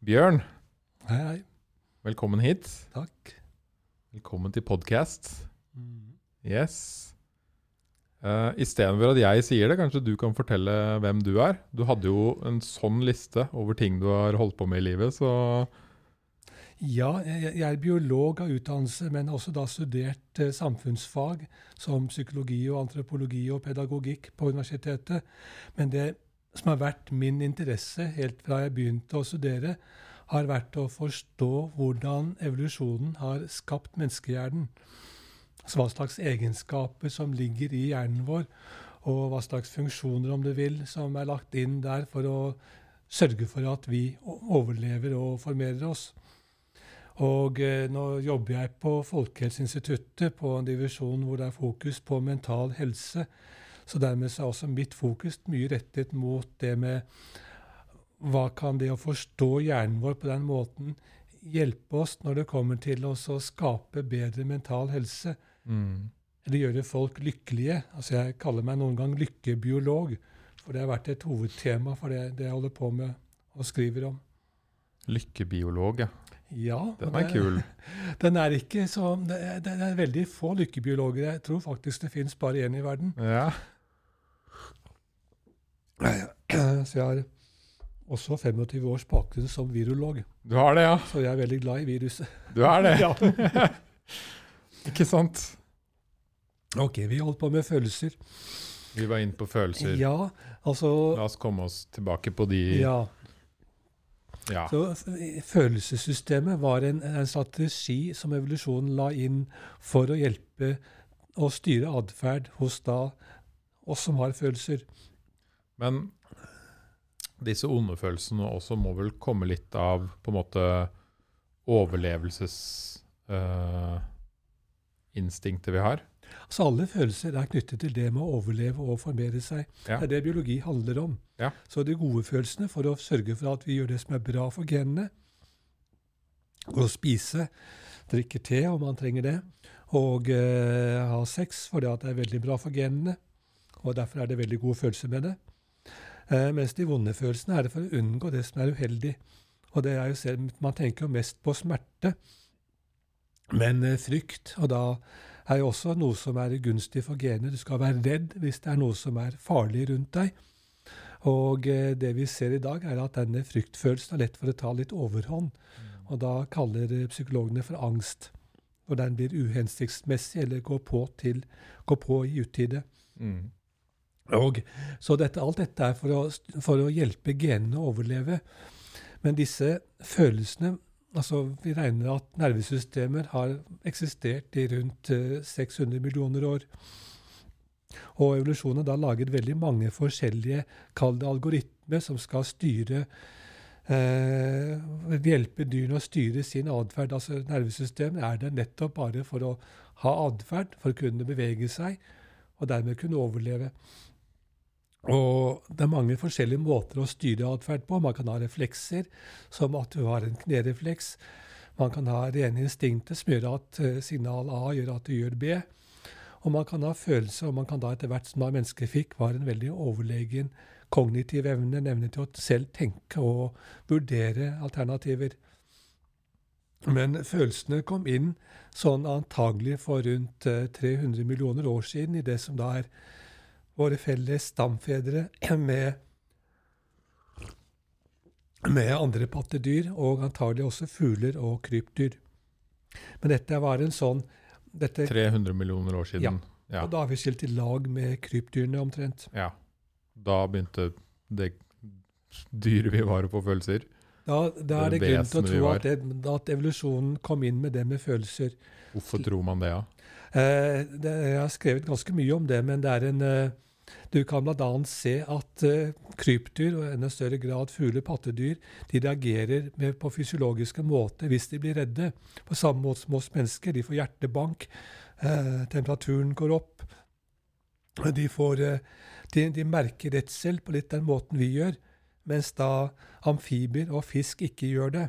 Bjørn, Hei, hei. velkommen hit. Takk. Velkommen til podkast. Yes. Uh, Istedenfor at jeg sier det, kanskje du kan fortelle hvem du er? Du hadde jo en sånn liste over ting du har holdt på med i livet, så Ja, jeg, jeg er biolog av utdannelse, men har også da studert eh, samfunnsfag som psykologi og antropologi og pedagogikk på universitetet. Men det som har vært min interesse helt fra jeg begynte å studere, har vært å forstå hvordan evolusjonen har skapt menneskehjernen. Altså hva slags egenskaper som ligger i hjernen vår, og hva slags funksjoner, om du vil, som er lagt inn der for å sørge for at vi overlever og formerer oss. Og eh, nå jobber jeg på Folkehelseinstituttet, på en divisjon hvor det er fokus på mental helse. Så dermed er også mitt fokus mye rettet mot det med hva kan det å forstå hjernen vår på den måten hjelpe oss når det kommer til å skape bedre mental helse? mm. Eller gjøre folk lykkelige? Altså Jeg kaller meg noen gang lykkebiolog, for det har vært et hovedtema for det, det jeg holder på med og skriver om. Lykkebiolog, ja. Ja, Den er kul. Den er ikke så Det er, det er veldig få lykkebiologer. Jeg tror faktisk det fins bare én i verden. Ja. Så jeg har også 25 års bakgrunn som virolog. Du har det, ja. Så jeg er veldig glad i viruset. Du er det. Ja. Ikke sant? Ok, vi holdt på med følelser. Vi var inne på følelser. Ja, altså La oss komme oss tilbake på de Ja. Ja. Så følelsessystemet var en, en strategi som evolusjonen la inn for å hjelpe og styre atferd hos da oss som har følelser. Men disse onde følelsene også må vel komme litt av på en måte overlevelsesinstinktet vi har? Altså alle følelser er knyttet til det med å overleve og formere seg. Ja. Det er det biologi handler om. Ja. Så de gode følelsene for å sørge for at vi gjør det som er bra for genene. Å spise, drikke te om man trenger det, og uh, ha sex fordi det er veldig bra for genene. Og derfor er det veldig gode følelser med det. Eh, mens de vonde følelsene er det for å unngå det som er uheldig. Og det er jo selv, Man tenker jo mest på smerte, men eh, frykt. Og da er jo også noe som er gunstig for genet. Du skal være redd hvis det er noe som er farlig rundt deg. Og eh, det vi ser i dag, er at denne fryktfølelsen har lett for å ta litt overhånd. Og da kaller psykologene for angst. Når den blir uhensiktsmessig eller går på, til, går på i utide. Mm. Og, så dette, alt dette er for å, for å hjelpe genene å overleve. Men disse følelsene altså Vi regner at nervesystemer har eksistert i rundt eh, 600 millioner år. Og evolusjonen har da laget veldig mange forskjellige kall det algoritmer som skal styre eh, Hjelpe dyrene å styre sin atferd. Altså, nervesystemet er der nettopp bare for å ha atferd, for å kunne bevege seg, og dermed kunne overleve. Og det er mange forskjellige måter å styre atferd på. Man kan ha reflekser, som at du har en knerefleks. Man kan ha rene instinkter som gjør at eh, signal A gjør at du gjør B. Og man kan ha følelser, og man kan da etter hvert som da mennesket fikk, var en veldig overlegen kognitiv evne, en evne til å selv tenke og vurdere alternativer. Men følelsene kom inn sånn antagelig for rundt eh, 300 millioner år siden i det som da er våre felles stamfedre med, med andre pattedyr, og antagelig også fugler og krypdyr. Men dette var en sånn dette, 300 millioner år siden. Ja. Og da har vi skilt i lag med krypdyrene omtrent. ja. Da begynte det dyret vi var, på, følelser. Da, da er det Det grunn til å tro at, det, at evolusjonen kom inn med det med følelser. Hvorfor tror man det, ja? Eh, jeg har skrevet ganske mye om det, men det er en eh, Du kan bl.a. se at eh, krypdyr, og i enda større grad fugler, pattedyr, de reagerer på fysiologiske måter hvis de blir redde. På samme måte som oss mennesker. De får hjertebank, eh, temperaturen går opp. De, får, eh, de, de merker redsel på litt den måten vi gjør, mens da amfibier og fisk ikke gjør det.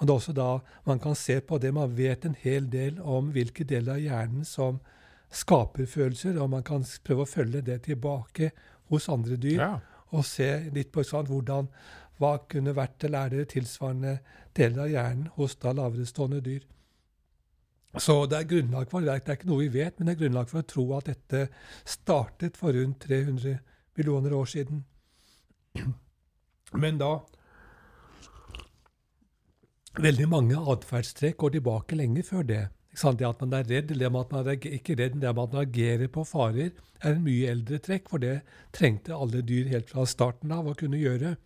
Og det er også da man kan se på det man vet en hel del om hvilke deler av hjernen som skaper følelser, og man kan prøve å følge det tilbake hos andre dyr, Ja. og se litt på sånn, hvordan, hva kunne vært eller er det tilsvarende deler av hjernen hos da laverestående dyr. Så det er grunnlag for, det er ikke noe vi vet, men det er grunnlag for å tro at dette startet for rundt 300 millioner år siden. Men da Veldig mange atferdstrekk går tilbake lenge før det. Det at man er redd, eller at man er ikke redd, det at man agerer på farer, er en mye eldre trekk, for det trengte alle dyr helt fra starten av å kunne gjøre.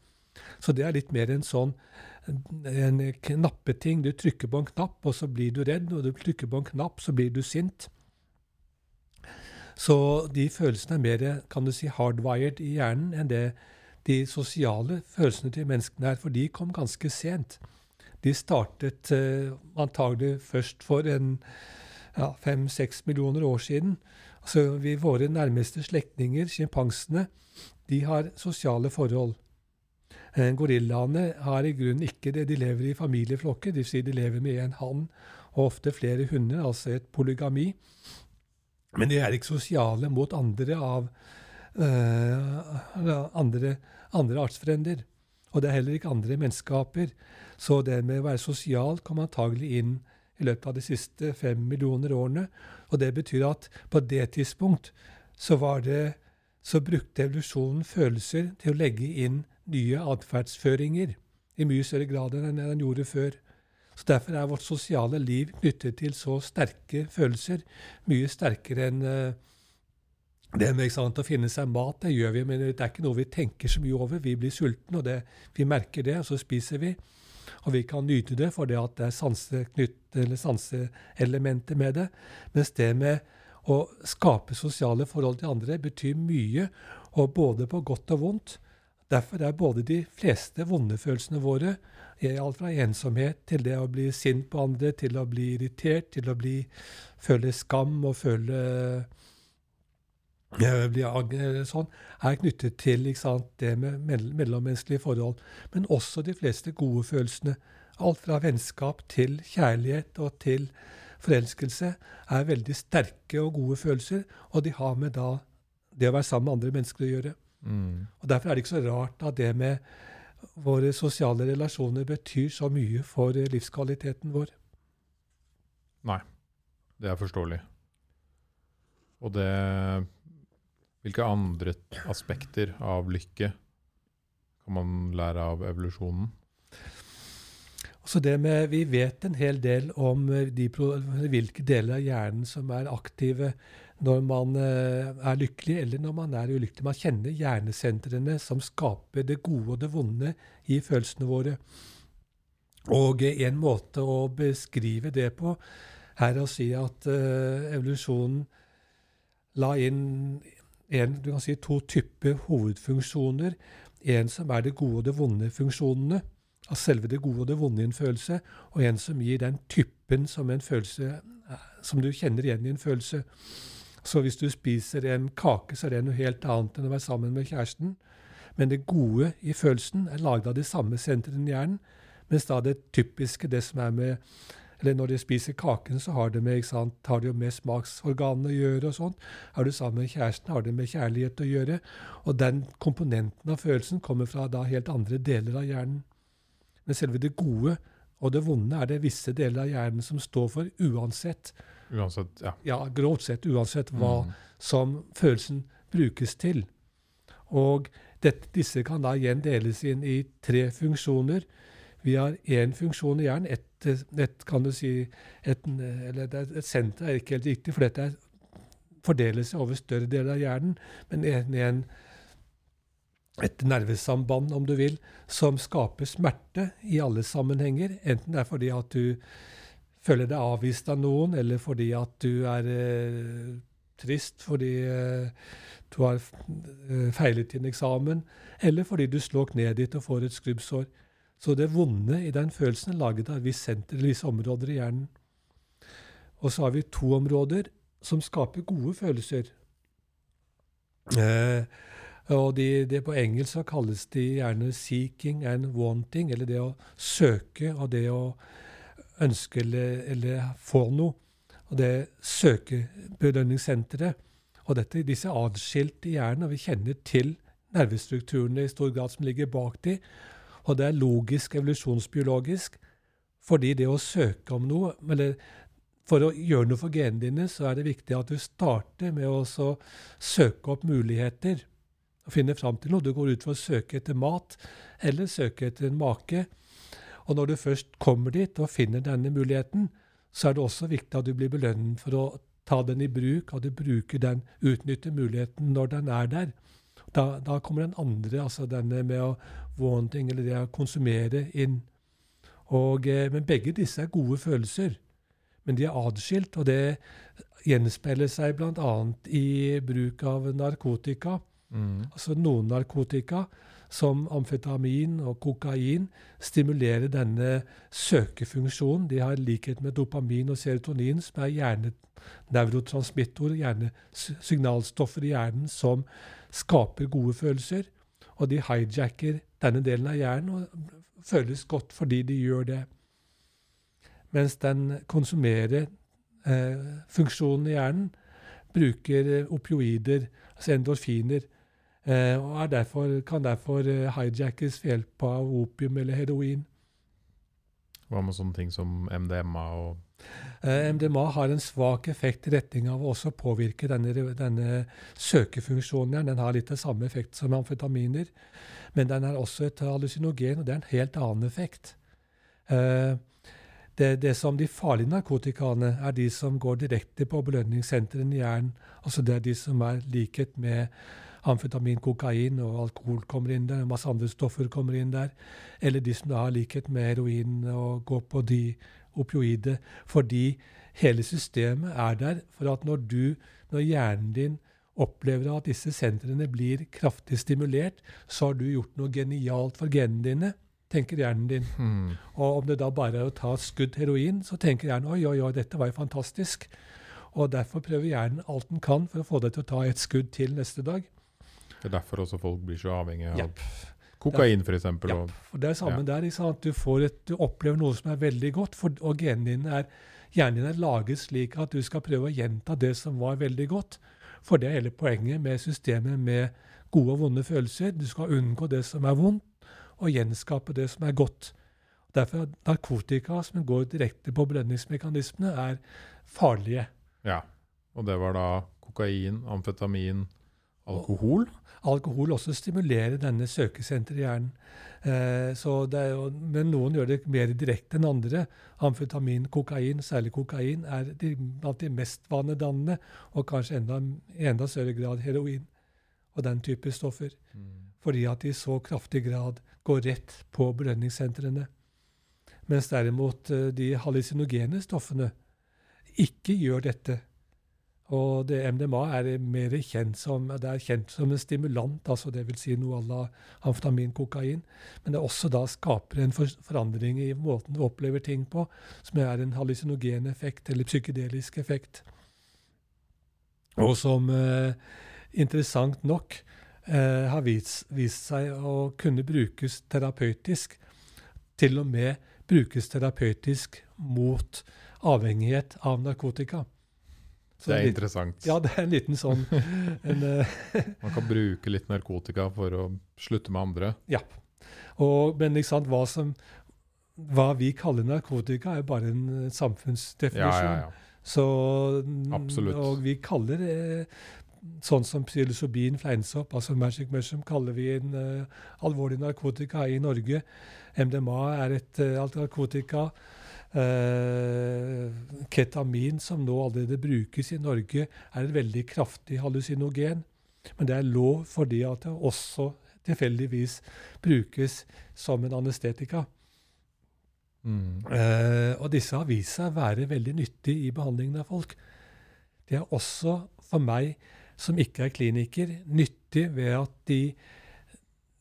Så det er litt mer en sånn en knappeting. Du trykker på en knapp, og så blir du redd, og du trykker på en knapp, så blir du sint. Så de følelsene er mer kan du si, hardwired i hjernen enn det de sosiale følelsene til menneskene er, for de kom ganske sent. De startet uh, antagelig først for en ja, fem-seks millioner år siden. Altså, vi, Våre nærmeste slektninger, sjimpansene, de har sosiale forhold. Eh, gorillaene har i grunnen ikke det. De lever i familieflokker, dvs. Si de lever med én hann og ofte flere hunder, altså et polygami. Men de er ikke sosiale mot andre av uh, andre, andre artsfrender. Og det er heller ikke andre menneskeaper. Så det med å være sosial kom antagelig inn i løpet av de siste fem millioner årene. Og det betyr at på det tidspunkt så, det, så brukte evolusjonen følelser til å legge inn nye atferdsføringer i mye større grad enn den gjorde før. Så Derfor er vårt sosiale liv knyttet til så sterke følelser, mye sterkere enn uh, det med sant, å finne seg mat. Det gjør vi, men det er ikke noe vi tenker så mye over. Vi blir sultne, og det, vi merker det, og så spiser vi. Og vi kan nyte det fordi at det er sanseelementer med det. Mens det med å skape sosiale forhold til andre betyr mye, og både på godt og vondt. Derfor er både de fleste vonde følelsene våre, alt fra ensomhet til det å bli sint på andre, til å bli irritert, til å bli, føle skam og føle blir sånn, er knyttet til sant, det med mellommenneskelige forhold. Men også de fleste gode følelsene. Alt fra vennskap til kjærlighet og til forelskelse er veldig sterke og gode følelser, og de har med da det å være sammen med andre mennesker å gjøre. Mm. Og Derfor er det ikke så rart at det med våre sosiale relasjoner betyr så mye for livskvaliteten vår. Nei, det er forståelig. Og det hvilke andre aspekter av lykke kan man lære av evolusjonen? Altså det med, Vi vet en hel del om eh, de, hvilke deler av hjernen som er aktive når man eh, er lykkelig eller når man er ulykkelig. Man kjenner hjernesentrene som skaper det gode og det vonde i følelsene våre. Og en måte å beskrive det på er å si at uh, evolusjonen la inn en, du kan si, to typer hovedfunksjoner. En som er det gode og det vonde funksjonene, av selve det gode og det vonde i en følelse, og en som gir den typen som følelse som du kjenner igjen i en følelse. Så hvis du spiser en kake, så er det noe helt annet enn å være sammen med kjæresten. Men det gode i følelsen er laget av de samme sentrene i hjernen, mens da det typiske, det som er med eller når de spiser kaken, så har det med, sant, har det med smaksorganene å gjøre. og sånt. Er du sammen med kjæresten, har det med kjærlighet å gjøre. Og den komponenten av følelsen kommer fra da helt andre deler av hjernen. Men selve det gode og det vonde er det visse deler av hjernen som står for uansett. Uansett, ja. Ja, Grovt sett uansett hva mm. som følelsen brukes til. Og dette, disse kan da igjen deles inn i tre funksjoner. Vi har én funksjon i hjernen, et et, kan du si, et, et senter er ikke helt riktig, for dette fordeler seg over større deler av hjernen, men en, en, et nervesamband, om du vil, som skaper smerte i alle sammenhenger. Enten det er fordi at du føler deg avvist av noen, eller fordi at du er eh, trist fordi eh, du har eh, feilet din eksamen, eller fordi du slår kneet ditt og får et skrubbsår. Så det vonde i den følelsen er laget av visse senter, visse områder i hjernen. Og så har vi to områder som skaper gode følelser. Eh, og de, det På engelsk så kalles de gjerne 'seeking and wanting', eller det å søke og det å ønske eller, eller få noe. Og det søkebelønningssenteret. Og dette, disse er atskilt i hjernen, og vi kjenner til nervestrukturene i stor grad som ligger bak de, Og det er logisk evolusjonsbiologisk, fordi det å søke om noe eller For å gjøre noe for genene dine, så er det viktig at du starter med å søke opp muligheter og finne fram til noe. Du går ut for å søke etter mat eller søke etter en make. Og når du først kommer dit og finner denne muligheten, så er det også viktig at du blir belønnet for å ta den i bruk, at du bruker den, utnytter muligheten når den er der. Da, da kommer den andre, altså denne med å wanting, eller det å konsumere, inn. Og, eh, men begge disse er gode følelser. Men de er adskilt, og det gjenspeiler seg bl.a. i bruk av narkotika. Mm. Altså Noen narkotika, som amfetamin og kokain, stimulerer denne søkefunksjonen. De har likhet med dopamin og serotonin, som er hjerneneurotransmittorer, hjernesignalstoffer i hjernen som skaper gode følelser. Og de hijacker denne delen av hjernen og føles godt fordi de gjør det. Mens den konsumerer eh, funksjonen i hjernen, bruker eh, opioider, altså endorfiner, eh, og derfor, kan derfor eh, hijackes ved hjelp av opium eller heroin. Hva med sånne ting som MDMA og MDMA har en svak effekt i retning av å også påvirke denne, denne søkefunksjonen. Den har litt det samme effekt som amfetaminer. Men den er også et hallusinogen, og det er en helt annen effekt. Uh, det, det, som De farlige narkotikaene er de som går direkte på belønningssentrene i hjernen. Altså Det er de som er likhet med amfetamin, kokain og alkohol kommer inn der. Masse andre stoffer kommer inn der. Eller de som har likhet med heroin og går på de opioide. Fordi hele systemet er der for at når du, når hjernen din opplever at disse sentrene blir kraftig stimulert, så har du gjort noe genialt for genene dine, tenker hjernen din. Hmm. Og om det da bare er å ta et skudd heroin, så tenker hjernen oi, oi, oi, dette var jo fantastisk. Og derfor prøver hjernen alt den kan for å få deg til å ta et skudd til neste dag. Det er derfor også folk blir så avhengige av yep. Kokain, f.eks. Ja, Og det er samme ja. der. Du, et, du, opplever noe som er veldig godt, for, og genene dine er, hjernen din er laget slik at du skal prøve å gjenta det som var veldig godt. For det er hele poenget med systemet med gode og vonde følelser. Du skal unngå det som er vondt, og gjenskape det som er godt. Derfor er narkotika, som går direkte på belønningsmekanismene, er farlige. Ja, og det var da kokain, amfetamin, alkohol? Alkohol også stimulerer denne søkesenteret i hjernen. Eh, jo, men noen gjør det mer direkte enn andre. Amfetamin, kokain, særlig kokain, er de, blant de mest vanedannende, og kanskje enda, i enda større grad heroin og den type stoffer. Mm. Fordi at de i så kraftig grad går rett på belønningssentrene. Mens derimot eh, de hallusinogene stoffene ikke gjør dette. Og det MDMA er mer kjent som, det er kjent som en stimulant, altså dvs. Si noe à la amfetamin, kokain. Men det også da skaper en forandring i måten du opplever ting på, som er en hallusinogen effekt, eller psykedelisk effekt. Og som eh, interessant nok eh, har vist, vist, seg å kunne brukes terapeutisk. Til og med brukes terapeutisk mot avhengighet av narkotika. Så det er interessant. Ja, det er en liten sånn en, uh, Man kan bruke litt narkotika for å slutte med andre? Ja. Og, men ikke sant, hva, som, hva vi kaller narkotika, er bare en eh, samfunnsdefinisjon. Ja, ja, ja. Så, Absolutt. Og vi kaller det sånn som psilocybin, fleinsopp, altså magic mushroom, kaller vi en uh, alvorlig narkotika i Norge. MDMA er et uh, narkotika. Eh, ketamin, som nå allerede brukes i Norge, er et veldig kraftig hallusinogen. Men det er lov fordi at det også tilfeldigvis brukes som en anestetika. Mm. Eh, og disse har vist seg å være veldig nyttige i behandlingen av folk. Det er også for meg, som ikke er kliniker, nyttig ved at de,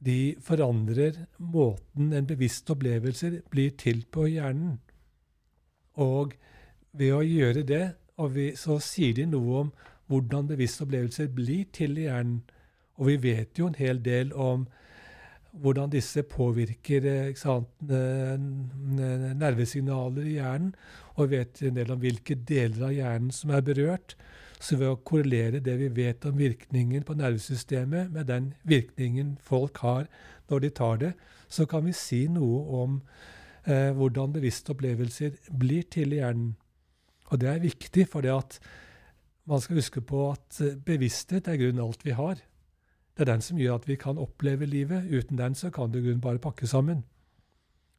de forandrer måten en bevisst opplevelse blir til på hjernen. Og ved å gjøre det, vi, så sier de noe om hvordan bevisste opplevelser blir til i hjernen. Og vi vet jo en hel del om hvordan disse påvirker sant, nervesignaler i hjernen. Og vi vet en del om hvilke deler av hjernen som er berørt. Så ved å korrelere det vi vet om virkningen på nervesystemet, med den virkningen folk har når de tar det, så kan vi si noe om eh, hvordan bevisste opplevelser blir til i hjernen. Og det er viktig, for man skal huske på at eh, bevissthet er grunnen alt vi har. Det er den som gjør at vi kan oppleve livet. Uten den så kan du grunnen bare pakke sammen.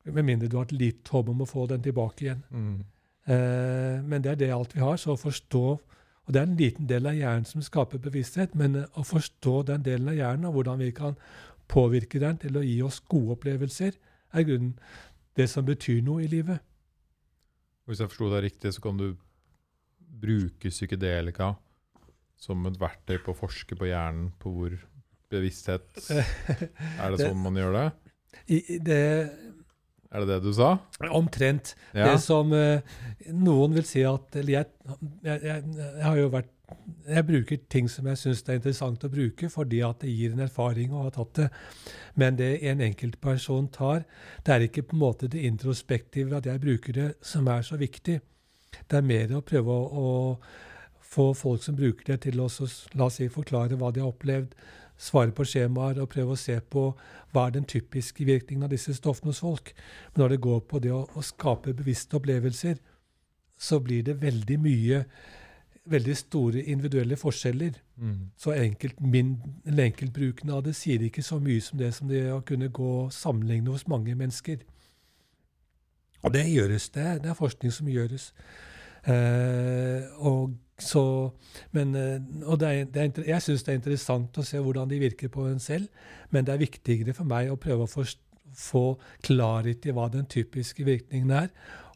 Med mindre du har et lite håp om å få den tilbake igjen. Mm. Eh, men det er det alt vi har. Så å forstå Og det er en liten del av hjernen som skaper bevissthet, men eh, å forstå den delen av hjernen og hvordan vi kan påvirke den til å gi oss gode opplevelser, er grunnen det som betyr noe i livet. Hvis jeg forsto deg riktig, så kan du bruke psykedelika som et verktøy på å forske på hjernen, på hvor bevissthet Er det sånn man gjør det? I, det er det det du sa? Omtrent. Ja. Det som eh, noen vil si at jeg, jeg, jeg, jeg har jo vært jeg bruker ting som jeg syns er interessant å bruke, fordi at det gir en erfaring å ha tatt det. Men det en enkeltperson tar, det er ikke på en måte det introspektive at jeg bruker det, som er så viktig. Det er mer å prøve å, å få folk som bruker det, til å la oss si, forklare hva de har opplevd, svare på skjemaer og prøve å se på hva er den typiske virkningen av disse stoffene hos folk. Men når det går på det å, å skape bevisste opplevelser, så blir det veldig mye veldig store individuelle forskjeller. Mm. Så enkelt, min, enkeltbruken av det sier ikke så mye som det som det å kunne gå sammenligne hos mange mennesker. Og det gjøres. Det, det er forskning som gjøres. Eh, og så, men, eh, og det er, det er, jeg syns det er interessant å se hvordan de virker på en selv, men det er viktigere for meg å prøve å forstå få klarhet i hva den typiske virkningen er,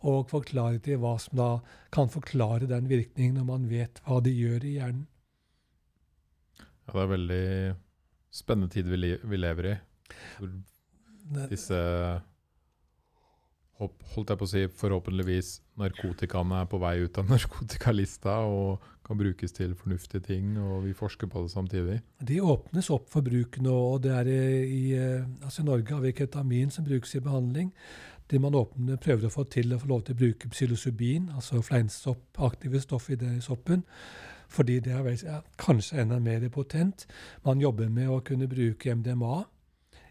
og få klarhet i hva som da kan forklare den virkningen når man vet hva de gjør i hjernen. Ja, det er veldig spennende tid vi, vi lever i. Disse holdt jeg på å si, forhåpentligvis narkotikaene er på vei ut av narkotikalista og kan brukes til fornuftige ting, og vi forsker på det samtidig. De åpnes opp for bruk nå. og det er i, altså I Norge har vi ketamin som brukes i behandling. Det man åpner, prøver å få til å få lov til å bruke psilocybin, altså fleinsoppaktive stoff i det soppen, fordi det er kanskje enda mer potent. Man jobber med å kunne bruke MDMA,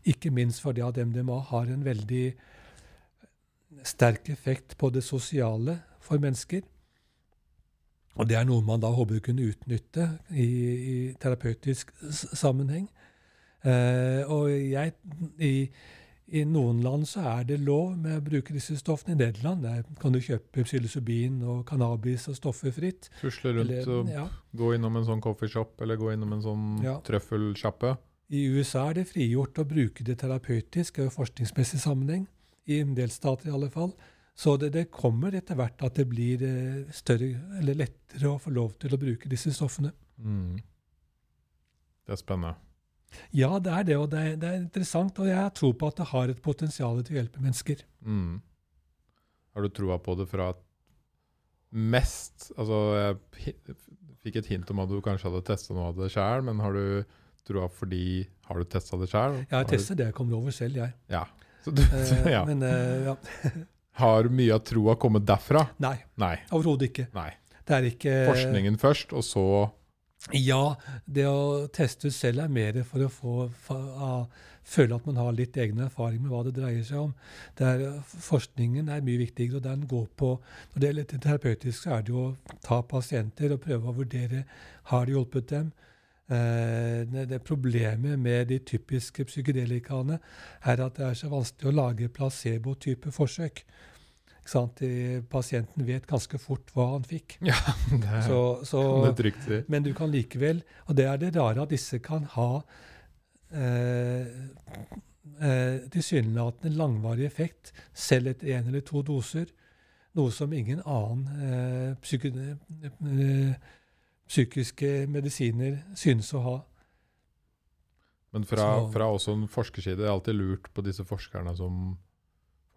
ikke minst fordi at MDMA har en veldig sterk effekt på det sosiale for mennesker. Og det er noe man da håper å kunne utnytte i, i terapeutisk sammenheng. Eh, og jeg, i, i, noen land så er det lov med å bruke disse stoffene. I Nederland der kan du kjøpe psilocybin og cannabis og stoffer fritt. Tusle rundt eller, og ja. gå innom en sånn coffeeshop eller gå innom en sånn ja. trøffelsjappe. I USA er det frigjort å bruke det terapeutisk og forskningsmessig sammenheng i en del stater i alle fall. Så det, det kommer etter hvert at det blir eh, større, eller lettere å få lov til å bruke disse stoffene. Mm. Det er spennende. Ja, det er det, og det er, det er, interessant. Og jeg tror på at det har et potensial til å hjelpe mennesker. Mm. Har du troa på det fra mest Altså, jeg fikk et hint om at du kanskje hadde testa noe av det sjøl, men har du troa fordi Har du testa det sjøl? Jeg har testet det jeg kommer over selv, jeg. Ja, du, eh, ja. Men, eh, ja. Har mye av troa kommet derfra? Nei. Nei. Overhodet ikke. Nei. Det er ikke Forskningen først, og så Ja. Det å teste ut selv er mer for å få for, uh, føle at man har litt egen erfaring med hva det dreier seg om. Der forskningen er mye viktigere, og den går på Når det gjelder terapeutisk, så er det jo å ta pasienter og prøve å vurdere har det hjulpet dem. Eh, det Problemet med de typiske psykedelikaene er at det er så vanskelig å lage placebo-type forsøk. Pasienten vet ganske fort hva han fikk. Ja, det er, så, så, det er trygt. Men du kan likevel Og det er det rare at disse kan ha eh, eh, tilsynelatende langvarig effekt selv etter én eller to doser. Noe som ingen annen eh, psyki eh, psykiske medisiner synes å ha. Men fra, fra også en forskerside er det alltid lurt på disse forskerne som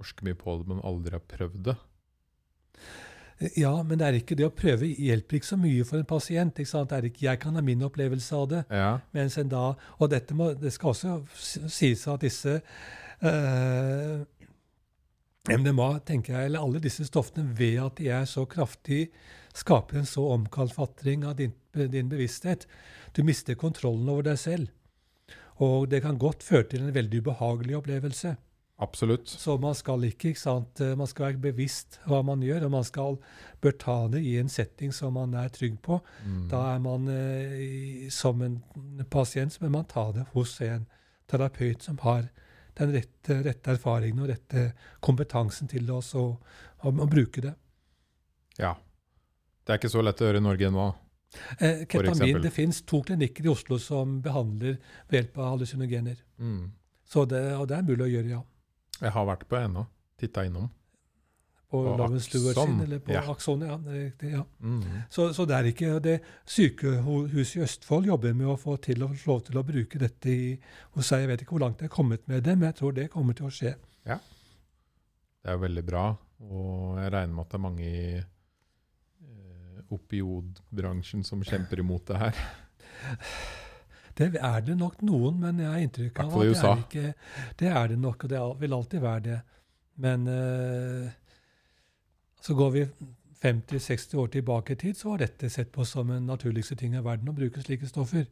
forsker mye på det, men aldri har prøvd det. Ja, men det er ikke det å prøve hjelper ikke så mye for en pasient. ikke sant? Det er ikke, Jeg kan ha min opplevelse av det. Ja. Mens en da, Og dette må, det skal også sies at disse eh, MDMA, tenker jeg, eller alle disse stoffene, ved at de er så kraftig skaper en så omkalfatring av din, din, bevissthet. Du mister kontrollen over deg selv. Og det kan godt føre til en veldig ubehagelig opplevelse. Absolutt. Så man skal ikke, ikke sant, man skal være bevisst hva man gjør, og man skal, bør ta det i en setting som man er trygg på. Mm. Da er man eh, som en pasient, så bør man ta det hos en terapeut som har den rette, rette erfaringen og rette kompetansen til oss å, å, å bruke det. Ja. Det er ikke så lett å gjøre i Norge nå. Eh, ketamin, det finnes to klinikker i Oslo som behandler ved hjelp av hallusinogener. Mm. Så det, og det er mulig å gjøre, ja. Jeg har vært på ennå. Titta innom. På På Stewart sin, eller på ja. Akson, ja. Det er riktig, ja. Mm. Så, så det er ikke det Sykehuset i Østfold jobber med å få til å få lov til å bruke dette i, hos seg. Jeg vet ikke hvor langt det er kommet med det, men jeg tror det kommer til å skje. Det er veldig bra, og jeg regner med at det er mange i eh, opiodbransjen som kjemper imot det her. Det er det nok noen, men jeg har inntrykk av at det er ikke Det er det nok, og det vil alltid være det. Men uh, så går vi 50-60 år tilbake i tid, så var dette sett på som den naturligste ting i verden å bruke slike stoffer.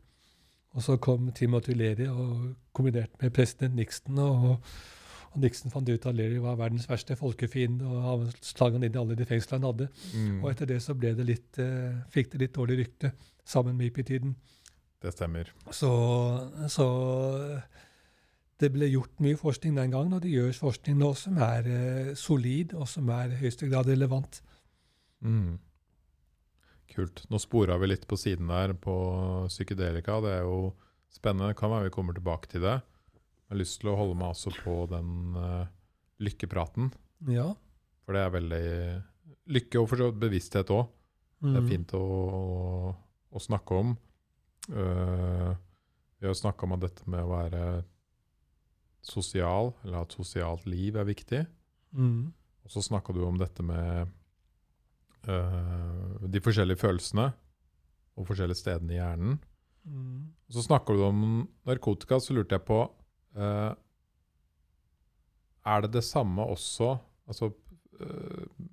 Og så kom Timothy Leary og kombinert med president Nixon, og, og Nixon fant ut at Leary var verdens verste folkefiende, og han slang han inn i alle de fengslene han hadde. Mm. Og etter det så det litt, uh, fikk det litt dårlig rykte, sammen med hippie-tiden. Det stemmer. Så, så det ble gjort mye forskning den gangen, og det gjøres forskning nå som er eh, solid, og som er i høyeste grad relevant. Mm. Kult. Nå spora vi litt på siden der på psykedelika. Det er jo spennende. Kan være vi kommer tilbake til det. Jeg har lyst til å holde meg også på den uh, lykkepraten. Ja. For det er veldig Lykke og for bevissthet òg. Det er Mm. fint å, å, å snakke om. Eh, vi har snakka om at dette med å være sosial, eller at sosialt liv, er viktig. Mm. Og så snakka du om dette med uh, de forskjellige følelsene og forskjellige stedene i hjernen. Mm. Og så snakka du om narkotika, så lurte jeg på uh, Er det det samme også altså, uh,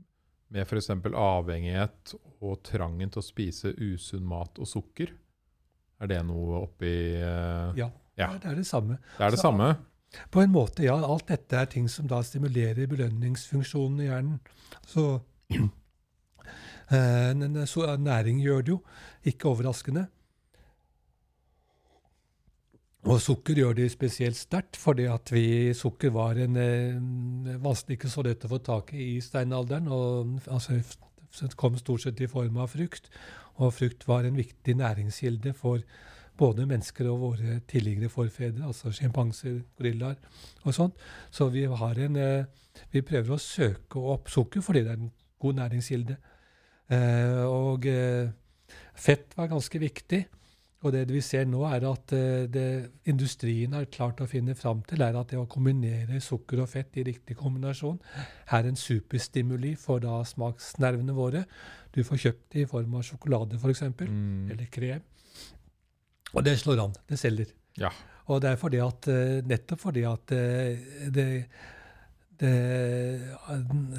med f.eks. avhengighet og trangen til å spise usunn mat og sukker? Er det noe oppi uh, Ja, Ja. Det er det samme. Det er det Så- samme? På en måte, ja. Alt dette er ting som da stimulerer belønningsfunksjonen i hjernen. Så så næring gjør det jo, ikke overraskende. Og sukker gjør det spesielt sterkt, fordi at vi, sukker var en eh, vanskelig ikke så lett å få tak i i steinalderen. og altså, Det kom stort sett i form av frukt, og frukt var en viktig næringskilde for både mennesker og våre tidligere forfedre, altså sjimpanser, gorillaer og sånt. Så vi, en, eh, vi prøver å søke opp sukker fordi det er en god næringskilde. Eh, og eh, fett var ganske viktig. Og det vi ser nå, er at eh, det industrien har klart å finne fram til, er at det å kombinere sukker og fett i riktig kombinasjon er en superstimuli for da smaksnervene våre. Du får kjøpt det i form av sjokolade, f.eks., Mm. eller krem. Og det slår an. Det selger. Ja. Og det er fordi at, eh, nettopp fordi at eh, det, det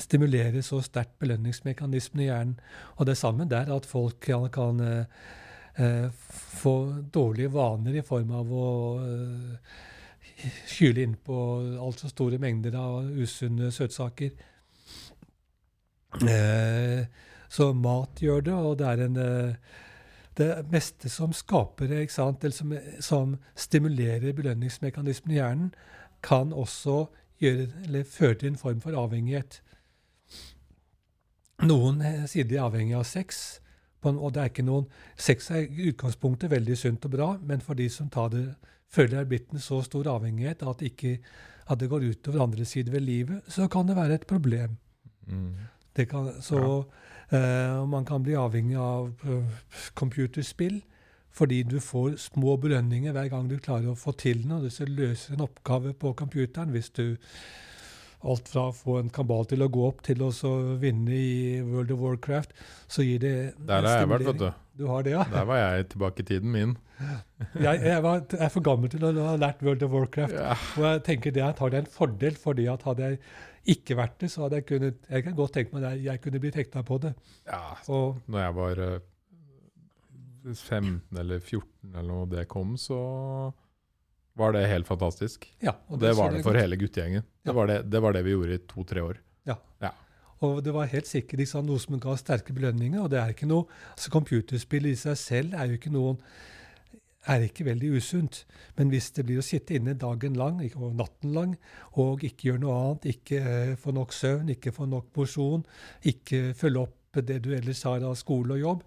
stimulerer så sterkt belønningsmekanismen i hjernen. Og det er samme der at folk kan, kan få dårlige vaner i form av å eh, kyle innpå altfor store mengder av usunne søtsaker. Eh, så mat gjør det, og det er en eh, det meste som skaper det, eller som, som stimulerer belønningsmekanismen i hjernen, kan også gjøre, føre til en form for avhengighet. Noen eh, sier de er avhengig av sex, og det er ikke noen Sex er i utgangspunktet veldig sunt og bra, men for de som tar det, føler det er blitt en så stor avhengighet at, ikke, at det går utover andre sider ved livet, så kan det være et problem. Mm. Det kan, så eh, man kan bli avhengig av uh, computerspill fordi du får små belønninger hver gang du klarer å få til noe. Du løser en oppgave på computeren, hvis du Alt fra å få en kabal til å gå opp til å vinne i World of Warcraft, så gir det Der har jeg vært, vet du. Du har det, ja? Der var jeg tilbake i tiden min. Jeg, jeg, var, jeg er for gammel til å ha lært World of Warcraft. Ja. Og jeg tenker det at har det en fordel, fordi at hadde jeg ikke vært det, så hadde jeg kunnet Jeg kan godt tenke meg det, jeg kunne blitt hekta på det. ja. Og Når jeg var eh, 15 eller 14 eller noe det kom, så var det helt fantastisk. Ja, og Det det var det for hele guttegjengen. Ja. Det, var det, det var det vi gjorde i to-tre år. Ja. Og det var helt sikkert liksom, noe som ga sterke belønninger. Og det er ikke noe altså Computerspill i seg selv er jo ikke noen er ikke veldig usunt. Men hvis det blir å sitte inne dagen lang og natten lang og ikke gjøre noe annet, ikke eh, få nok søvn, ikke få nok porsjon, ikke følge opp det du ellers har av skole og jobb,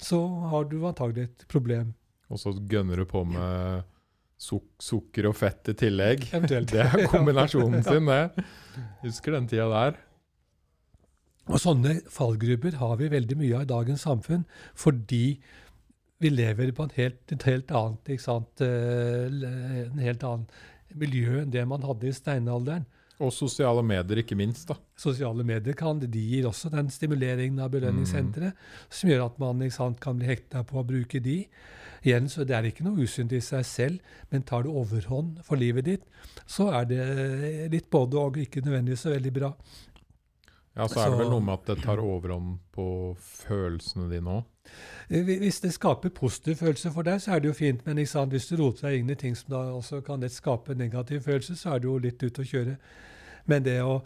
så har du antagelig et problem. Og så gønner du på med suk sukker og fett i tillegg. Eventuelt. Det er kombinasjonen sin, det. Husker den tida der. Og sånne fallgrupper har vi veldig mye av i dagens samfunn, fordi vi lever på en helt, et helt annet, ikke sant, eh, en helt annen miljø enn det man hadde i steinalderen. Og sosiale medier, ikke minst. da. Sosiale medier kan, de gir også den stimuleringen av belønningssenteret, som gjør at man ikke sant, kan bli hekta på å bruke de. Igjen, så Det er ikke noe usynd i seg selv, men tar det overhånd for livet ditt, så er det litt både og, ikke nødvendigvis så veldig bra. Ja, så er det vel noe med at det tar overhånd på følelsene dine òg. Eh, Hvis det skaper positiv følelse for deg, så er det jo fint. Men hvis du roter deg inn i ting som da også kan skape negativ følelse, så er det jo litt ute å kjøre. Men det å,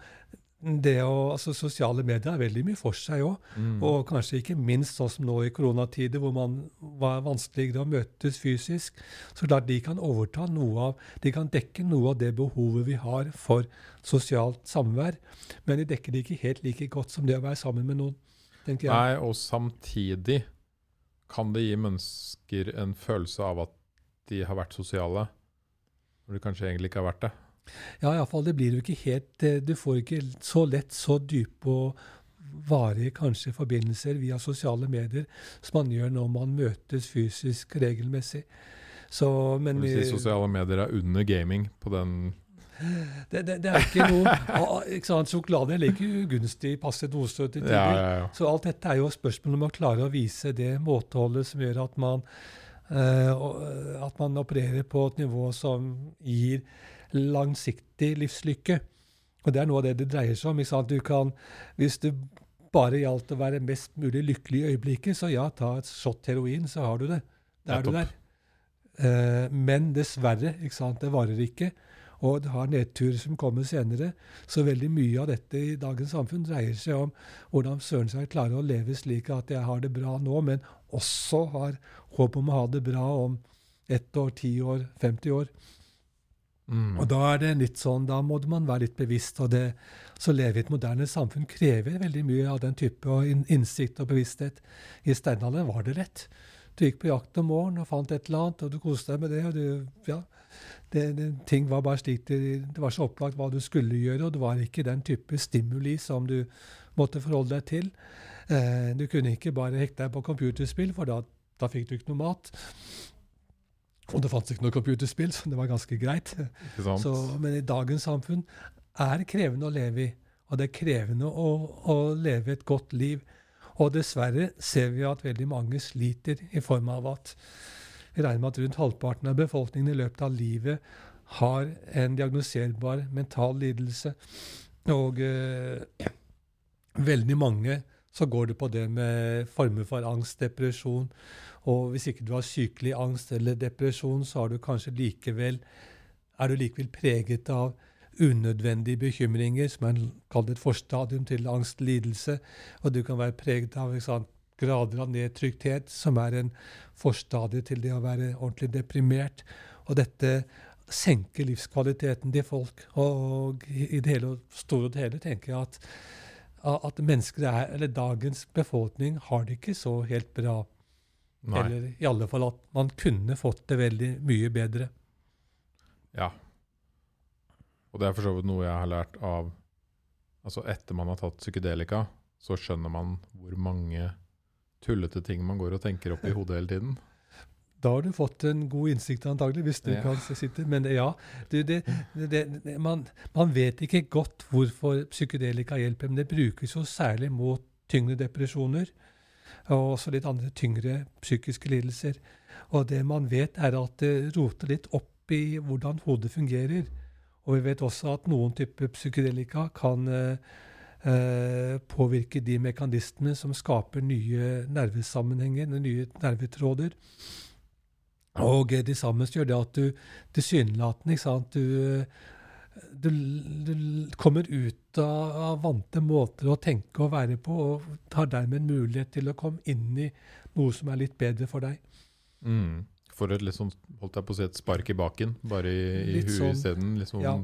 det å altså Sosiale medier har veldig mye for seg òg. Mm. Og kanskje ikke minst sånn som nå i koronatider, hvor man var vanskeligere å møtes fysisk. Så klart de kan overta noe av De kan dekke noe av det behovet vi har for sosialt samvær. Men de dekker det ikke helt like godt som det å være sammen med noen, tenker jeg. Nei, og samtidig kan det gi mennesker en følelse av at de har vært sosiale, når de kanskje egentlig ikke har vært det. Ja, iallfall. Det blir jo ikke helt eh, Du får ikke så lett så dype og varige kanskje forbindelser via sosiale medier som man gjør når man møtes fysisk regelmessig. Så, men Det si sosiale medier er under gaming på den det, det, det er ikke noe ah, ikke sant, Sjokolade er like ugunstig passe dose til tider. Ja, ja, ja. Så alt dette er jo spørsmål om å klare å vise det måteholdet som gjør at man, uh, at man opererer på et nivå som gir langsiktig livslykke. Og det er noe av det det dreier seg om. Ikke sant? Du kan, hvis det bare gjaldt å være mest mulig lykkelig i øyeblikket, så ja, ta et shot heroin, så har du det. Da er du der. Eh, men dessverre, ikke sant, det varer ikke. Og det har nedturer som kommer senere. Så veldig mye av dette i dagens samfunn dreier seg om hvordan søren skal klarer å leve slik at jeg har det bra nå, men også har håp om å ha det bra om ett år, ti år, 50 år. Mm. Og da er det litt sånn, da må man være litt bevisst. og det, Så leve i et moderne samfunn krever veldig mye av den type innsikt og bevissthet. I steinalderen var det rett. Du gikk på jakt om morgenen og fant et eller annet, og du koste deg med det. og du, ja, det, det, Ting var bare slik det, det var så opplagt hva du skulle gjøre, og det var ikke den type stimuli som du måtte forholde deg til. Eh, du kunne ikke bare hekte deg på computerspill, for da, da fikk du ikke noe mat. Og det fantes ikke noe computerspill, så det var ganske greit. Så, men i dagens samfunn er det krevende å leve i. Og det er krevende å, å leve et godt liv. Og dessverre ser vi at veldig mange sliter i form av at vi regner med at rundt halvparten av befolkningen i løpet av livet har en diagnoserbar mental lidelse. Og eh, veldig mange så går du på det med former for angst, depresjon. Og hvis ikke du har sykelig angst eller depresjon, så er du kanskje likevel er du likevel preget av unødvendige bekymringer, som er kalt et forstadium til angstlidelse. Og du kan være preget av sant, grader av nedtrykthet, som er en forstadie til det å være ordentlig deprimert. Og dette senker livskvaliteten til folk. Og i det hele store og hele tenker jeg at, at mennesker er, eller dagens befolkning har det ikke så helt bra. Nei. Eller i alle fall at man kunne fått det veldig mye bedre. Ja. Og det er for så vidt noe jeg har lært av Altså etter man har tatt psykedelika, så skjønner man hvor mange tullete ting man går og tenker opp i hodet hele tiden. Da har du fått en god innsikt, antagelig, hvis du Ja. kan sitte Men ja, du, det, det, det, man, man vet ikke godt hvorfor psykedelika hjelper, men det brukes jo særlig mot tyngre depresjoner og også litt andre tyngre psykiske lidelser. Og det man vet, er at det roter litt opp i hvordan hodet fungerer. Og vi vet også at noen typer psykedelika kan eh, eh, påvirke de mekanismene som skaper nye nervesammenhenger, nye nervetråder. Og det samme gjør det at du tilsynelatende ikke sant, du, du, du kommer ut av, vante måter å tenke og være på, og har dermed en mulighet til å komme inn i noe som er litt bedre for deg. Mm. For et liksom, holdt jeg på å si et spark i baken, bare i, i Litt huet sånn, isteden. Liksom, ja.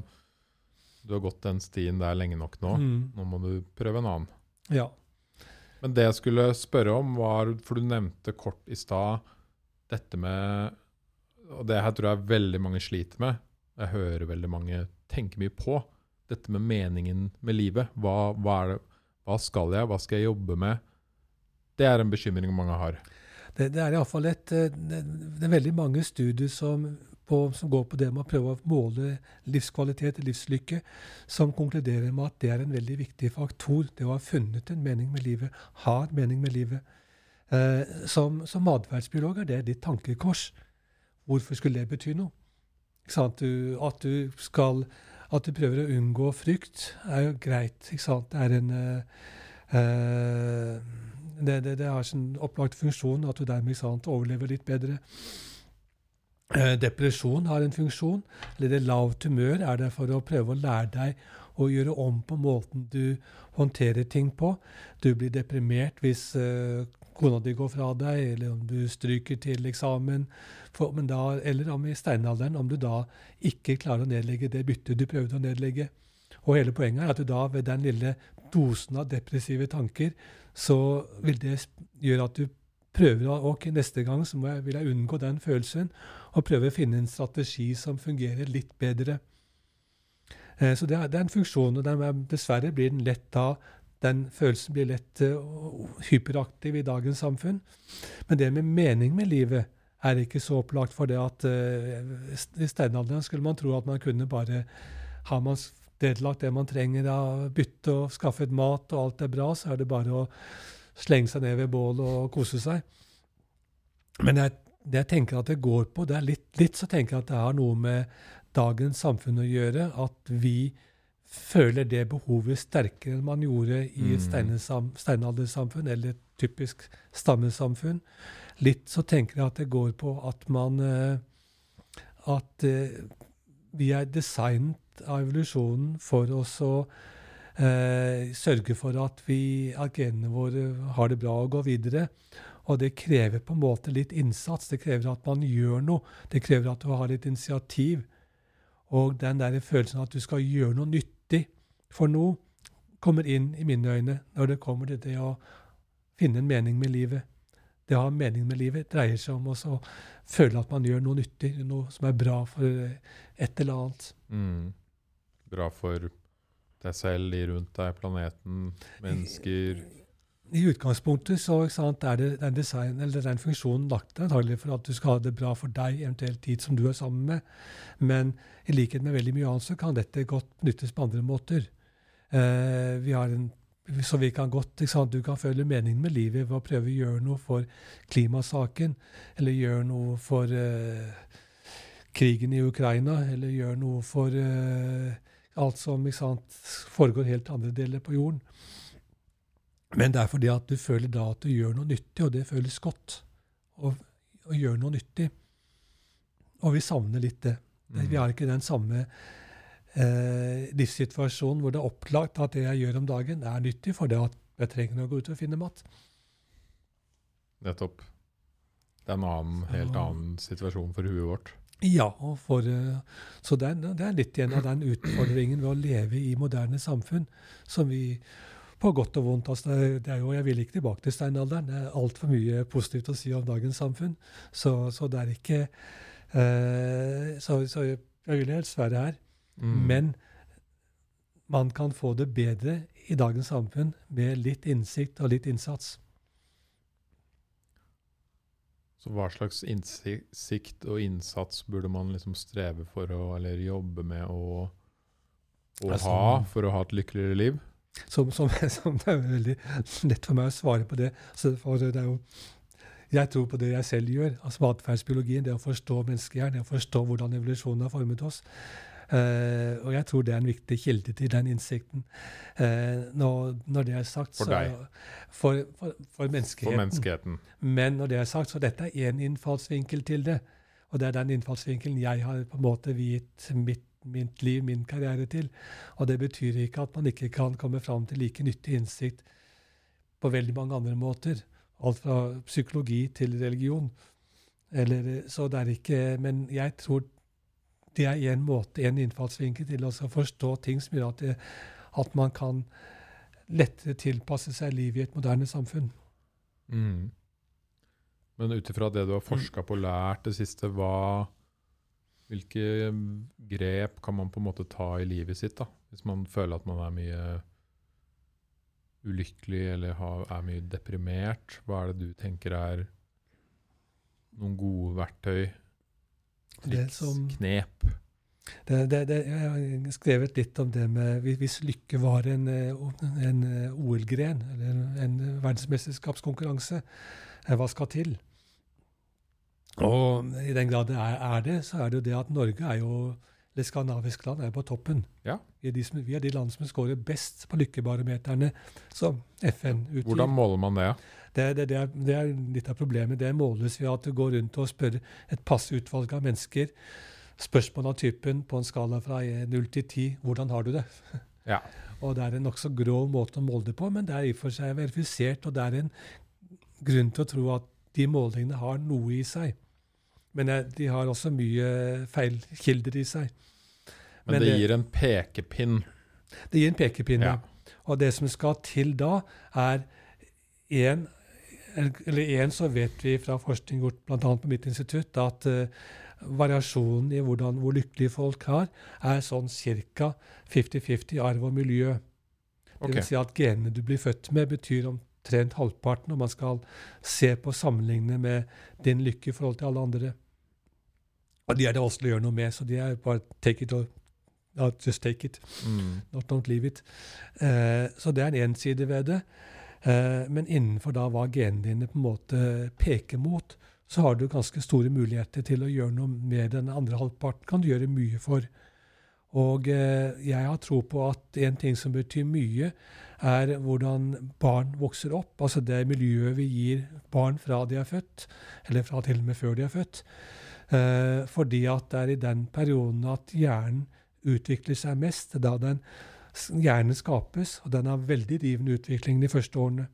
Du har gått den stien der lenge nok nå. Mm. Nå må du prøve en annen. Ja. Men det jeg skulle spørre om, var For du nevnte kort i stad dette med Og det her tror jeg veldig mange sliter med. Jeg hører veldig mange tenke mye på. Dette med meningen med livet. Hva, hva, det, hva skal jeg? Hva skal jeg jobbe med? Det er en bekymring mange har. Det, det er iallfall et eh, det, er veldig mange studier som, på, som går på det med å prøve å måle livskvalitet livslykke, som konkluderer med at det er en veldig viktig faktor. Det å ha funnet en mening med livet, har mening med livet. Eh, som, som atferdsbiolog er det ditt tankekors. Hvorfor skulle det bety noe? Du, at du skal At du prøver å unngå frykt, er jo greit. Det er en eh, eh, det, det, det har sin opplagt funksjon at du dermed sant, overlever litt bedre. Eh, depresjon har en funksjon. Eller det lavt humør er det for å prøve å lære deg å gjøre om på måten du håndterer ting på. Du blir deprimert hvis eh, kona di går fra deg, eller om du stryker til eksamen. For, da, eller om i steinalderen, om du da ikke klarer å nedlegge det byttet du prøvde å nedlegge. Og hele poenget er at du da ved den lille dosen av depressive tanker, så vil det gjøre at du prøver å Ok, neste gang så jeg, vil jeg unngå den følelsen, og prøve å finne en strategi som fungerer litt bedre. Eh, Så det er, det er en funksjon, og er, dessverre blir den lett da Den følelsen blir lett eh, hyperaktiv i dagens samfunn. Men det med mening med livet er ikke så opplagt, for det at eh, i steinalderen skulle man tro at man kunne bare Har man nedlagt det man trenger av bytte og skaffet mat, og alt er bra, så er det bare å slenge seg ned ved bålet og kose seg. Men jeg, det jeg tenker at det går på, det er litt, litt så tenker jeg at det har noe med dagens samfunn å gjøre. At vi føler det behovet sterkere enn man gjorde i et Mm. steinaldersamfunn eller et typisk stammesamfunn. Litt så tenker jeg at det går på at man eh, At eh, vi er designet av evolusjonen for oss å eh, sørge for at, vi, at genene våre har det bra og går videre. Og det krever på en måte litt innsats. Det krever at man gjør noe. Det krever at du har litt initiativ. Og den der følelsen at du skal gjøre noe nyttig for noe, kommer inn i mine øyne når det kommer til det å finne en mening med livet. Det å ha mening med livet dreier seg om å føle at man gjør noe nyttig, noe som er bra for et eller annet. Mm. Bra for deg selv, de rundt deg, planeten, mennesker. I utgangspunktet så sant, er det den design, eller den funksjonen lagt der antagelig for at du skal ha det bra for deg, eventuelt tid som du er sammen med. Men i likhet med veldig mye annet så kan dette godt nyttes på andre måter. Eh, vi har en, så vi kan godt, Du kan føle meningen med livet ved å prøve å gjøre noe for klimasaken, eller gjøre noe for eh, krigen i Ukraina, eller gjøre noe for eh, alt som sant, foregår helt andre deler på jorden. Men det er fordi at du føler da at du gjør noe nyttig, og det føles godt å, å gjøre noe nyttig. Og vi savner litt det. Det- Vi har ikke den samme eh, livssituasjonen hvor det er opplagt at det jeg gjør om dagen, er nyttig, for det at jeg trenger å gå ut og finne mat. Nettopp. Det er en annen, helt annen situasjon for huet vårt. Ja, og for, eh, så det er, det er litt igjen av den utfordringen ved å leve i moderne samfunn som vi på godt og vondt altså det, er, det er jo, Jeg vil ikke tilbake til steinalderen. Det er altfor mye positivt å si om dagens samfunn. Så, så det er ikke eh, så, så jeg vil helst være her. Mm. Men man kan få det bedre i dagens samfunn med litt innsikt og litt innsats. Så hva slags innsikt og innsats burde man liksom streve for å, eller jobbe med å, å Altså- ha for å ha et lykkeligere liv? Som, som, som det er veldig lett for meg å svare på det. For det er jo, jeg tror på det jeg selv gjør. altså Atferdsbiologien, det å forstå menneskehjernen, det å forstå hvordan evolusjonen har formet oss. Eh, og jeg tror det er en viktig kilde til den innsikten. Uh, når, når det er sagt, For så deg. For, for, for For menneskeheten. menneskeheten. Men når det er sagt, så dette er én innfallsvinkel til det. Og det er den innfallsvinkelen jeg har på en måte viet mitt, mitt liv, min karriere til. Og det betyr ikke at man ikke kan komme fram til like nyttig innsikt på veldig mange andre måter. Alt fra psykologi til religion. Eller, så det er ikke Men jeg tror det er en måte, en innfallsvinkel til å forstå ting som gjør at, det, at man kan lettere tilpasse seg livet i et moderne samfunn. Mm. Men ut ifra det du har forska på og lært det siste, hva, hvilke grep kan man på en måte ta i livet sitt? da? Hvis man føler at man er mye ulykkelig eller har, er mye deprimert. Hva er det du tenker er noen gode verktøy? Triks, som, knep? Det, det, det, jeg har skrevet litt om det med Hvis lykke var en, en OL-gren, eller en verdensmesterskapskonkurranse, eh, hva skal til? Og i den grad det er, er, det, så er det jo det at Norge er jo det skandinaviske land er på toppen. Ja. Vi, er de som, vi er de land som scorer best på lykkebarometerne som FN utgir. Hvordan måler man det? Det, det, det, er, det, er, litt av problemet. Det måles ved at du går rundt og spør et passe utvalg av mennesker spørsmål av typen på en skala fra 0 til 10 hvordan har du det? Ja. og Det er en nokså grov måte å måle det på, men det er i og for seg verifisert. Og det er en grunn til å tro at de målingene har noe i seg. Men de har også mye feilkilder i seg. Men, Men det, gir en pekepinn? Det gir en pekepinn, ja. Og det som skal til da, er én Eller en så vet vi fra forskning gjort bl.a. på mitt institutt, at uh, variasjonen i hvordan, hvor lykkelige folk har, er sånn ca. 50-50 arv og miljø. Okay. Det vil si at genene du blir født med, betyr omtrent halvparten, og man skal se på sammenligne med din lykke i forhold til alle andre. Og de er det vanskelig å gjøre noe med, så de er bare take it or just take it. Mm. Not don't leave it. Uh, så det er en side ved det. Uh, men innenfor da hva genene dine på en måte peker mot, så har du ganske store muligheter til å gjøre noe med den andre halvparten. Kan du gjøre mye for. Og eh, jeg har tro på at en ting som betyr mye, er hvordan barn vokser opp. Altså det miljøet vi gir barn fra de er født, eller fra til og med før de er født. Eh, fordi at det er i den perioden at hjernen utvikler seg mest. Da den hjernen skapes, og den har veldig rivende utvikling de første årene.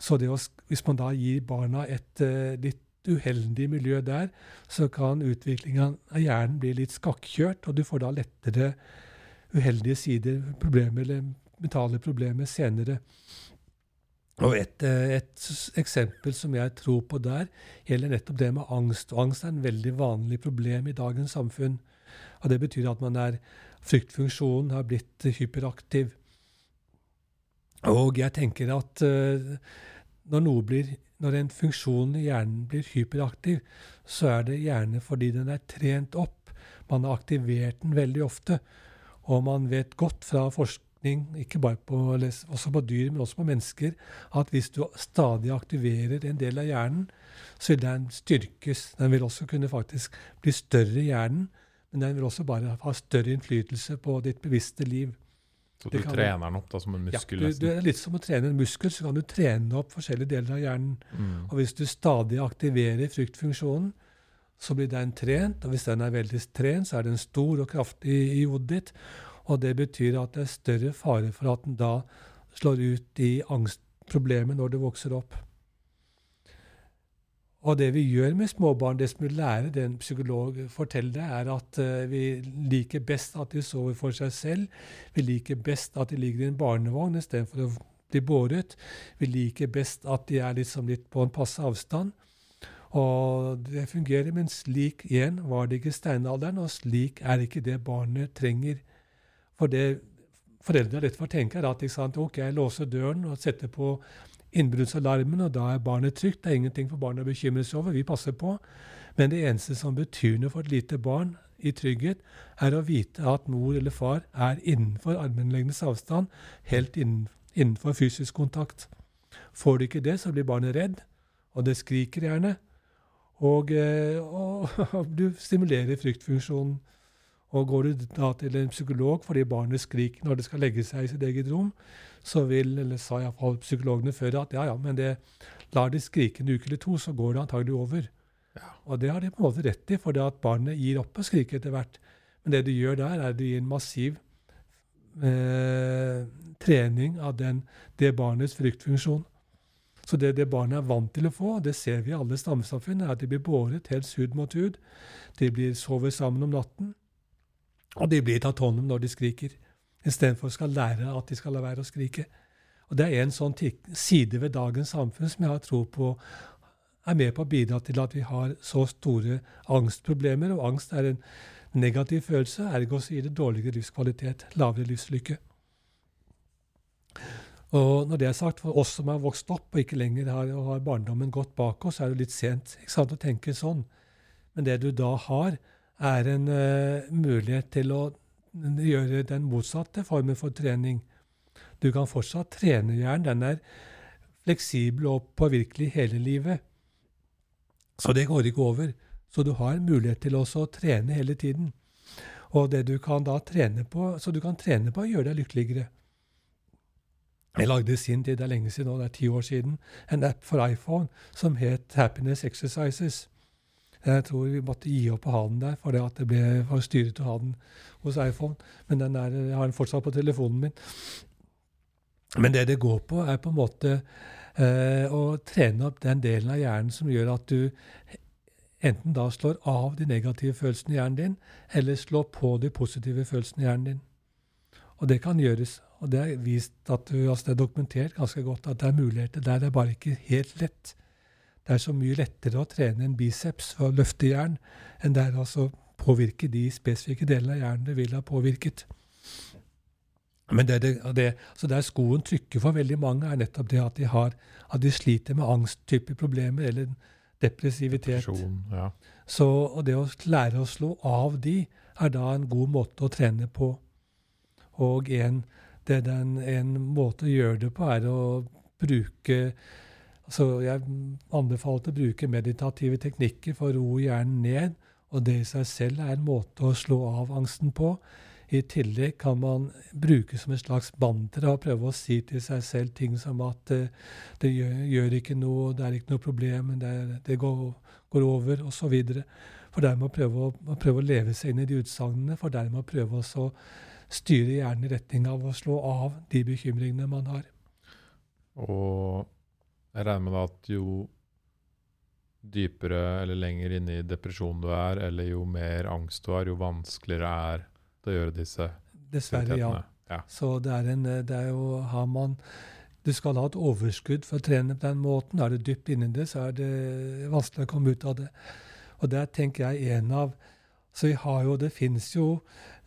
Så å, hvis man da gir barna et uh, litt uheldig miljø der, så kan utviklinga av hjernen bli litt skakkjørt, og du får da lettere uheldige sider, problemer eller mentale problemer senere. Og et, eh, et, eksempel som jeg tror på der, gjelder nettopp det med angst. Og angst er en veldig vanlig problem i dagens samfunn. Og det betyr at man er Fryktfunksjonen har blitt hyperaktiv. Og jeg tenker at uh, når blir når en funksjon i hjernen blir hyperaktiv, så er det gjerne fordi den er trent opp. Man har aktivert den veldig ofte. Og man vet godt fra forskning, ikke bare på, også på dyr, men også på mennesker, at hvis du stadig aktiverer en del av hjernen, så vil den styrkes. Den vil også kunne faktisk bli større i hjernen, men den vil også bare ha større innflytelse på ditt bevisste liv. Så du trener den opp da som en muskel? Ja, du, det er litt som å trene en muskel. Så kan du trene opp forskjellige deler av hjernen. Mm. Og hvis du stadig aktiverer fryktfunksjonen, så blir den trent. Og hvis den er veldig trent, så er den stor og kraftig i hodet ditt. Og det betyr at det er større fare for at den da slår ut i angstproblemer når du vokser opp. Og det vi gjør med småbarn, det som vi lærer den psykolog forteller, er at uh, vi liker best at de sover for seg selv. Vi liker best at de ligger i en barnevogn istedenfor å bli båret. Vi liker best at de er liksom litt på en passe avstand. Og det fungerer, men slik igjen var det ikke i steinalderen, og slik er ikke det barnet trenger. For det foreldre lett for å tenke, er at sant, ok, jeg låser døren og setter på innbruddsalarmen, og da er barnet trygt. Det er ingenting for barnet å bekymre seg over. Vi passer på. Men det eneste som betyr noe for et lite barn i trygghet, er å vite at mor eller far er innenfor armlengdes avstand, helt innenfor fysisk kontakt. Får du ikke det, så blir barnet redd, og det skriker gjerne. Og, eh, og, og du stimulerer fryktfunksjonen. Og går du da til en psykolog fordi barnet skriker når det skal legge seg i sitt eget rom, så vil, eller sa iallfall psykologene før, at ja, ja, men det, lar de skrike en uke eller to, så går det antagelig over. Ja. Og det har de på en måte rett i, for det at barnet gir opp å skrike etter hvert. Men det du gjør der, er at du gir en massiv eh, trening av den, det barnets fryktfunksjon. Så det det barnet er vant til å få, det ser vi i alle stammesamfunn, er at de blir båret helt hud mot hud. De blir sover sammen om natten, og de blir tatt hånd om når de skriker. Istedenfor skal lære at de skal la være å skrike. Og Det er en sånn side ved dagens samfunn som jeg har tro på er med på å bidra til at vi har så store angstproblemer. Og angst er en negativ følelse, ergo så gir det dårligere livskvalitet, lavere livslykke. Og når det er sagt, for oss som har vokst opp og ikke lenger har, har barndommen gått bak oss, er det litt sent sant, å tenke sånn. Men det du da har, er en uh, mulighet til å gjøre den motsatte formen for trening. Du kan fortsatt trene hjernen. Den er fleksibel og påvirkelig hele livet. Så det går ikke over. Så du har mulighet til å trene hele tiden. Og det du kan da trene på, Så du kan trene på å gjøre deg lykkeligere. Jeg lagde i sin tid, det er lenge siden nå, det er ti år siden, en app for iPhone som het Happiness Exercises. Jeg tror vi måtte gi opp å ha den der, for det, at det ble for styret å ha den hos iPhone. Men den er, jeg har den fortsatt på telefonen min. Men det det går på, er på en måte eh, å trene opp den delen av hjernen som gjør at du enten da slår av de negative følelsene i hjernen din, eller slår på de positive følelsene i hjernen din. Og det kan gjøres. Og det er vist at du, altså det er dokumentert ganske godt at det er muligheter der. Det er bare ikke helt lett. Det er så mye lettere å trene en biceps for å løfte jern enn det er altså påvirke de spesifikke delene av hjernen det vil ha påvirket. Men det, det, det, så der skoen trykker for veldig mange, er nettopp det at de, har, at de sliter med angsttype problemer eller depressivitet. Ja. Så og det å lære å slå av de er da en god måte å trene på. Og en, det den, en måte å gjøre det på, er å bruke altså Jeg anbefalte å bruke meditative teknikker for å roe hjernen ned. Og det i seg selv er en måte å slå av angsten på. I tillegg kan man bruke som et slags mantra og prøve å si til seg selv ting som at uh, det gjør, gjør, ikke noe, det er ikke noe problem, det, det går, går, over, osv. For dermed å prøve å, å, prøve å leve seg inn i de utsagnene, for dermed å prøve å styre hjernen i retning av å slå av de bekymringene man har. Og jeg regner med at jo dypere eller lenger inne i depresjon du er, eller jo mer angst du har, jo vanskeligere er det å gjøre disse Dessverre, ja. ja. Så det er, en, det er jo Har man Du skal ha et overskudd for å trene på den måten. Er du dypt inni det, så er det vanskelig å komme ut av det. Og der tenker jeg en av Så vi har jo Det fins jo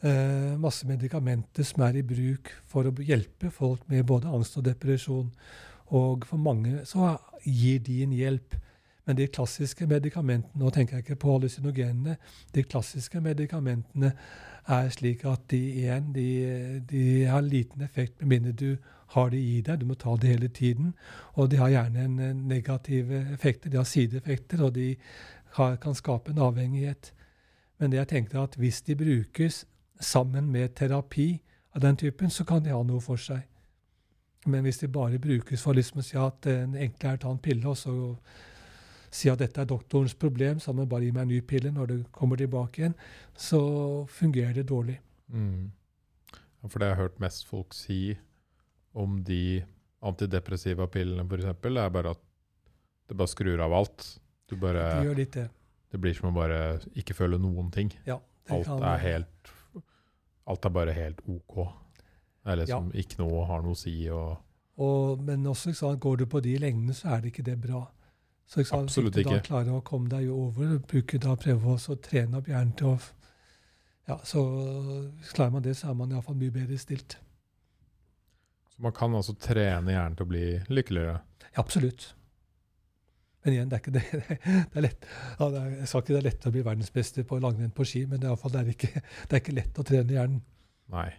eh, masse medikamenter som er i bruk for å hjelpe folk med både angst og depresjon. Og for mange så gir de en hjelp. Men de klassiske medikamentene, nå tenker jeg ikke på hallusinogenene, de klassiske medikamentene er slik at de igjen de, de har liten effekt med mindre du har det i deg. Du må ta det hele tiden. Og de har gjerne en negative effekter. De har sideeffekter, og de har, kan skape en avhengighet. Men det jeg tenkte at hvis de brukes sammen med terapi av den typen, så kan de ha noe for seg. Men hvis de bare brukes for liksom å si at det enkle er å ta en pille, og så si at dette er doktorens problem, så han bare gi meg en ny pille når det kommer tilbake igjen, så fungerer det dårlig. Mm. For det jeg har hørt mest folk si om de antidepressiva pillene, f.eks., er bare at det bare skrur av alt. Du bare, det gjør litt det. Det blir som å bare ikke føle noen ting. Ja, alt er helt Alt er bare helt OK. Det er liksom ja. ikke noe har noe å si. Og, og, men også, sant, går du på de lengdene, så er det ikke det bra. Så jeg Absolutt ikke. Da klarer å komme deg over, bruke da prøve å trene opp hjernen til å ja, så Klarer man det, så er man iallfall mye bedre stilt. Så man kan altså trene hjernen til å bli lykkeligere? Ja, absolutt. Men igjen, det er ikke det. Det er lett. Ja, det er, jeg sa ikke det er lett å bli verdensmester på langrenn på ski, men det er, det er, ikke, det er ikke lett å trene hjernen. Nei.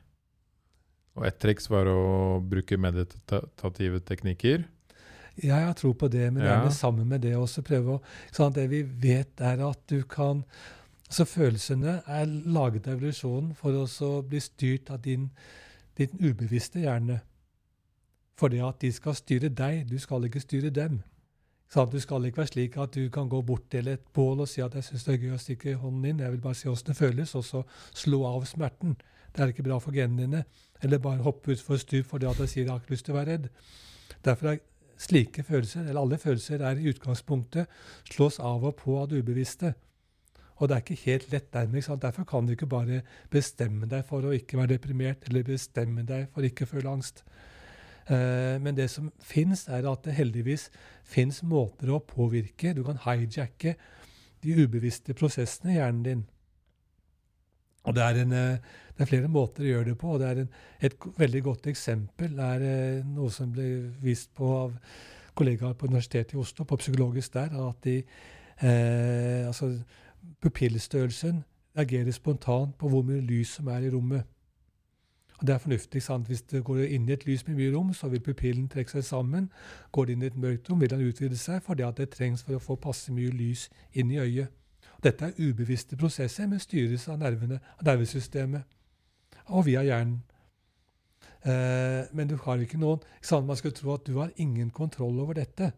Og et triks var å bruke meditative teknikker. Ja, jeg har tro på det, men ja. det er sammen med det også prøve å sånn, Det vi vet, er at du kan altså Følelsene er laget av evolusjonen for å bli styrt av din, din ubevisste hjerne. For det at de skal styre deg, du skal ikke styre dem. Sånn, Du skal ikke være slik at du kan gå bort til et bål og si at 'jeg syns det er gøy å stikke hånden inn', jeg vil bare si åssen det føles, og så slå av smerten. Det er ikke bra for genene dine. Eller bare hoppe utfor stup fordi at jeg sier 'jeg har ikke lyst til å være redd'. Derfor er slike følelser, eller alle følelser, er i utgangspunktet slås av og på av det ubevisste. Og det er ikke helt lett dermed. Sant? Derfor kan du ikke bare bestemme deg for å ikke være deprimert, eller bestemme deg for ikke å føle angst. Eh, men det som fins, er at det heldigvis fins måter å påvirke. Du kan hijacke de ubevisste prosessene i hjernen din. Og det er, en, eh, det er, flere måter å gjøre det på. og det er en, Et veldig godt eksempel er eh, noe som ble vist på av kollegaer på Universitetet i Oslo, på Psykologisk der, at de, eh, altså, pupillstørrelsen reagerer spontant på hvor mye lys som er i rommet. Og Det er fornuftig. sant? Hvis det går inn i et lys med mye rom, så vil pupillen trekke seg sammen. Går det inn i et mørkt rom, vil den utvide seg fordi det trengs for å få passe mye lys inn i øyet. Dette er ubevisste prosesser, men styres av nervene, av nervesystemet og via hjernen. Eh, men du har ikke noen sant? Man skulle tro at du har ingen kontroll over dette.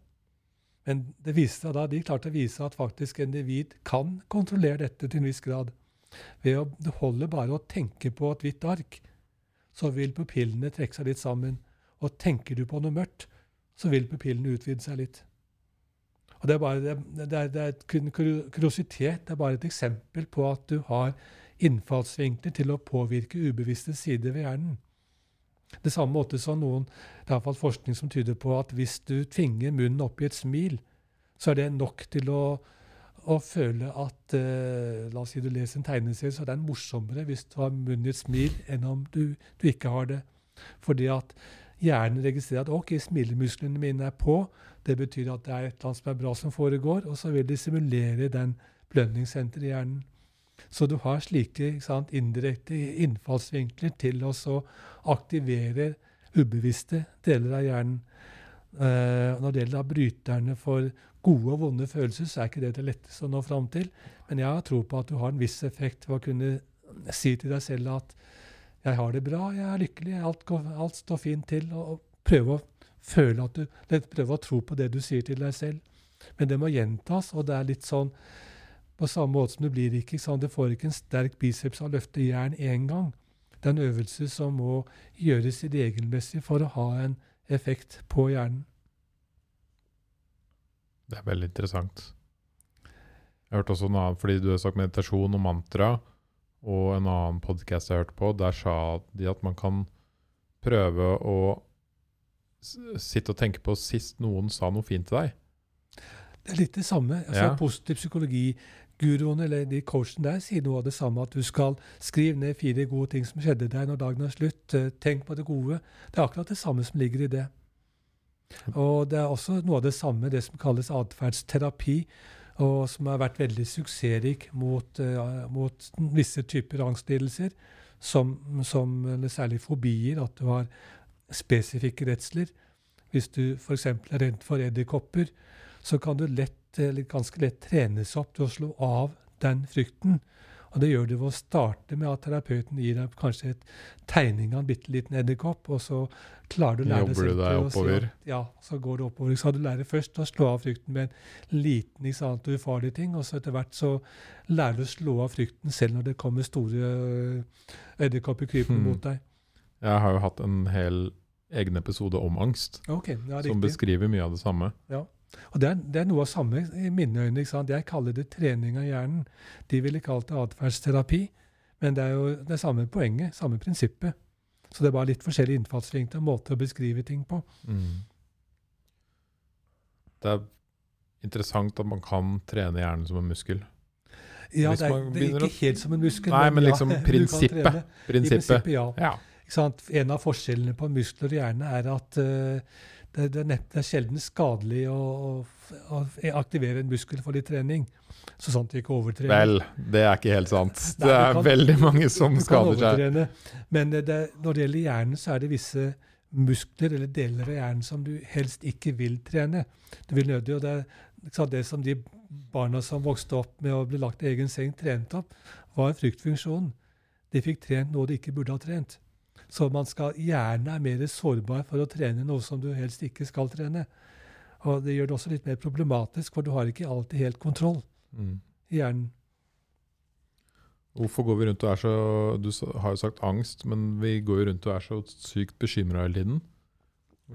Men det viste da, de klarte å vise at faktisk individ kan kontrollere dette til en viss grad. Ved å Det holder bare å tenke på et hvitt ark, så vil pupillene trekke seg litt sammen. Og tenker du på noe mørkt, så vil pupillene utvide seg litt. Og Det er bare det, er, det er kuriositet. Det er bare et eksempel på at du har innfallsvinkler til å påvirke ubevisste sider ved hjernen. Det samme måte som noen, det er forskning som tyder på at hvis du tvinger munnen opp i et smil, så er det nok til å, å føle at eh, La oss si du leser en tegneserie, så er den morsommere hvis du har munnen i et smil, enn om du, du ikke har det. Fordi at hjernen registrerer at ok, smilemusklene mine er på, det betyr at det er et eller annet som er bra som foregår, og så vil de simulere den belønningssenteret i hjernen. Så du har slike sant, indirekte innfallsvinkler til å aktivere ubevisste deler av hjernen. Uh, når det gjelder bryterne for gode og vonde følelser, så er ikke det det letteste å nå fram til. Men jeg har tro på at du har en viss effekt ved å kunne si til deg selv at 'jeg har det bra, jeg er lykkelig, alt, går, alt står fint til', og, og prøve å føle at du, prøve å tro på det du sier til deg selv. Men det må gjentas, og det er litt sånn på samme måte som du blir ikke sant? Du får ikke en sterk biceps av å løfte jern én gang. Det er en øvelse som må gjøres regelmessig for å ha en effekt på hjernen. Det er veldig interessant. Jeg har hørt også noe annet, fordi du har sagt meditasjon og mantra, og en annen podkast jeg hørte på, der sa de at man kan prøve å sitte og tenke på sist noen sa noe fint til deg. Det er litt det samme. Altså, ja. Positiv psykologi. Guruen eller de coachen der sier noe av det samme. At du skal skrive ned fire gode ting som skjedde deg når dagen er slutt. Eh, tenk på det gode. Det er akkurat det samme som ligger i det. Og det er også noe av det samme, det som kalles atferdsterapi, og som har vært veldig suksessrik mot, uh, mot visse typer angstlidelser, som, som særlig fobier, at du har spesifikke redsler. Hvis du f.eks. er redd for edderkopper, så kan du lett eller ganske lett trenes opp til å slå av den frykten. Og det gjør du ved å starte med at terapeuten gir deg kanskje et tegning av en bitte liten edderkopp, og så klarer du å lære deg Jobber du deg oppover? Si, ja, så går du oppover. Så du lærer først å slå av frykten med en liten ikke sant, ufarlig ting, og så etter hvert så lærer du å slå av frykten selv når det kommer store øh, edderkopper krypende hmm. mot deg. Jeg har jo hatt en hel egen episode om angst, okay, ja, som beskriver mye av det samme. Ja. Og det er, det er, noe av samme i mine øyne. ikke sant? Jeg kaller det trening av hjernen. De ville kalt det atferdsterapi. Men det er jo det samme poenget, samme prinsippet. Så det er bare litt forskjellig innfallsvinkler og måte å beskrive ting på. Mm. Det er interessant at man kan trene hjernen som en muskel. Ja, det er, det er ikke helt som en muskel. Nei, men, liksom ja, prinsippet. prinsippet. prinsippet ja. ja. En av forskjellene på muskler og hjerne er at uh, det, det, er, er sjelden skadelig å, å, aktivere en muskel for litt trening. Så sant vi ikke overtrener. Vel, det er ikke helt sant. Nei, det er kan, veldig mange som skader seg. Men det, når det gjelder hjernen, så er det visse muskler eller deler av hjernen som du helst ikke vil trene. Du vil nødig, og det er det som de barna som vokste opp med å bli lagt i egen seng, trente opp, var fryktfunksjonen. De fikk trent noe de ikke burde ha trent. Så man skal gjerne er mer sårbar for å trene noe som du helst ikke skal trene. Og det gjør det også litt mer problematisk, for du har ikke alltid helt kontroll Mm. i hjernen. Hvorfor går vi rundt og er så Du har jo sagt angst, men vi går jo rundt og er så sykt bekymra hele tiden.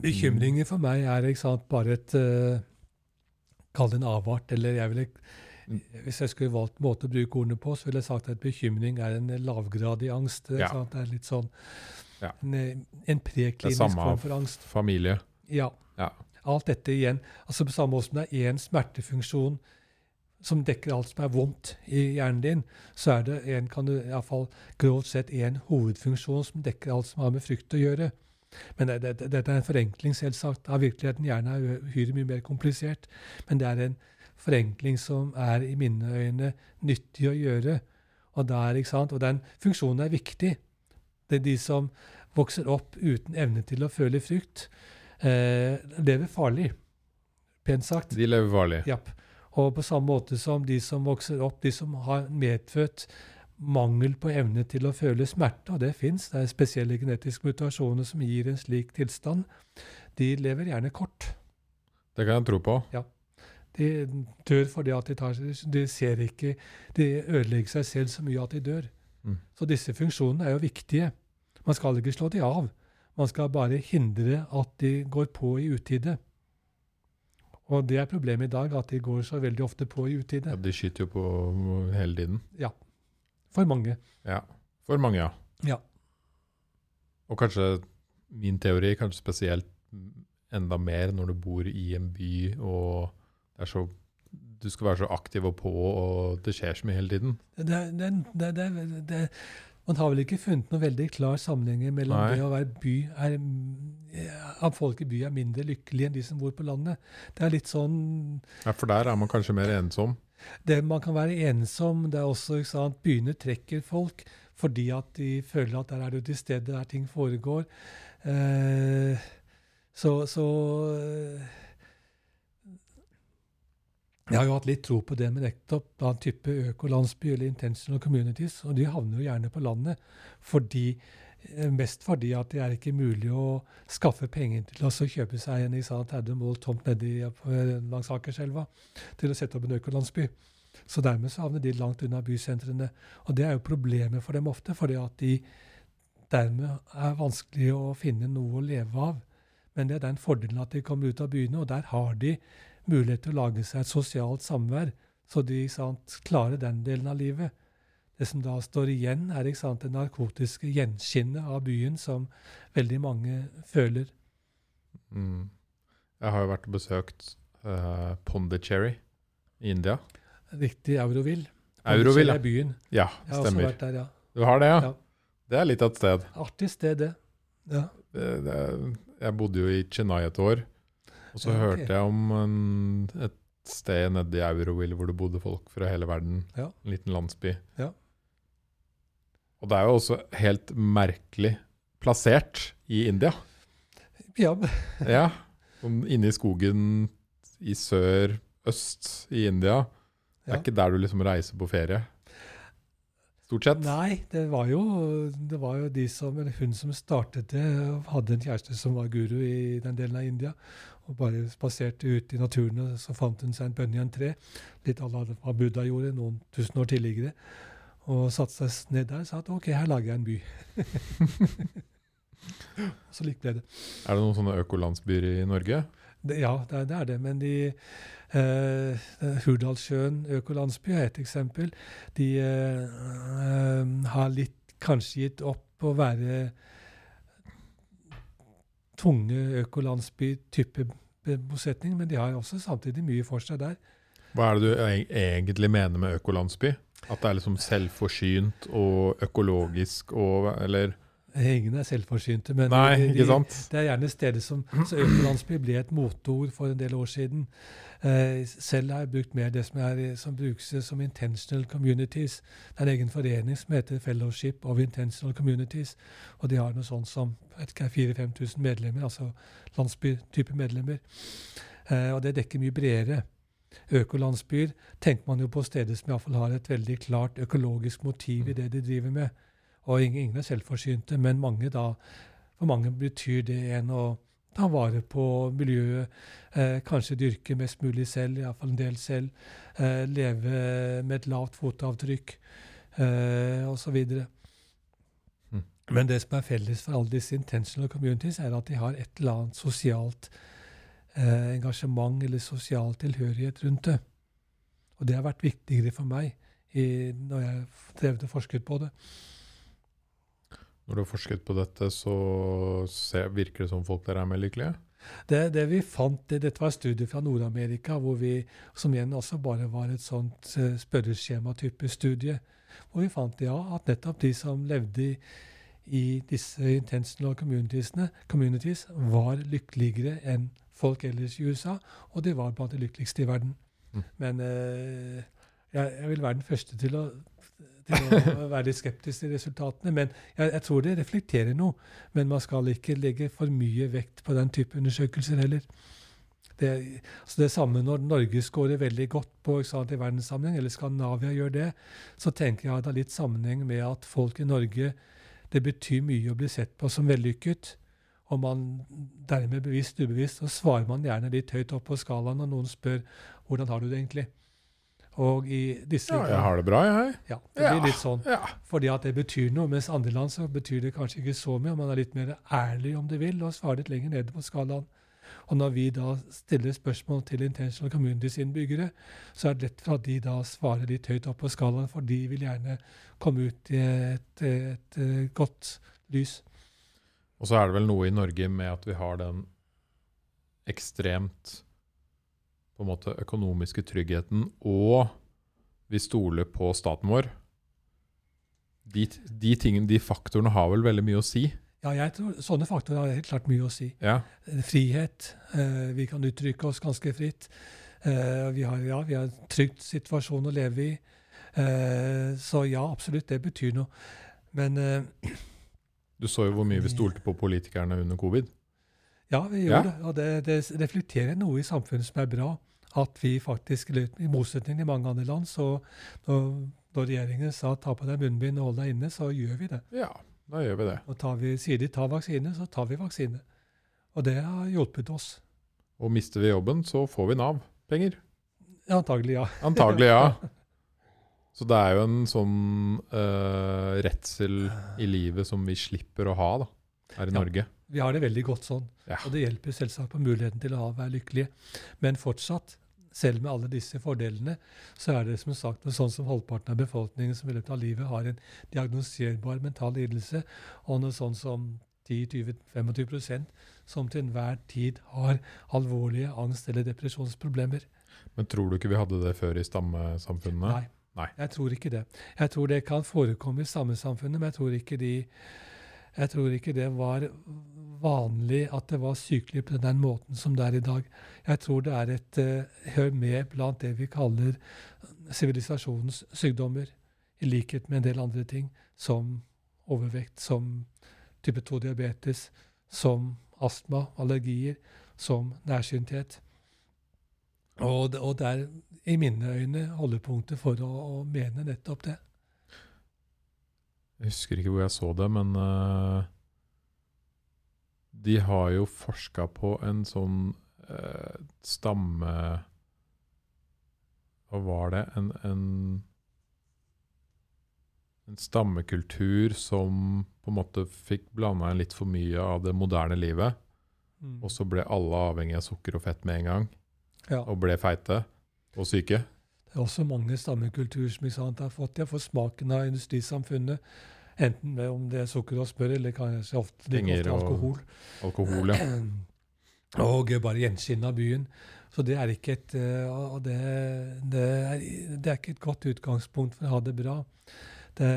Bekymringer for meg er sant, bare et uh, Kall det en avart. Eller jeg ville, Mm. hvis jeg skulle valgt måte å bruke ordene på, så ville jeg sagt at bekymring er en lavgradig angst. Ja. sant? Det er litt sånn Ja. en, eh, en Det preklinisk form for angst. familie. Ja. Ja. Alt dette igjen. altså På samme måte som det er én smertefunksjon som dekker alt som er vondt i hjernen din, så er det en, kan du iallfall grovt sett én hovedfunksjon som dekker alt som har med frykt å gjøre. Men det, det, dette er en forenkling, selvsagt, av virkeligheten. Hjernen er uhyre mye mer komplisert. Men det er en forenkling som er i mine øyne nyttig å gjøre. Og, der, og den funksjonen er viktig. Det er de som vokser opp uten evne til å føle frykt, eh, lever farlig, pent sagt. De lever farlig. Ja. Og på samme måte som de som vokser opp, de som har medfødt mangel på evne til å føle smerte, og det fins, det er spesielle genetiske mutasjoner som gir en slik tilstand, de lever gjerne kort. Det kan jeg tro på. De dør fordi at de, tar, de ser ikke De ødelegger seg selv så mye at de dør. Mm. Så disse funksjonene er jo viktige. Man skal ikke slå de av. Man skal bare hindre at de går på i utide. Og det er problemet i dag, at de går så veldig ofte på i utide. Ja, de skyter jo på hele tiden. Ja. For mange. Ja. For mange, ja. Ja. Og kanskje min teori, kanskje spesielt enda mer når du bor i en by og det er så du skal være så aktiv og på, og det skjer så mye hele tiden. Det, det, det, man har vel ikke funnet noen veldig klar sammenheng mellom Nei. det å være by er, At folk i by er mindre lykkelige enn de som bor på landet. Det er litt sånn Ja, For der er man kanskje mer ensom. det Man kan være ensom. Det er også ikke sant, Byene trekker folk fordi at de føler at der er du til stede der ting foregår. Eh, så, så eh, Jeg har jo hatt litt tro på det med nettopp da type økolandsby eller intentional communities, og de havner jo gjerne på landet fordi eh, Mest fordi at det er ikke mulig å skaffe penger til å kjøpe seg en i sant, 30 mål tomt nedi på- langs Akerselva til å sette opp en økolandsby. Så dermed så havner de langt unna bysentrene. Og det er jo problemet for dem ofte, fordi at de dermed er vanskelig å finne noe å leve av. Men det er den fordelen at de kommer ut av byene, og der har de mulighet til å lage seg et sosialt samvær, så de sant, klarer den delen av livet. Det som da står igjen, er sant, det narkotiske gjenskinnet av byen som veldig mange føler. Mm. Jeg har jo vært og besøkt uh, Pondicherry i India. Riktig Euroville. Euroville, er byen. ja. Jeg har også Stemmer. der, ja. Du har det, ja? Ja. Det er litt av et sted. Artig sted, det. Ja. Det, det, jeg bodde jo i Chennai et år, og så Ja, okay. hørte jeg om en, et sted nede i Euroville hvor det bodde folk fra hele verden. Ja. En liten landsby. Ja. Og det er jo også helt merkelig plassert i India. ja. Ja. Inne i skogen i sør-øst i India. Det er ikke der du liksom reiser på ferie. Stort sett. Nei, det var, jo, det var jo de som, eller hun som startet det, hadde en kjæreste som var guru i den delen av India. Og bare spaserte ut i naturen, og så fant hun seg en bønn-tre. Litt à la hva Buddha gjorde noen tusen år tidligere. Og satte seg ned der og sa at ok, her lager jeg en by. så lik ble det. Er det noen sånne økolandsbyer i Norge? det. Ja, det er det. Er det. Men de eh, Hurdalssjøen økolandsby er et eksempel. De eh, eh, har litt kanskje gitt opp å være tunge økolandsby-type bosetning, men de har også samtidig mye for seg der. Hva er det du e- egentlig mener med økolandsby? At det er liksom selvforsynt og økologisk og Eller Ingen er selvforsynte, men Nei, de, de, det er gjerne steder som Så økolandsby ble et moteord for en del år siden. Eh, selv har jeg brukt mer det som, er, som brukes som intentional communities. Det er en egen forening som heter Fellowship of Intentional Communities. Og de har noe sånt som 4000-5000 medlemmer, altså landsbytype medlemmer. Eh, og det dekker mye bredere. Økolandsbyer tenker man jo på steder som iallfall har et veldig klart økologisk motiv i det de driver med. Og ingen, ingen er selvforsynte, men mange da, for mange betyr det en å ta vare på miljøet, eh, kanskje dyrke mest mulig selv, iallfall en del selv, eh, leve med et lavt fotavtrykk eh, osv. Mm. Men det som er felles for alle disse intentional communities, er at de har et eller annet sosialt eh, engasjement eller sosial tilhørighet rundt det. Og det har vært viktigere for meg i, når jeg drev og forsket på det. Når du har forsket på dette, så ser, virker det som folk der er mer lykkelige? Det, det vi fant, det, Dette var et studie fra Nord-Amerika, som igjen også bare var et sånt uh, spørreskjema-type studie. Hvor vi fant ja, at nettopp de som levde i, i disse intentional communities, var lykkeligere enn folk ellers i USA, og de var blant de lykkeligste i verden. Mm. Men eh, jeg, jeg, vil være den første til å, til å være litt skeptisk til resultatene. Men jeg, jeg, tror det reflekterer noe. Men man skal ikke legge for mye vekt på den type undersøkelser heller. Det, altså det samme når Norge scorer veldig godt på eksamen i verdenssammenheng, eller Skandinavia gjør det, så tenker jeg at det har litt sammenheng med at folk i Norge Det betyr mye å bli sett på som vellykket. Og man dermed bevisst ubevisst, så svarer man gjerne litt høyt opp på skalaen når noen spør hvordan har du det egentlig. Og i disse Ja, jeg har det bra, jeg. Ja, det blir litt sånn. Ja. Fordi at det betyr noe. Mens andre land så betyr det kanskje ikke så mye. Man er litt mer ærlig, om du vil, og svarer litt lenger nede på skalaen. Og når vi da stiller spørsmål til Intentional Communities innbyggere, så er det lett for at de da svarer litt høyt opp på skalaen, for de vil gjerne komme ut i et, et, et godt lys. Og så er det vel noe i Norge med at vi har den ekstremt på en måte økonomiske tryggheten, og vi stoler på staten vår. De, de, tingene, de faktorene har vel veldig mye å si? Ja, jeg tror sånne faktorer har helt klart mye å si. Ja. Frihet. Eh, vi kan uttrykke oss ganske fritt. Eh, vi, har, ja, vi har en trygg situasjon å leve i. Eh, så ja, absolutt, det betyr noe. Men eh, Du så jo hvor mye vi stolte på politikerne under covid. Ja, vi gjør Ja. det. Og det, det reflekterer noe i samfunnet som er bra. At vi faktisk, i motsetning til mange andre land, så når, når regjeringen sa ta på deg munnbind og hold deg inne, så gjør vi det. Ja, da gjør vi det. Og tar vi, sier de ta vaksine, så tar vi vaksine. Og det har hjulpet oss. Og mister vi jobben, så får vi Nav-penger. Antagelig, ja. Antagelig, ja. Så det er jo en sånn uh, redsel i livet som vi slipper å ha da, her i Ja. Norge. Vi har det veldig godt sånn. Ja. Og det hjelper selvsagt på muligheten til å være lykkelige. Men fortsatt, selv med alle disse fordelene, så er det som sagt sånn som halvparten av befolkningen som i løpet av livet har en diagnoserbar mental lidelse, og noe sånn som 10-20-25 som til enhver tid har alvorlige angst- eller depresjonsproblemer. Men tror du ikke vi hadde det før i stammesamfunnene? Nei. Nei. Jeg tror ikke det. Jeg tror det kan forekomme i stammesamfunnet, men jeg tror ikke de jeg tror ikke det var vanlig at det var sykelig på den måten som det er i dag. Jeg tror det er et uh, hør med blant det vi kaller sivilisasjonens sykdommer, i likhet med en del andre ting, som overvekt, som type 2-diabetes, som astma, allergier, som nærsynthet. Og og det er i mine øyne holdepunktet for å, å mene nettopp det. Jeg husker ikke hvor jeg så det, men uh, de har jo forska på en sånn uh, stamme Hva var det? En, en, en stammekultur som på en måte fikk blanda inn litt for mye av det moderne livet. Mm. Og så ble alle avhengig av sukker og fett med en gang, Ja. og ble feite og syke. Det er også mange stammekulturer som sant, har fått har fått smaken av industrisamfunnet. Enten med om det er sukker og smør, eller kanskje ofte, like ofte alkohol. Alkohol, ja. Og bare gjenskinn av byen. Så det er ikke et, og det, det, er, det er ikke et godt utgangspunkt for å ha det bra. Det,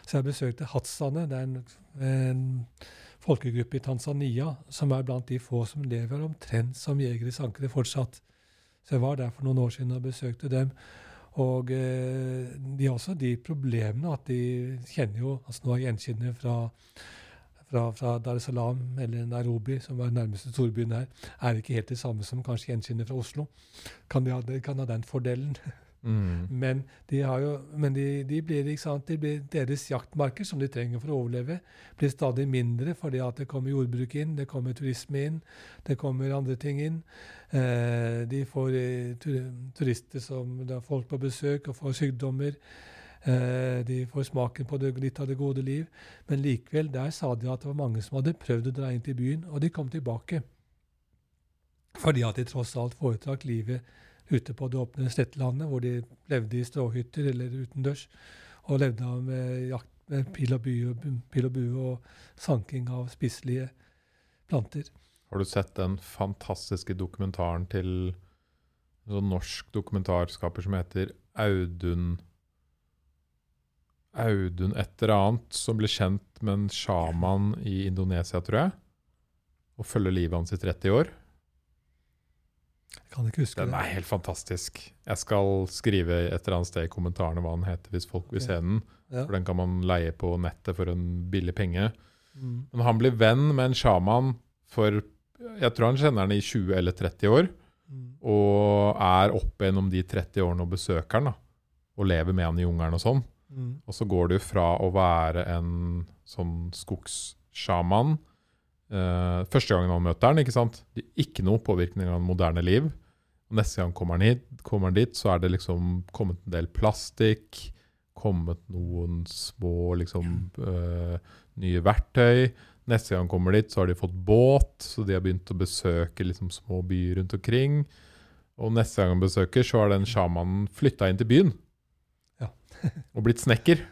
så jeg besøkte Hatsane. Det er en, en folkegruppe i Tanzania som er blant de få som lever omtrent som jegere i sankere fortsatt. Så jeg var der for noen år siden og besøkte dem. Og eh, de har også de problemene at de kjenner jo altså Nå er gjenkjennende fra, fra, fra Dar es Salaam eller Nairobi, som er nærmeste storbyen her, er ikke helt det samme som kanskje gjenkjennende fra Oslo. Kan de ha, kan ha den fordelen. Mm. Men, de, jo, men de, de, blir, sant, de blir, deres jaktmarker, som de trenger for å overleve, blir stadig mindre fordi at det kommer jordbruk inn, det kommer turisme inn, det kommer andre ting inn. Eh, de får eh, turister som da folk på besøk og får sykdommer. Eh, de får smaken på det, litt av det gode liv. Men likevel, der sa de at det var mange som hadde prøvd å dra inn til byen, og de kom tilbake. Fordi at de tross alt foretrakk livet ute på det åpne slettelandet, hvor de levde i stråhytter eller utendørs, og levde av med jakt med pil og, bue, og bue og sanking av spiselige planter. Har du sett den fantastiske dokumentaren til en sånn norsk dokumentarskaper som heter Audun Audun et eller annet, som ble kjent med en sjaman i Indonesia, tror jeg, og følger livet hans i 30 år? Jeg kan ikke huske den det. er helt fantastisk. Jeg skal skrive et eller annet sted i kommentarene hva den heter, hvis folk vil se den. Ja. For den kan man leie på nettet for en billig penge. Mm. Men han blir venn med en sjaman for Jeg tror han kjenner den i 20 eller 30 år. Mm. Og er opp gjennom de 30 årene og besøker han. da. Og lever med han i jungelen og sånn. Mm. Og så går det jo fra å være en sånn skogssjaman Uh, første gangen han møter den, ikke sant? Det er ikke noe påvirkning av moderne liv. Neste gang kommer han, hit, kommer han dit, så er det liksom kommet en del plastikk, kommet noen små liksom uh, nye verktøy. Neste gang han kommer dit, så har de fått båt, så de har begynt å besøke liksom små byer rundt omkring. Og neste gang han besøker, så har den sjamanen flytta inn til byen. Ja. og blitt snekker.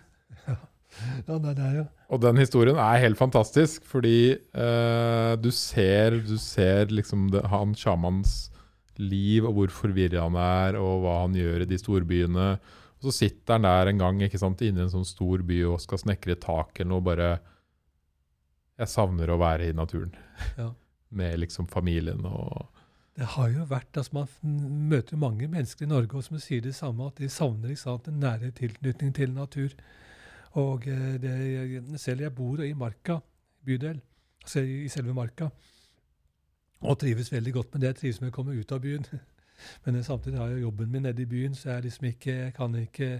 Ja, det er jo Og den historien er helt fantastisk, fordi uh, du ser, du ser liksom det, han sjamanens liv, og hvor forvirra han er, og hva han gjør i de storbyene. Og så sitter han der en gang ikke sant, inne i en sånn stor by og skal snekre tak eller noe, bare Jeg savner å være i naturen. Ja. Med liksom familien og Det har jo vært altså Man møter mange mennesker i Norge og som sier det samme, at de savner ikke sant, en nære tilknytning til natur. Og eh, det, selv jeg bor i Marka bydel, altså i selve Marka, og trives veldig godt med det. Jeg trives med å komme ut av byen. Men samtidig har jeg jobben min nede i byen, så jeg, liksom ikke, jeg kan ikke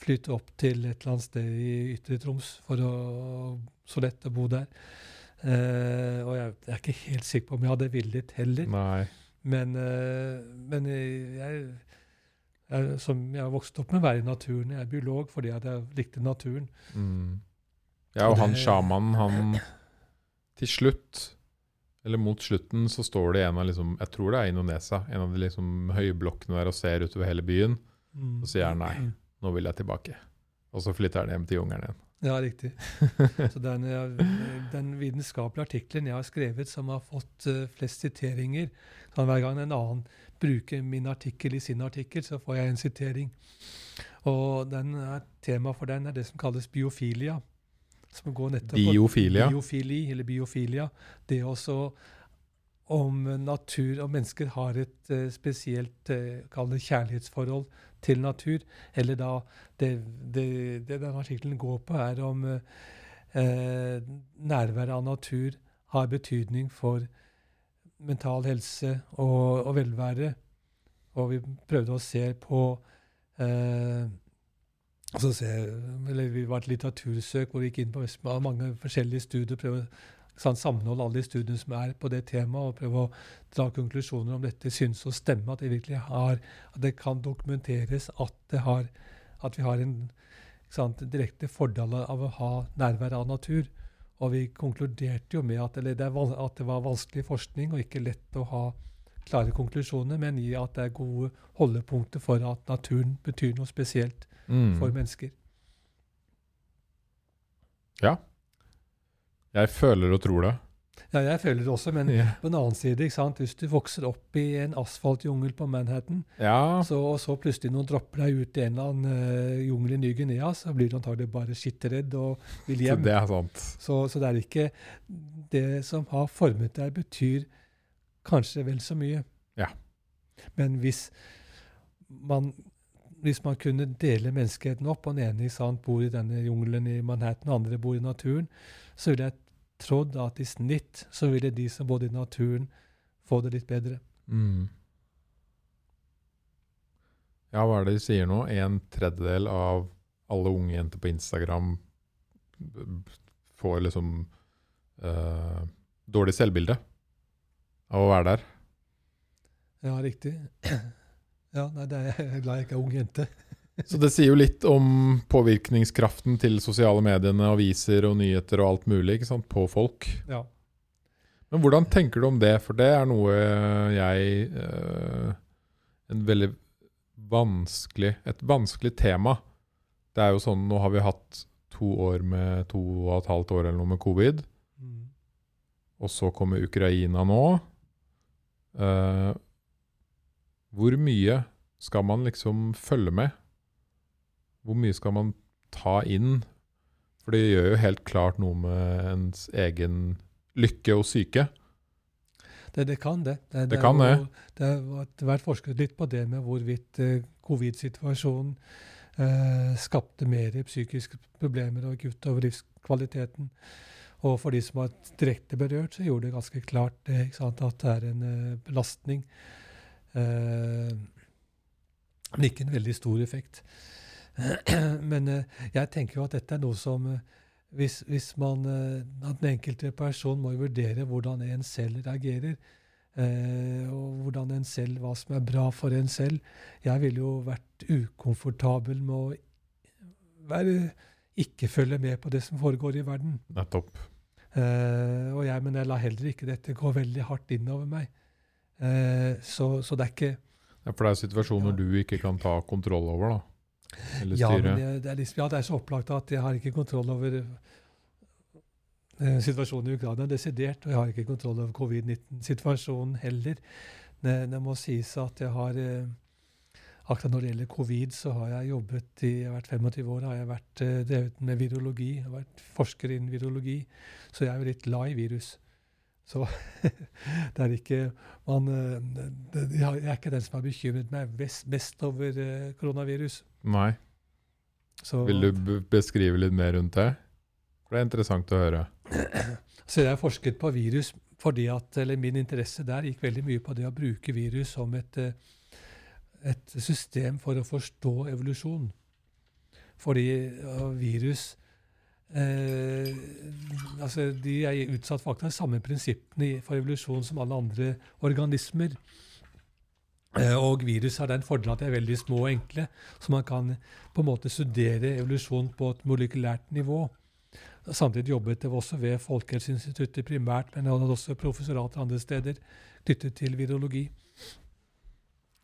flytte opp til et eller annet sted i Ytre Troms for å så lett å bo der. Uh, og jeg, jeg, er ikke helt sikker på om jeg hadde villet heller. Nei. Men, uh, men jeg, jeg, som jeg har vokst opp med å være i naturen. Jeg er biolog fordi jeg likte naturen. Mm. Ja, og Og han det- sjamanen, han Til slutt, eller mot slutten, så står det en av liksom Jeg tror det er Indonesia, en av de liksom høye blokkene der og ser utover hele byen. Mm. Og sier han nei. Nå vil jeg tilbake. Og så flytter han hjem til jungelen igjen. Ja, riktig. Så den, jeg- den vitenskapelige artikkelen jeg har skrevet som har fått eh, flest siteringer kan Hver gang en annen bruker min artikkel i sin artikkel, så får jeg en sitering. Og den er, Temaet for den er det som kalles biofilia. Som går nettopp på- Biofilia? Biofili, eller biofilia. Det også om natur og mennesker har et uh, spesielt uh, kjærlighetsforhold til natur. Eller da Det, det, det den artikkelen går på, er om uh, nærværet av natur har betydning for mental helse og, og velvære. Og vi prøvde å se på eh, altså se, eller Vi var et litteratursøk hvor vi gikk inn på mange forskjellige studier. prøve sånn, sammenholde alle de studiene som er på det temaet, og prøve å dra konklusjoner om dette synes å stemme, at det virkelig har, at det kan dokumenteres at, det har, at vi har en sant, direkte fordel av å ha nærvær av natur. Og vi konkluderte jo med at, eller det, at det var vanskelig forskning og ikke lett å ha klare konklusjoner, men i at det er gode holdepunkter for at naturen betyr noe spesielt Mm. for mennesker. Ja. Jeg føler og tror det. Ja, jeg føler det også, men Ja. på den annen side, hvis du vokser opp i en asfaltjungel på Manhattan, ja. så, og så plutselig noen dropper deg ut i en eller annen uh, jungel i Ny-Guinea, så blir du antagelig bare skitteredd og vil Så hjem. det er sant. Så, så det er ikke Det som har formet deg, betyr kanskje vel så mye. Ja. Men hvis man, hvis man kunne dele menneskeheten opp, og den ene sant, bor i denne jungelen i Manhattan, og andre bor i naturen, så ville jeg trodd at i snitt så ville de som bodde i naturen, få det litt bedre. Mm. Ja, hva er det de sier nå? En tredjedel av alle unge jenter på Instagram får liksom uh, dårlig selvbilde av å være der. Ja, riktig. Ja, nei, det er jeg er glad jeg ikke er ung jente. Så det sier jo litt om påvirkningskraften til sosiale mediene, aviser og nyheter og alt mulig ikke sant, på folk. Ja. Men hvordan tenker du om det? For det er noe jeg eh, En veldig vanskelig Et vanskelig tema. Det er jo sånn Nå har vi hatt to år med to og et halvt år eller noe med covid. Mm. Og så kommer Ukraina nå. Eh, hvor mye skal man liksom følge med? Hvor mye skal man ta inn? For det gjør jo helt klart noe med ens egen lykke og syke. Det, det kan det. Det, Det det kan jo- Det har vært- forsket litt på det med hvorvidt eh, covid-situasjonen eh, skapte mer psykiske problemer og utover livskvaliteten. Og for de som var direkte berørt, så gjorde det ganske klart sant, at det er en eh, belastning. Eh, men ikke en veldig stor effekt. men eh, jeg tenker jo at dette er noe som eh, hvis, hvis man, eh, at Den enkelte person må vurdere hvordan en selv reagerer. Og hvordan en selv, hva som er bra for en selv. Jeg ville jo vært ukomfortabel med å være, ikke følge med på det som foregår i verden. Nettopp. Uh, og jeg, men jeg lar heller ikke dette gå veldig hardt innover meg. Uh, så, så det er ikke Ja, for det er situasjoner Ja. du ikke kan ta kontroll over, da. Ja, men det, det, er liksom, ja, det er så opplagt at jeg har ikke kontroll over eh, situasjonen i Ukraina desidert, og jeg har ikke kontroll over covid-19-situasjonen heller. Det, det må sies at jeg har eh, Akkurat når det gjelder covid, så har jeg jobbet i jeg har vært 25 år har jeg vært eh, drevet med virologi. Jeg har vært forsker innen virologi, så jeg er jo litt glad i virus. Så det er ikke man, eh, Jeg er ikke den som har bekymret meg mest, over eh, koronavirus. Nei. Så, Vil du beskrive litt mer rundt det? For det er interessant å høre. så jeg har forsket på virus fordi at, eller min interesse der gikk veldig mye på det å bruke virus som et, eh, et system for å forstå evolusjon. Fordi virus eh, altså De er utsatt for de samme prinsippene for evolusjon som alle andre organismer. Eh, Og virus har den fordelen at de er veldig små og enkle, så man kan på en måte studere evolusjon på et molekylært nivå. Samtidig jobbet jeg også ved Folkehelseinstituttet primært, men jeg hadde også professorater andre steder knyttet til virologi.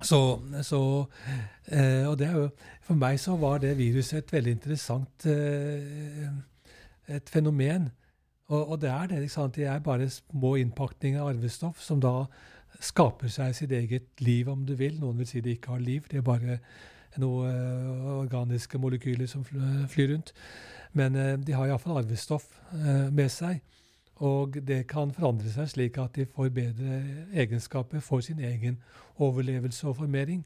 Så, så eh, Og det er jo For meg så var det viruset et veldig interessant eh, et fenomen. Og, og det er det. De er bare små innpakninger av arvestoff som da skaper seg sitt eget liv, om du vil. Noen vil si de ikke har liv. De er bare noe eh, organiske molekyler som flyr rundt. Men eh, de har iallfall arvestoff eh, med seg. Og det kan forandre seg slik at de får bedre egenskaper for sin egen overlevelse og formering.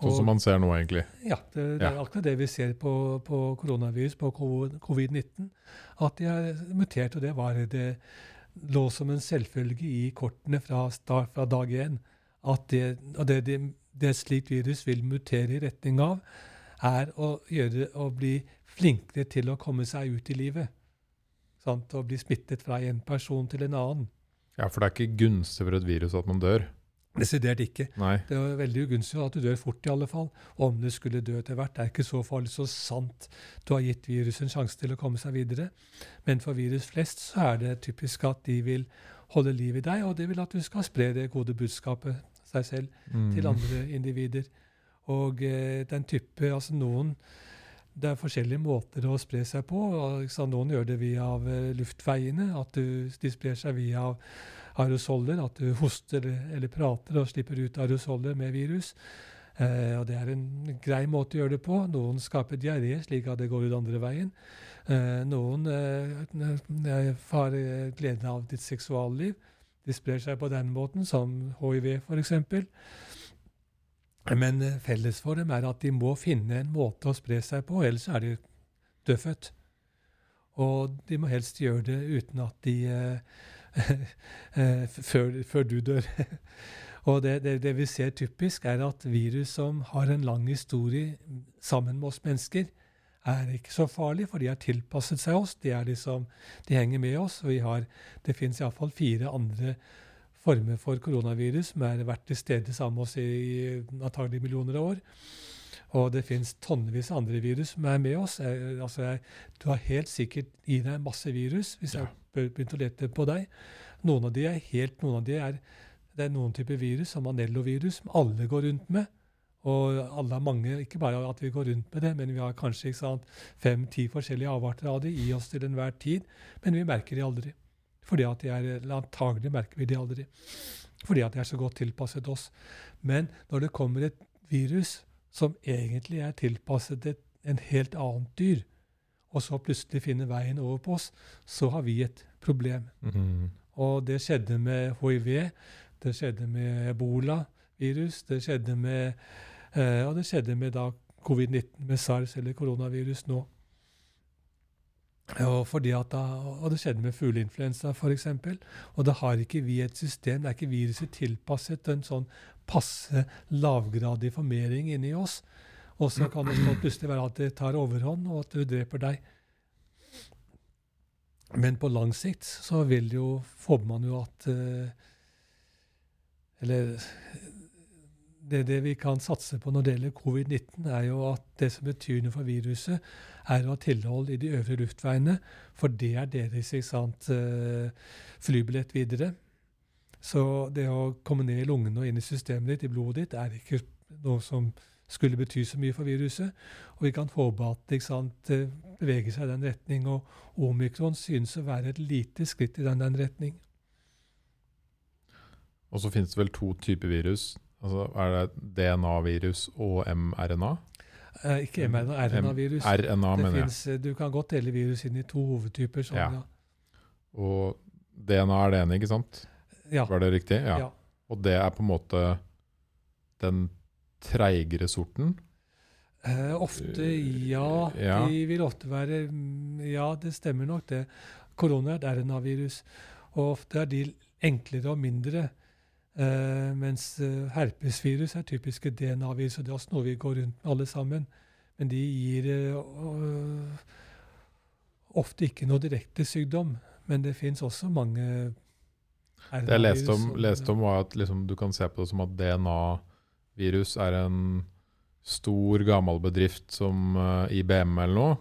Sånn som man ser nå, egentlig. Ja, det, det er akkurat det vi ser på, på koronavirus, på covid-19. At de er mutert, og det var det lå som en selvfølge i kortene fra, start, fra dag én. At det, det, det, det slikt virus vil mutere i retning av, er å, gjøre, å bli flinkere til å komme seg ut i livet. Sant? Å bli smittet fra en person til en annen. Ja, for det er ikke gunstig for et virus at man dør. Desidert ikke. Nei. Det er veldig ugunstig at du dør fort, i alle fall. Om du skulle dø etter hvert, det er ikke så farlig så sant du har gitt viruset en sjanse til å komme seg videre. Men for virus flest så er det typisk at de vil holde liv i deg, og de vil at du skal spre det gode budskapet seg selv Mm. til andre individer. Og eh, den type Altså noen Det er forskjellige måter å spre seg på. ikke Noen gjør det via eh, luftveiene. At du, de sprer seg via aerosoller. At du hoster eller prater og slipper ut aerosoller med virus. Eh, og Det er en grei måte å gjøre det på. Noen skaper diaré, slik at det går ut andre veien. Eh, noen eh, har eh, glede av ditt seksualliv. De sprer seg på den måten, som hiv f.eks. Men eh, felles for dem er at de må finne en måte å spre seg på, ellers er de dødfødt. Og de må helst gjøre det uten at de eh, eh, før, før du dør. Og det, det, det, vi ser typisk, er at virus som har en lang historie sammen med oss mennesker, er ikke så farlig, for de har tilpasset seg oss. De, liksom, de henger med oss. og har, Det fins iallfall fire andre former for koronavirus som har vært til stede sammen med oss i, antagelig millioner av år. Og det fins tonnevis av andre virus som er med oss. Jeg, altså jeg, du har helt sikkert i deg masse virus hvis jeg ja. Begynte å lete på deg. Noen av de er helt, noen av de er, det er noen typer virus, som anellovirus, som alle går rundt med. Og alle har mange, ikke bare at vi går rundt med det, men vi har kanskje fem-ti forskjellige avarter av det i oss til enhver tid. Men vi merker de aldri. Fordi at de er, Antagelig merker vi de aldri. Fordi at de er så godt tilpasset oss. Men når det kommer et virus som egentlig er tilpasset et, en helt annet dyr, og så plutselig finner veien over på oss, så har vi et problem. Mm. Og det skjedde med hiv, det skjedde med ebola-virus, det skjedde med Eh, og det skjedde med covid-19, med SARS eller koronavirus nå. Og, da, og, det skjedde med fugleinfluensa f.eks. Og da har ikke vi et system, det er ikke viruset tilpasset en sånn passe lavgradig formering inni oss. Og så kan det plutselig være at det tar overhånd, og at det dreper deg. Men på lang sikt så vil jo, får man jo at uh, Eller det, det, vi kan satse på når det gjelder covid-19, er jo at det som betyr noe for viruset, er å ha tilhold i de øvre luftveiene. For det er deres sant, eh, flybillett videre. Så det å komme ned i lungene og inn i systemet ditt, i blodet ditt, er ikke noe som skulle bety så mye for viruset. Og vi kan håpe at det sant, beveger seg i den retning. Og omikron synes å være et lite skritt i den, den retning. Og så finnes det vel to typer virus. Altså, er det DNA-virus og mRNA? Eh, ikke mRNA, RNA-virus. RNA, det finnes, jeg. Du kan godt dele virus inn i to hovedtyper. Sånn, ja. ja. Og DNA er det ene, ikke sant? Ja. Var det riktig? Ja. ja. Og det er på en måte den treigere sorten? Eh, ofte ja. ja. De vil ofte være Ja, det stemmer nok, det. Korona er et RNA-virus. Og ofte er de enklere og mindre. Eh, mens uh, herpesvirus er typiske DNA-virus, og det er også noe vi går rundt med alle sammen. Men de gir uh, ofte ikke noe direkte sykdom. Men det fins også mange RNA-virus. Det jeg leste om, leste om var at liksom, du kan se på det som at DNA-virus er en stor, gammel bedrift som IBM eller noe.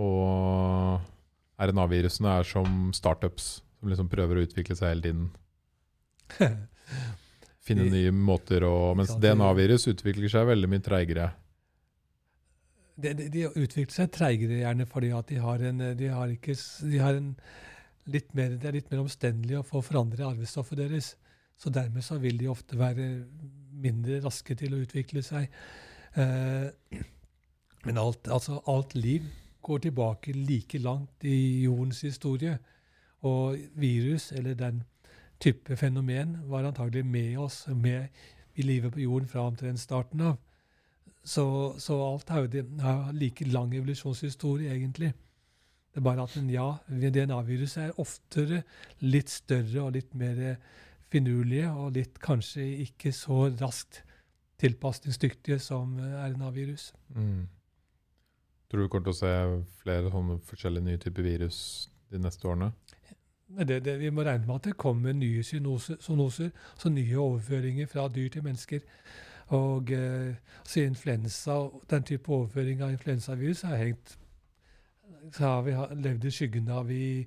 Og RNA-virusene er som startups som liksom prøver å utvikle seg hele tiden. Finne nye måter å Mens DNA-virus utvikler seg veldig mye treigere. De, de, de, utvikler seg treigere gjerne fordi at de har en, de har ikke, de har en litt mer, Det er litt mer omstendelig å få forandre arvestoffet deres. Så dermed så vil de ofte være mindre raske til å utvikle seg. Eh, men alt, altså alt liv går tilbake like langt i jordens historie. Og virus, eller den type fenomen var antagelig med oss med i livet på jorden fra omtrent starten av. Så, så alt har jo like lang evolusjonshistorie, egentlig. Det er bare at en ja, DNA-viruset er oftere litt større og litt mer finurlige, og litt kanskje ikke så raskt tilpasningsdyktige som RNA-virus. Mm. Tror du vi kommer til å se flere sånne forskjellige nye typer virus de neste årene? det, det, vi må regne med at det kommer nye zoonoser, altså nye overføringer fra dyr til mennesker. Og eh, altså influensa, den type overføring av influensavirus har hengt så har vi levd i skyggen av i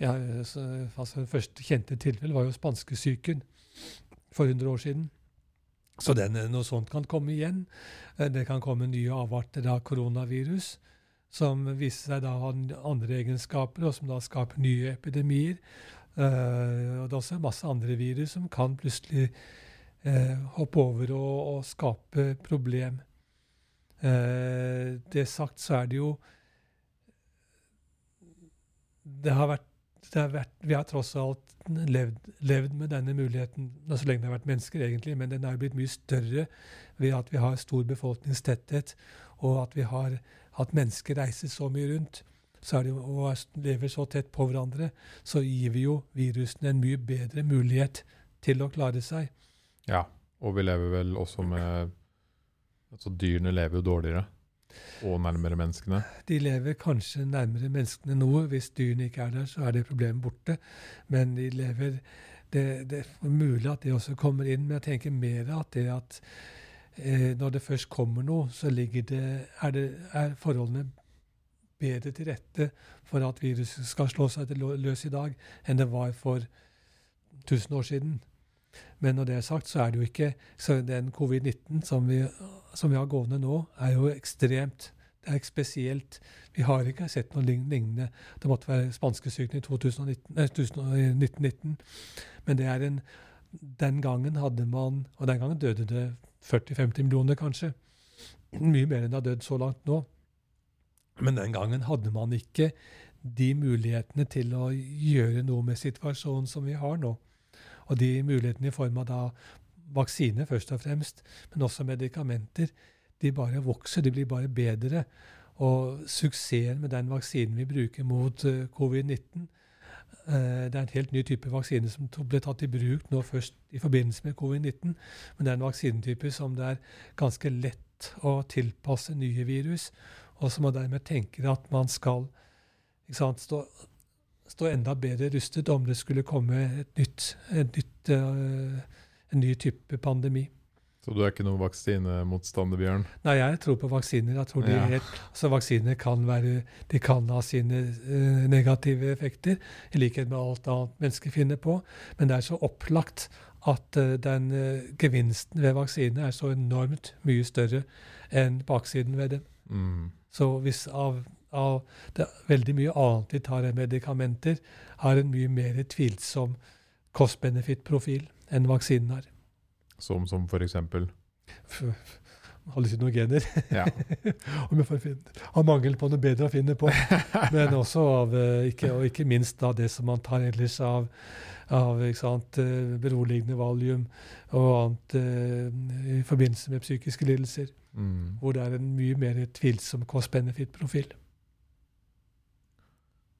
ja, så, altså Det første kjente tilfellet var jo spanskesyken for 100 år siden. Så den, noe sånt kan komme igjen. Eh, det kan komme nye avarter av koronavirus som viser seg da å ha andre egenskaper, og som da skaper nye epidemier. Uh, og det er også masse andre virus som kan plutselig uh, hoppe over og, og skape problem. Uh, det sagt så er det jo Det har vært, har vært Vi har tross alt levd, levd, med denne muligheten så lenge det har vært mennesker, egentlig, men den er blitt mye større ved at vi har stor befolkningstetthet, og at vi har at mennesker reiser så mye rundt så det, og lever så tett på hverandre, så gir vi jo virusene en mye bedre mulighet til å klare seg. Ja, og vi lever vel også med Altså dyrene lever jo dårligere. Og nærmere menneskene. De lever kanskje nærmere menneskene nå. Hvis dyrene ikke er der, så er det problemet borte. Men de lever det, det, er mulig at det også kommer inn, men jeg tenker mer at det at eh, når det først kommer noe, så ligger det, er, det, er forholdene bedre til rette for at viruset skal slå seg løs i dag, enn det var for 1000 år siden. Men når det er sagt, så er det jo ikke så Den covid-19 som, som, vi har gående nå, er jo ekstremt. Det er ikke spesielt. Vi har ikke sett noe lignende. Det måtte være spanskesyken i 2019, eh, 1919. Men det er en Den gangen hadde man Og den gangen døde det 40-50 millioner, kanskje. Mye mer enn det har dødd så langt nå. Men den gangen hadde man ikke de mulighetene til å gjøre noe med situasjonen som vi har nå. Og de mulighetene i form av da vaksine, først og fremst, men også medikamenter, de bare vokser. De blir bare bedre. Og suksessen med den vaksinen vi bruker mot uh, covid-19 uh, Det er en helt ny type vaksine som ble tatt i bruk nå først i forbindelse med covid-19. Men det er en vaksinetype som det er ganske lett å tilpasse nye virus, og som man dermed tenker at man skal sant, stå stå enda bedre rustet om det skulle komme et nytt, et nytt, uh, en ny type pandemi. Så du er ikke noen vaksinemotstander, Bjørn? Nei, jeg tror på vaksiner. Jeg tror ja. helt, altså Vaksiner kan, være, de kan ha sine uh, negative effekter, i likhet med alt annet mennesker finner på. Men det er så opplagt at uh, den gevinsten ved vaksine er så enormt mye større enn baksiden ved dem. Mm. Så hvis av av det, veldig mye annet vi tar av medikamenter, har en mye mer tvilsom cost-benefit-profil enn vaksinen har. Som, som for eksempel? hallusinogener. Ja. Har mangel på noe bedre å finne på. Men også av, eh, ikke, og ikke minst av det som man tar ellers av, av sant, eh, beroligende valium og annet uh, i forbindelse med psykiske lidelser. Mm. Hvor det er en mye mer tvilsom cost-benefit-profil. Men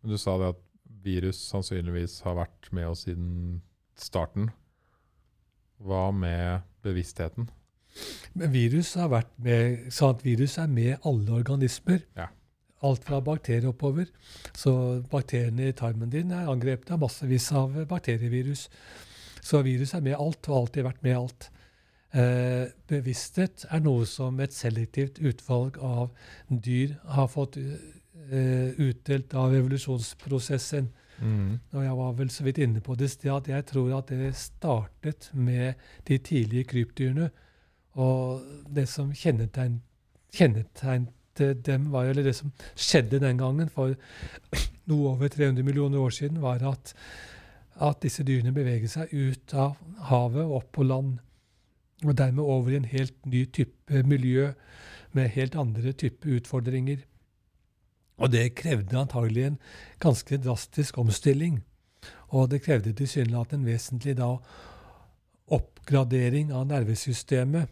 du sa det at virus sannsynligvis har vært med oss siden starten. Hva med bevisstheten? Men virus har vært med, sant? Virus er med alle organismer. Ja. Alt fra bakterier oppover. Så bakteriene i tarmen din er angrepet av massevis av bakterievirus. Så virus er med alt, og alltid vært med alt. Eh, bevissthet er noe som et selektivt utvalg av dyr har fått uh, utdelt av evolusjonsprosessen. Mm. Og jeg var vel så vidt inne på det at jeg tror at det startet med de tidlige krypdyrene. Og det som kjennetegn, kjennetegnte dem, var, eller det som skjedde den gangen for noe over 300 millioner år siden, var at, at disse dyrene beveget seg ut av havet og opp på land. Og dermed over i en helt ny type miljø med helt andre type utfordringer. Og det krevde antagelig en ganske drastisk omstilling. Og det krevde tilsynelatende en vesentlig da oppgradering av nervesystemet.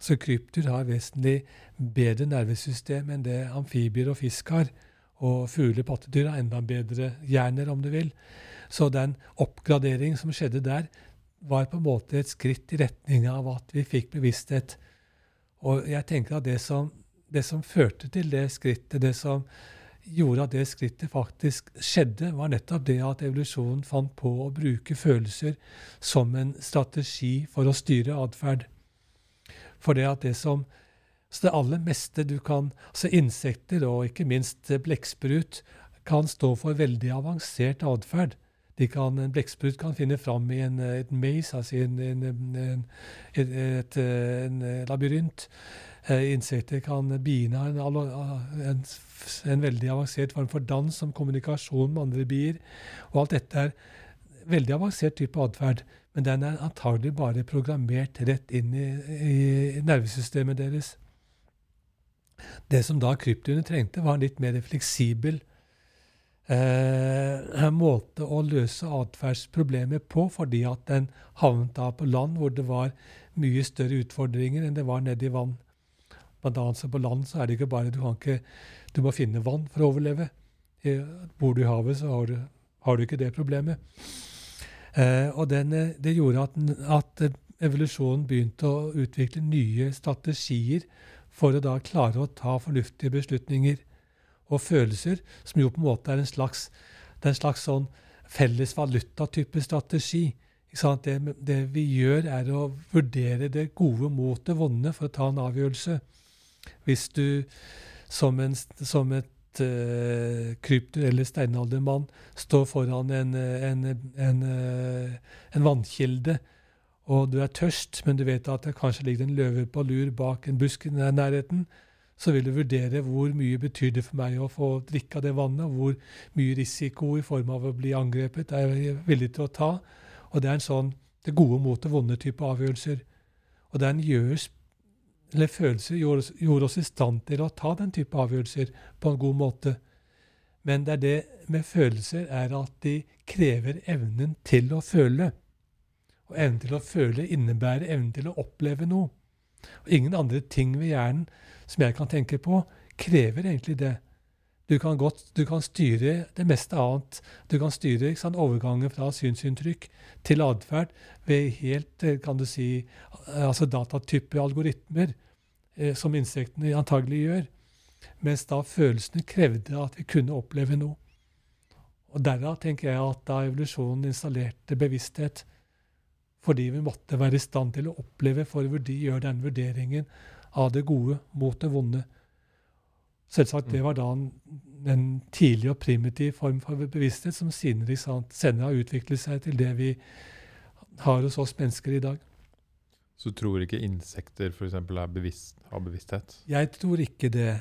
Så krypdyr har vesentlig bedre nervesystem enn det amfibier og fisk har. Og fugler og pattedyr har enda bedre hjerner, om du vil. Så den oppgradering som skjedde der, var på en måte et skritt i retning av at vi fikk bevissthet. Og jeg tenker at det som det som førte til det skrittet, det som gjorde at det skrittet faktisk skjedde, var nettopp det at evolusjonen fant på å bruke følelser som en strategi for å styre atferd. For det at det som så det aller meste du kan altså Insekter og ikke minst blekksprut kan stå for veldig avansert atferd. En blekksprut kan finne fram i en, et maze, altså en, en, en, et, et, en labyrint. Eh, insekter kan Biene har en, en, en, veldig avansert form for dans som kommunikasjon med andre bier. Og alt dette er veldig avansert type atferd, men den er antagelig bare programmert rett inn i, i nervesystemet deres. Det som da krypdyrene trengte, var en litt mer fleksibel eh, måte å løse atferdsproblemet på, fordi at den havnet da på land hvor det var mye større utfordringer enn det var nede i vann. Annet så på land så er det ikke bare Du, ikke, du må finne vann for å overleve. Bor du i havet, så har du, har du ikke det problemet. Eh, og den, eh, det gjorde at, at, evolusjonen begynte å utvikle nye strategier for å da klare å ta fornuftige beslutninger og følelser, som jo på en måte er en slags, er en slags sånn felles valutatype strategi. Det, det, vi gjør, er å vurdere det gode mot det vonde for å ta en avgjørelse. Hvis du som, en, som et uh, krypto- eller steinaldermann står foran en, en, en, uh, en, vannkilde, og du er tørst, men du vet at det kanskje ligger en løve på lur bak en busk i nærheten, så vil du vurdere hvor mye betyr det for meg å få drikke av det vannet, og hvor mye risiko i form av å bli angrepet er jeg villig til å ta. Og det er en sånn det gode mot det vonde type avgjørelser. Og den gjør, eller følelser gjorde, gjorde oss i stand til å ta den type avgjørelser på en god måte. Men det er det med følelser er at de krever evnen til å føle. Og evnen til å føle innebærer evnen til å oppleve noe. Og ingen andre ting ved hjernen som jeg kan tenke på, krever egentlig det. Du kan, godt, du kan styre det meste annet. Du kan styre sant, overgangen fra synsinntrykk til atferd ved helt eh, kan du si, altså datatype algoritmer, eh, som insektene antagelig gjør. Mens da følelsene krevde at vi kunne oppleve noe. Og Derav tenker jeg at da evolusjonen installerte bevissthet, fordi vi måtte være i stand til å oppleve for de gjør den vurderingen av det gode mot det vonde. Selvsagt, det var da en, en tidlig og primitiv form for bevissthet som senere, senere har utviklet seg til det vi har hos oss mennesker i dag. Så tror ikke insekter f.eks. Bevisst, har bevissthet? Jeg tror ikke det.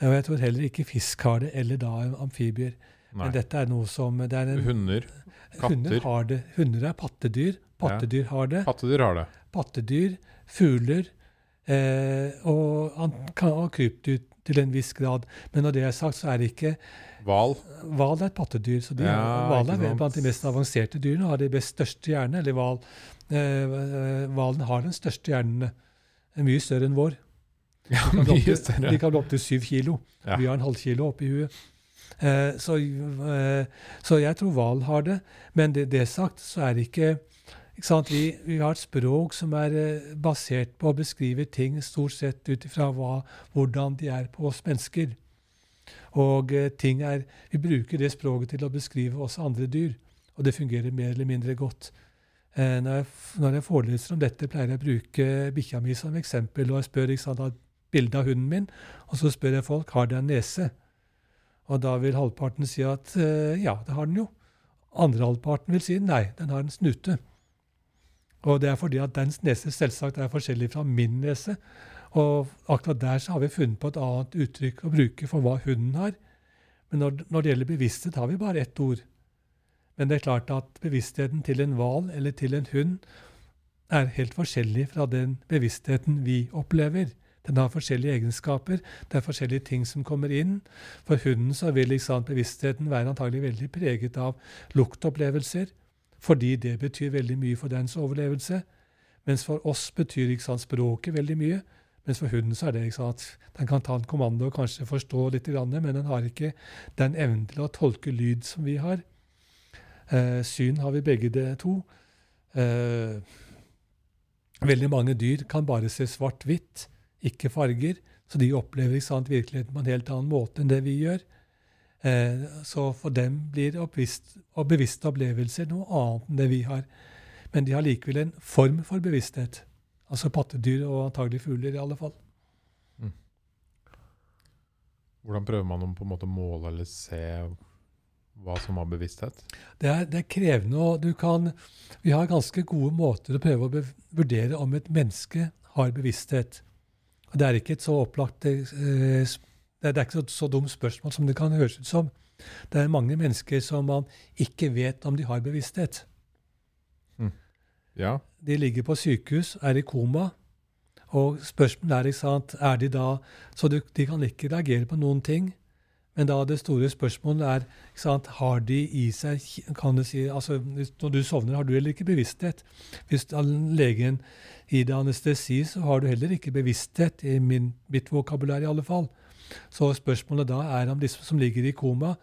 Og jeg tror heller ikke fisk har det, eller da amfibier. Nei. Men dette er noe som er en, Hunder? Katter? Hunder har det. Hunder er pattedyr. Pattedyr ja. har det. Pattedyr har det. Pattedyr, fugler eh, og, og krypdyr til en viss grad. Men når det er sagt, så er det ikke Hval? Hval er et pattedyr. så Hval ja, er blant de mest avanserte dyrene og har de best største hjernene. eller hval. Hvalen eh, har den største hjernen. Mye større enn vår. Ja, mye større. De kan bli opptil syv kilo. Ja. Vi har en halvkilo oppi huet. Eh, så, eh, så, jeg tror hval har det. Men det, det sagt, så er det ikke vi, vi, har et språk som er eh, basert på å beskrive ting stort sett ut ifra hvordan de er på oss mennesker. Og eh, ting er, Vi bruker det språket til å beskrive oss andre dyr, og det fungerer mer eller mindre godt. Eh, når, jeg, når, jeg, foreleser om dette, pleier jeg å bruke bikkja mi som eksempel. og Jeg spør ikke sant, bilde av hunden min, og så spør jeg folk har den nese. Og da vil halvparten si at ja, det har den jo. Andre halvparten vil si nei, den har en snute. Og det er fordi at dens nese selvsagt er forskjellig fra min nese. Og akkurat der så har vi funnet på et annet uttrykk å bruke for hva hunden har. Men når, når det gjelder bevissthet, har vi bare ett ord. Men det er klart at bevisstheten til en hval eller til en hund er helt forskjellig fra den bevisstheten vi opplever. Den har forskjellige egenskaper. Det er forskjellige ting som kommer inn. For hunden så vil liksom, bevisstheten være antagelig veldig preget av luktopplevelser fordi det betyr veldig mye for dens overlevelse. Mens for oss betyr sant, språket veldig mye. Mens for hunden så er det sant, den kan ta en kommando og kanskje forstå litt, men den har ikke den evnen til å tolke lyd som vi har. Eh, syn har vi begge de to. Eh, veldig mange dyr kan bare se svart-hvitt, ikke farger. Så de opplever sant, virkeligheten på en helt annen måte enn det vi gjør. Eh, så for dem blir oppvist, og bevisste opplevelser noe annet enn det vi har. Men de har likevel en form for bevissthet. Altså pattedyr og antagelig fugler, i alle fall. Mm. Hvordan prøver man å på en måte måle eller se hva som har bevissthet? Det er, det er krevende. og du kan, Vi har ganske gode måter å prøve å vurdere om et menneske har bevissthet. Og Det er ikke et så opplagt eh, det er ikke så, så dumt spørsmål som det kan høres ut som. Det er mange mennesker som man ikke vet om de har bevissthet. Mm. Ja. De ligger på sykehus, er i koma. Og spørsmålet er ikke sant, er de da Så de, de kan ikke reagere på noen ting. Men da det store spørsmålet er ikke sant, har de i seg kan du si, altså Når du sovner, har du heller ikke bevissthet. Hvis legen gir deg anestesi, så har du heller ikke bevissthet, i min, mitt vokabular i alle fall. Så spørsmålet da er om disse som ligger i koma,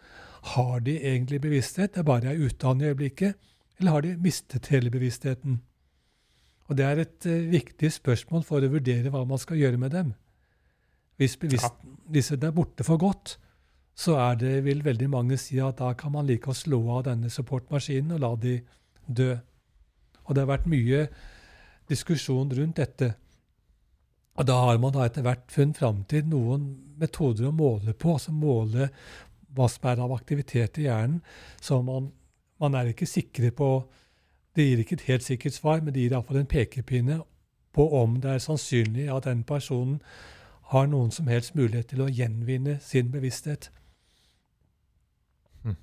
har de egentlig bevissthet? Det er bare er den i øyeblikket. eller har de mistet hele bevisstheten? Og det er et uh, viktig spørsmål for å vurdere hva man skal gjøre med dem. Hvis, bevisst, ja. disse er borte for godt, så er det, vil veldig mange si at da kan man like å slå av denne supportmaskinen og la de dø. Og det har vært mye diskusjon rundt dette. Og da har man da etter hvert funnet fram til noen metoder å måle på, altså måle hva som er av aktivitet i hjernen. Så man, man er ikke sikre på Det gir ikke et helt sikkert svar, men det gir iallfall en pekepinne på om det er sannsynlig at den personen har noen som helst mulighet til å gjenvinne sin bevissthet. Hm.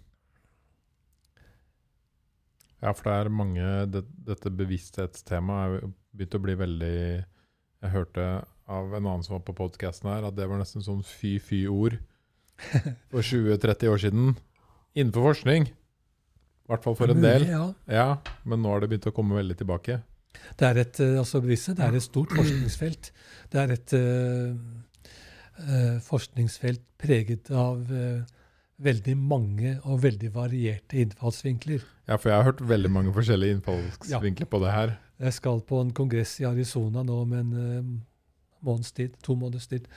Ja, for det er mange det, Dette bevissthetstemaet er begynt å bli veldig Jeg hørte av en annen som var på podkasten her, at det var nesten sånn fy-fy-ord for 20-30 år siden. Innenfor forskning. I hvert fall for en del. Ja. ja. Men nå har det begynt å komme veldig tilbake. Det er et, altså altså, det er et stort forskningsfelt. Det er et uh, forskningsfelt preget av uh, veldig mange og veldig varierte innfallsvinkler. Ja, for jeg har hørt veldig mange forskjellige innfallsvinkler ja. på det her. Jeg skal på en kongress i Arizona nå om en måneds tid, to måneders tid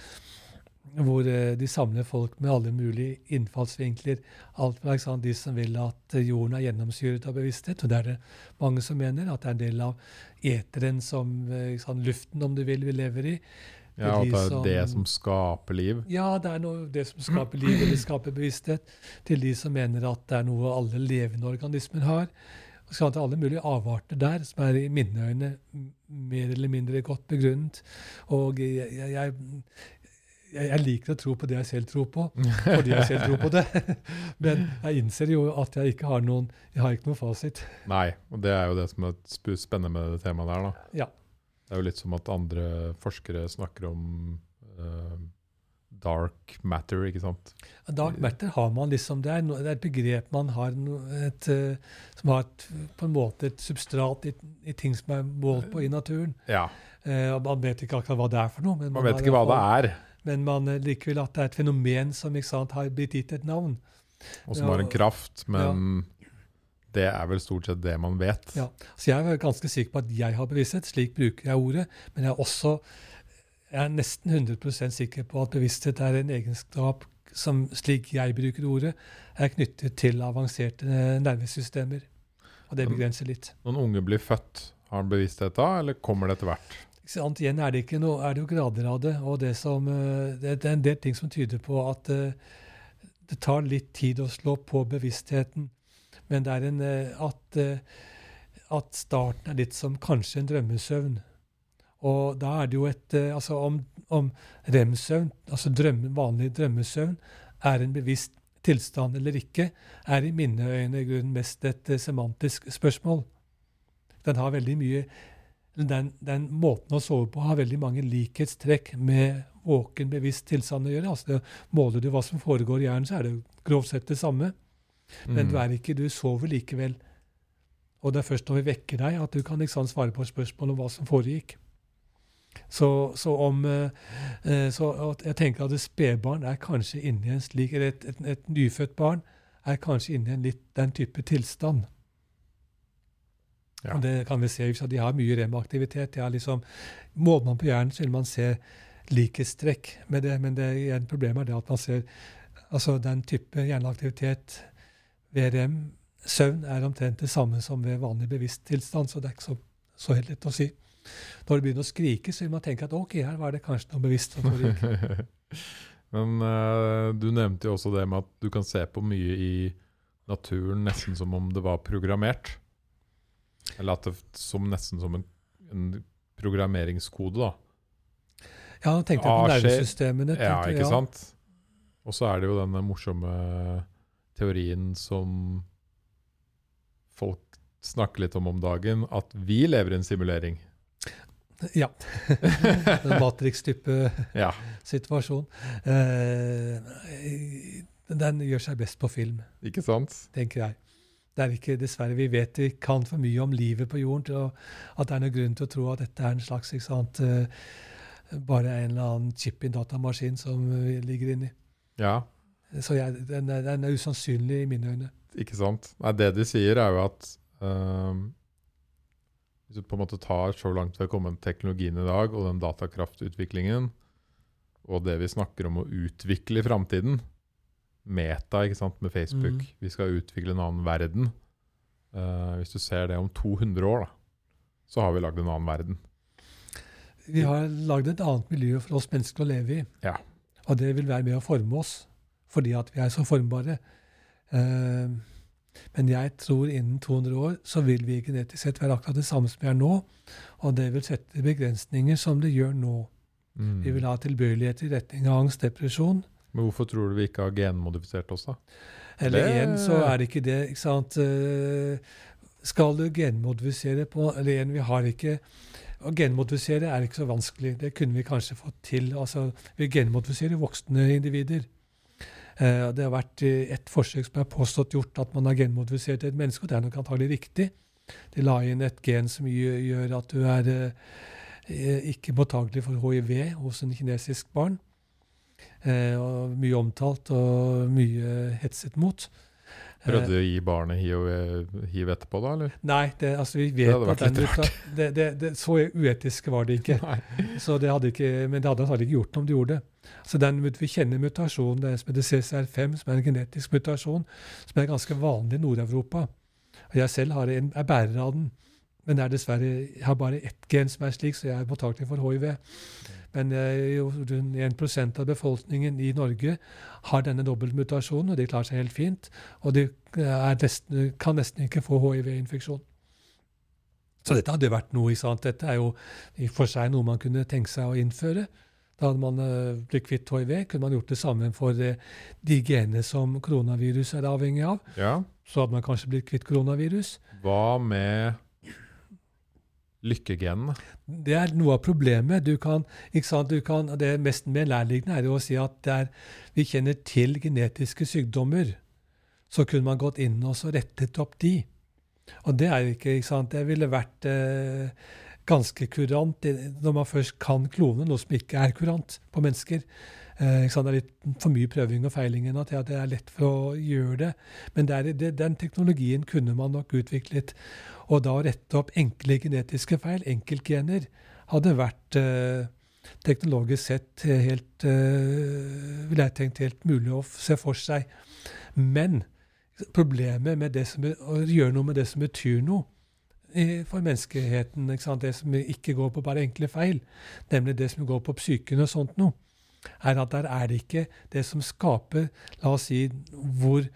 hvor eh, de samler folk med alle mulige innfallsvinkler. Alt fra sant, de som vil at eh, jorden er gjennomsyret av bevissthet, og det er det mange som mener. At det er en del av eteren som eh, sant, luften, om du vil, vi lever i. Ja, At det er som, det som skaper liv? Ja, det er noe, det som skaper liv, eller skaper bevissthet. Til de som mener at det er noe alle levende organismer har. Og så er alle mulige avarter der som er i mine øyne mer eller mindre godt begrunnet. Og jeg, jeg, jeg, jeg, liker å tro på det jeg selv tror på, fordi jeg selv tror på det. Men jeg innser jo at jeg ikke har noen jeg har ikke noen fasit. Nei, og det er jo det som er spennende med det temaet der. da. Ja. Det er jo litt som at andre forskere snakker om uh, dark matter, ikke sant? Dark matter har man liksom, det er, no, det er et begrep man har et, uh, som har et, på en måte et substrat i, i, ting som er målt på i naturen. Ja. Og man vet ikke akkurat hva det er for noe. man, man vet ikke hva det er men man eh, likevel at det er et fenomen som sant, har blitt gitt et navn. Og som har en kraft, men ja. det er vel stort sett det man vet. Ja, så Jeg er ganske sikker på at jeg har bevissthet, slik bruker jeg ordet. Men jeg er også jeg er nesten 100% sikker på at bevissthet er en egenskap som, slik jeg bruker ordet, er knyttet til avanserte nervesystemer. Og det begrenser litt. Når unge blir født, har han bevissthet da, eller kommer det etter hvert? Sant? Igjen er det, ikke noe, er det jo grader av det. Og det, som, eh, det, er en del ting som tyder på at uh, det tar litt tid å slå på bevisstheten. Men det er en, uh, at, at, starten er litt som kanskje en drømmesøvn. Og da er det jo et Altså om, om rem-søvn, altså drømme, vanlig drømmesøvn, er en bevisst tilstand eller ikke, er i mine øyne i grunnen mest et semantisk spørsmål. Den har veldig mye den, den, måten å sove på har veldig mange likhetstrekk med våken, bevisst tilstand å gjøre. Altså Måler du hva som foregår i hjernen, så er det grovt sett det samme. Men mm. du er ikke, du sover likevel. Og det er først når vi vekker deg, at du kan liksom svare på spørsmål om hva som foregikk. Så, så, om, eh, så jeg tenker at et spedbarn er kanskje inni en slik, eller et, et, et nyfødt barn er kanskje inni en litt den type tilstand. Ja. Og det kan vi se, De har mye remaktivitet. De liksom, måler man på hjernen, så vil man se likhetstrekk med det. Men det igjen, problemet er det at man ser altså den type hjerneaktivitet ved rem, søvn, er omtrent det samme som ved vanlig bevisst tilstand. Så det er ikke så, så helt lett å si. Når det begynner å skrike, så vil man tenke at ok, her var det kanskje noe bevisst. Men uh, du nevnte jo også det med at du kan se på mye i naturen nesten som om det var programmert. Eller at det som nesten som en, en programmeringskode, da. Ja, nå tenkte jeg på nervesystemene. Ja, ikke ja. sant? Og så er det jo denne morsomme teorien som folk snakker litt om om dagen, at vi lever i en simulering. Ja. en Matrix-type ja. situasjon. Eh, den gjør seg best på film. Ikke sant? Tenker jeg det er ikke, dessverre, Vi vet vi kan for mye om livet på jorden til å, at det er noen grunn til å tro at dette er en slags ikke sant, uh, bare en eller annen chip i en datamaskin som vi ligger inni. Ja. Så jeg, den, er, den, er, usannsynlig i mine øyne. Ikke sant. Nei, det de sier, er jo at Ehm, hvis du på en måte tar så langt vi har kommet teknologien i dag, og den datakraftutviklingen, og det vi snakker om å utvikle i framtiden Meta ikke sant, med Facebook. Mm. Vi skal utvikle en annen verden. Uh, hvis du ser det om 200 år, da, så har vi lagd en annen verden. Vi har lagd et annet miljø for oss mennesker å leve i. Ja. Og det vil være med å forme oss, fordi at vi er så formbare. Eh, men jeg tror innen 200 år så vil vi genetisk sett være akkurat det samme som vi er nå. Og det vil sette begrensninger som det gjør nå. Mm. Vi vil ha tilbøyelighet i retning av angst, depresjon. Men hvorfor tror du vi ikke har genmodifisert oss, da? Eller Det- igjen så er det ikke det. ikke sant? Eh, Skal du genmodifisere på Eller igjen, vi har ikke Å genmodifisere er ikke så vanskelig. Det kunne vi kanskje fått til. altså Vi genmodifiserer voksne individer. Eh, Det har vært eh, et forsøk som er påstått gjort at man har genmodifisert et menneske, og det er nok antagelig riktig. De la inn et gen som gjør, at du er eh, ikke mottagelig for hiv hos en kinesisk barn. Og mye omtalt og mye hetset mot. Prøvde du å gi barnet hiv, hiv etterpå, da? eller? Nei, det, altså vi Det vet vært at den muta- det, det, det, Så uetisk var det ikke. Så det ikke, men det hadde antakelig ikke gjort noe om de gjorde det. Så den, Vi kjenner mutasjonen, det som heter CCR5, som er en genetisk mutasjon, som er ganske vanlig i Nord-Europa. Og Jeg selv har en, er bærer av den, men er dessverre, jeg har bare ett gen som er slik, så jeg er mottakelig for hiv. Men eh, rundt 1 av befolkningen i Norge har denne dobbeltmutasjonen, og de klarer seg helt fint. Og de er nesten, kan nesten ikke få hiv-infeksjon. Så dette hadde vært noe, ikke sant? Dette er jo i og for seg noe man kunne tenke seg å innføre. Da hadde man uh, blitt kvitt hiv, kunne man gjort det samme for eh, de genene som koronavirus er avhengig av. Ja. Så hadde man kanskje blitt kvitt koronavirus. Hva med lykkegenene? Det er noe av problemet. Du kan, sant, du kan, det mest mer nærliggende er å si at er, vi kjenner til genetiske sykdommer. Så kunne man gått inn og rettet opp de. Og det er jo ikke, ikke sant, det ville vært eh, ganske kurant når man først kan klone noe som ikke er kurant på mennesker. Eh. Det er litt for mye prøving og feiling ennå til at det er lett for å gjøre det. Men det er, det, den teknologien kunne man nok utviklet. Og da å rette opp enkle genetiske feil, enkeltgener, hadde vært eh, teknologisk sett helt eh, ville jeg tenkt helt mulig å se for seg. Men problemet med som, å gjøre noe med det som betyr noe for menneskeheten, det som ikke går på bare enkle feil, nemlig det som går på psyken og sånt noe, er at der er det ikke det som skaper, la oss si, hvor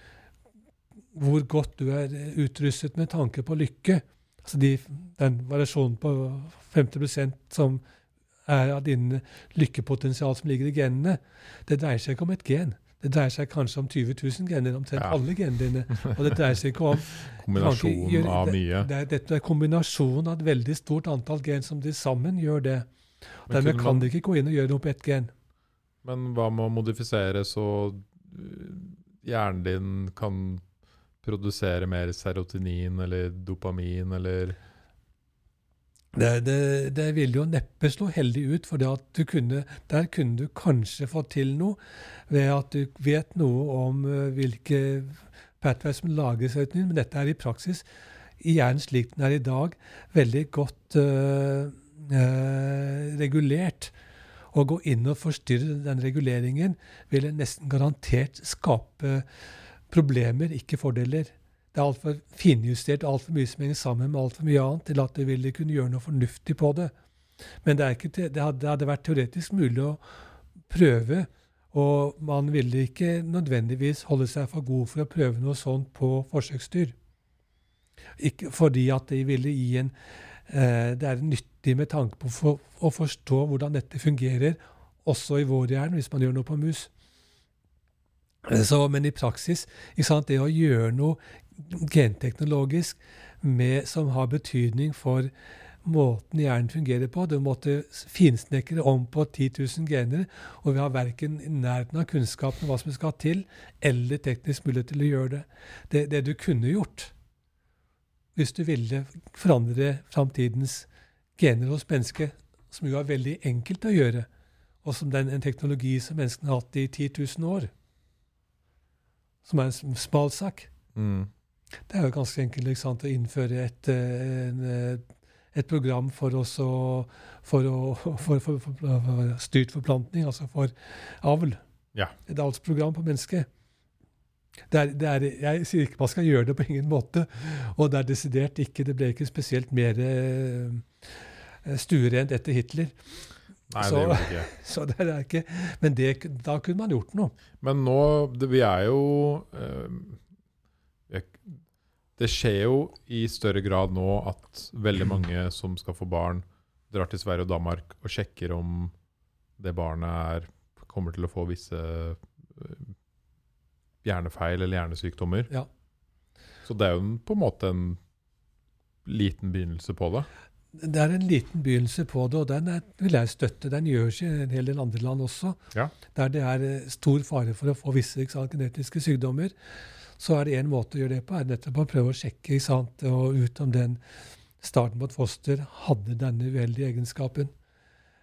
hvor godt du er utrustet med tanke på lykke. Altså de, den variasjonen på 50% som er av din lykkepotensial som ligger i genene, det dreier seg ikke om et gen. Det dreier seg kanskje om 20 000 gener, omtrent Ja. alle genene dine. Og det dreier seg ikke om Kombinasjon gjør- av mye. Det det, dette er kombinasjonen av et veldig stort antall gen som til sammen gjør det. Og Dermed kan man- du ikke gå inn og gjøre noe på ett gen. Men hva med å modifisere så øh, hjernen din kan produsere mer serotonin eller dopamin eller Det, det, det ville jo neppe slå heldig ut, for kunne, der kunne du kanskje fått til noe ved at du vet noe om eh, hvilke pathways som lager serotonin, men dette er i praksis i hjernen slik den er i dag, veldig godt eh, eh, regulert. Å gå inn og forstyrre den reguleringen ville nesten garantert skape problemer, ikke fordeler. Det er altfor finjustert altfor mye som henger sammen med altfor mye annet til at du ville kunne gjøre noe fornuftig på det. Men det, ikke, det, hadde, det hadde vært teoretisk mulig å prøve, og man ville ikke nødvendigvis holde seg for god for å prøve noe sånt på forsøksdyr. Ikke fordi at det ville gi en eh, Det er nyttig med tanke på for, å forstå hvordan dette fungerer, også i vår hjerne, hvis man gjør noe på mus. Eh, Så, men i praksis, det å gjøre noe genteknologisk med, som har betydning for måten hjernen fungerer på. Du måtte finsnekre om på 10 000 gener, og vi har verken nærheten av kunnskapen om hva som skal til, eller teknisk mulighet til å gjøre det. Det, det du kunne gjort, hvis du ville forandre framtidens gener hos mennesket, som jo er veldig enkelt å gjøre, og som er en teknologi som menneskene har hatt i 10 000 år, som er en smal sak, mm. Det er jo ganske enkelt sant, å innføre et, en, eh, et program for, å, for, å, for, for, for, styrt forplantning, altså for avl. Ja. Et avlsprogram på mennesket. Det er, det er, jeg sier ikke man skal gjøre det på ingen måte. Og det er desidert ikke Det ble ikke spesielt mer eh, stuerent etter Hitler. Nei, Så- det gjorde det ikke. Så det er ikke, men det, da kunne man gjort noe. Men nå det, Vi er jo eh, Det skjer jo i større grad nå at veldig mange som skal få barn, drar til Sverige og Danmark og sjekker om det barnet er, kommer til å få visse eh, hjernefeil eller hjernesykdommer. Ja. Så det er jo på en måte en liten begynnelse på det. Det er en liten begynnelse på det, og den er, vil jeg støtte. Den gjøres i en hel del andre land også. Ja. Der det er eh, stor fare for å få visse sant, genetiske sykdommer. Så er det én måte å gjøre det på, er nettopp å prøve å sjekke sant, og ut om den starten på et foster hadde denne uheldige egenskapen.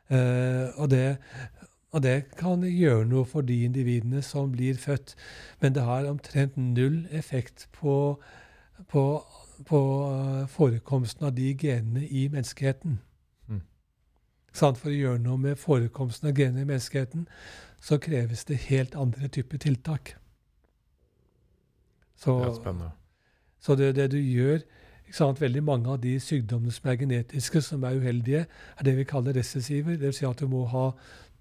Eh, og, det, og det kan gjøre noe for de individene som blir født, men det har omtrent null effekt på, på, på eh, forekomsten av de genene i menneskeheten. Mm. For å gjøre noe med forekomsten av genene i menneskeheten, så kreves det helt andre typer tiltak. Så, Det er spennende. så det, det du gjør? Veldig mange av de sykdommene som er genetiske, som er uheldige, er det vi kaller recessiver. Dvs. Si at du må ha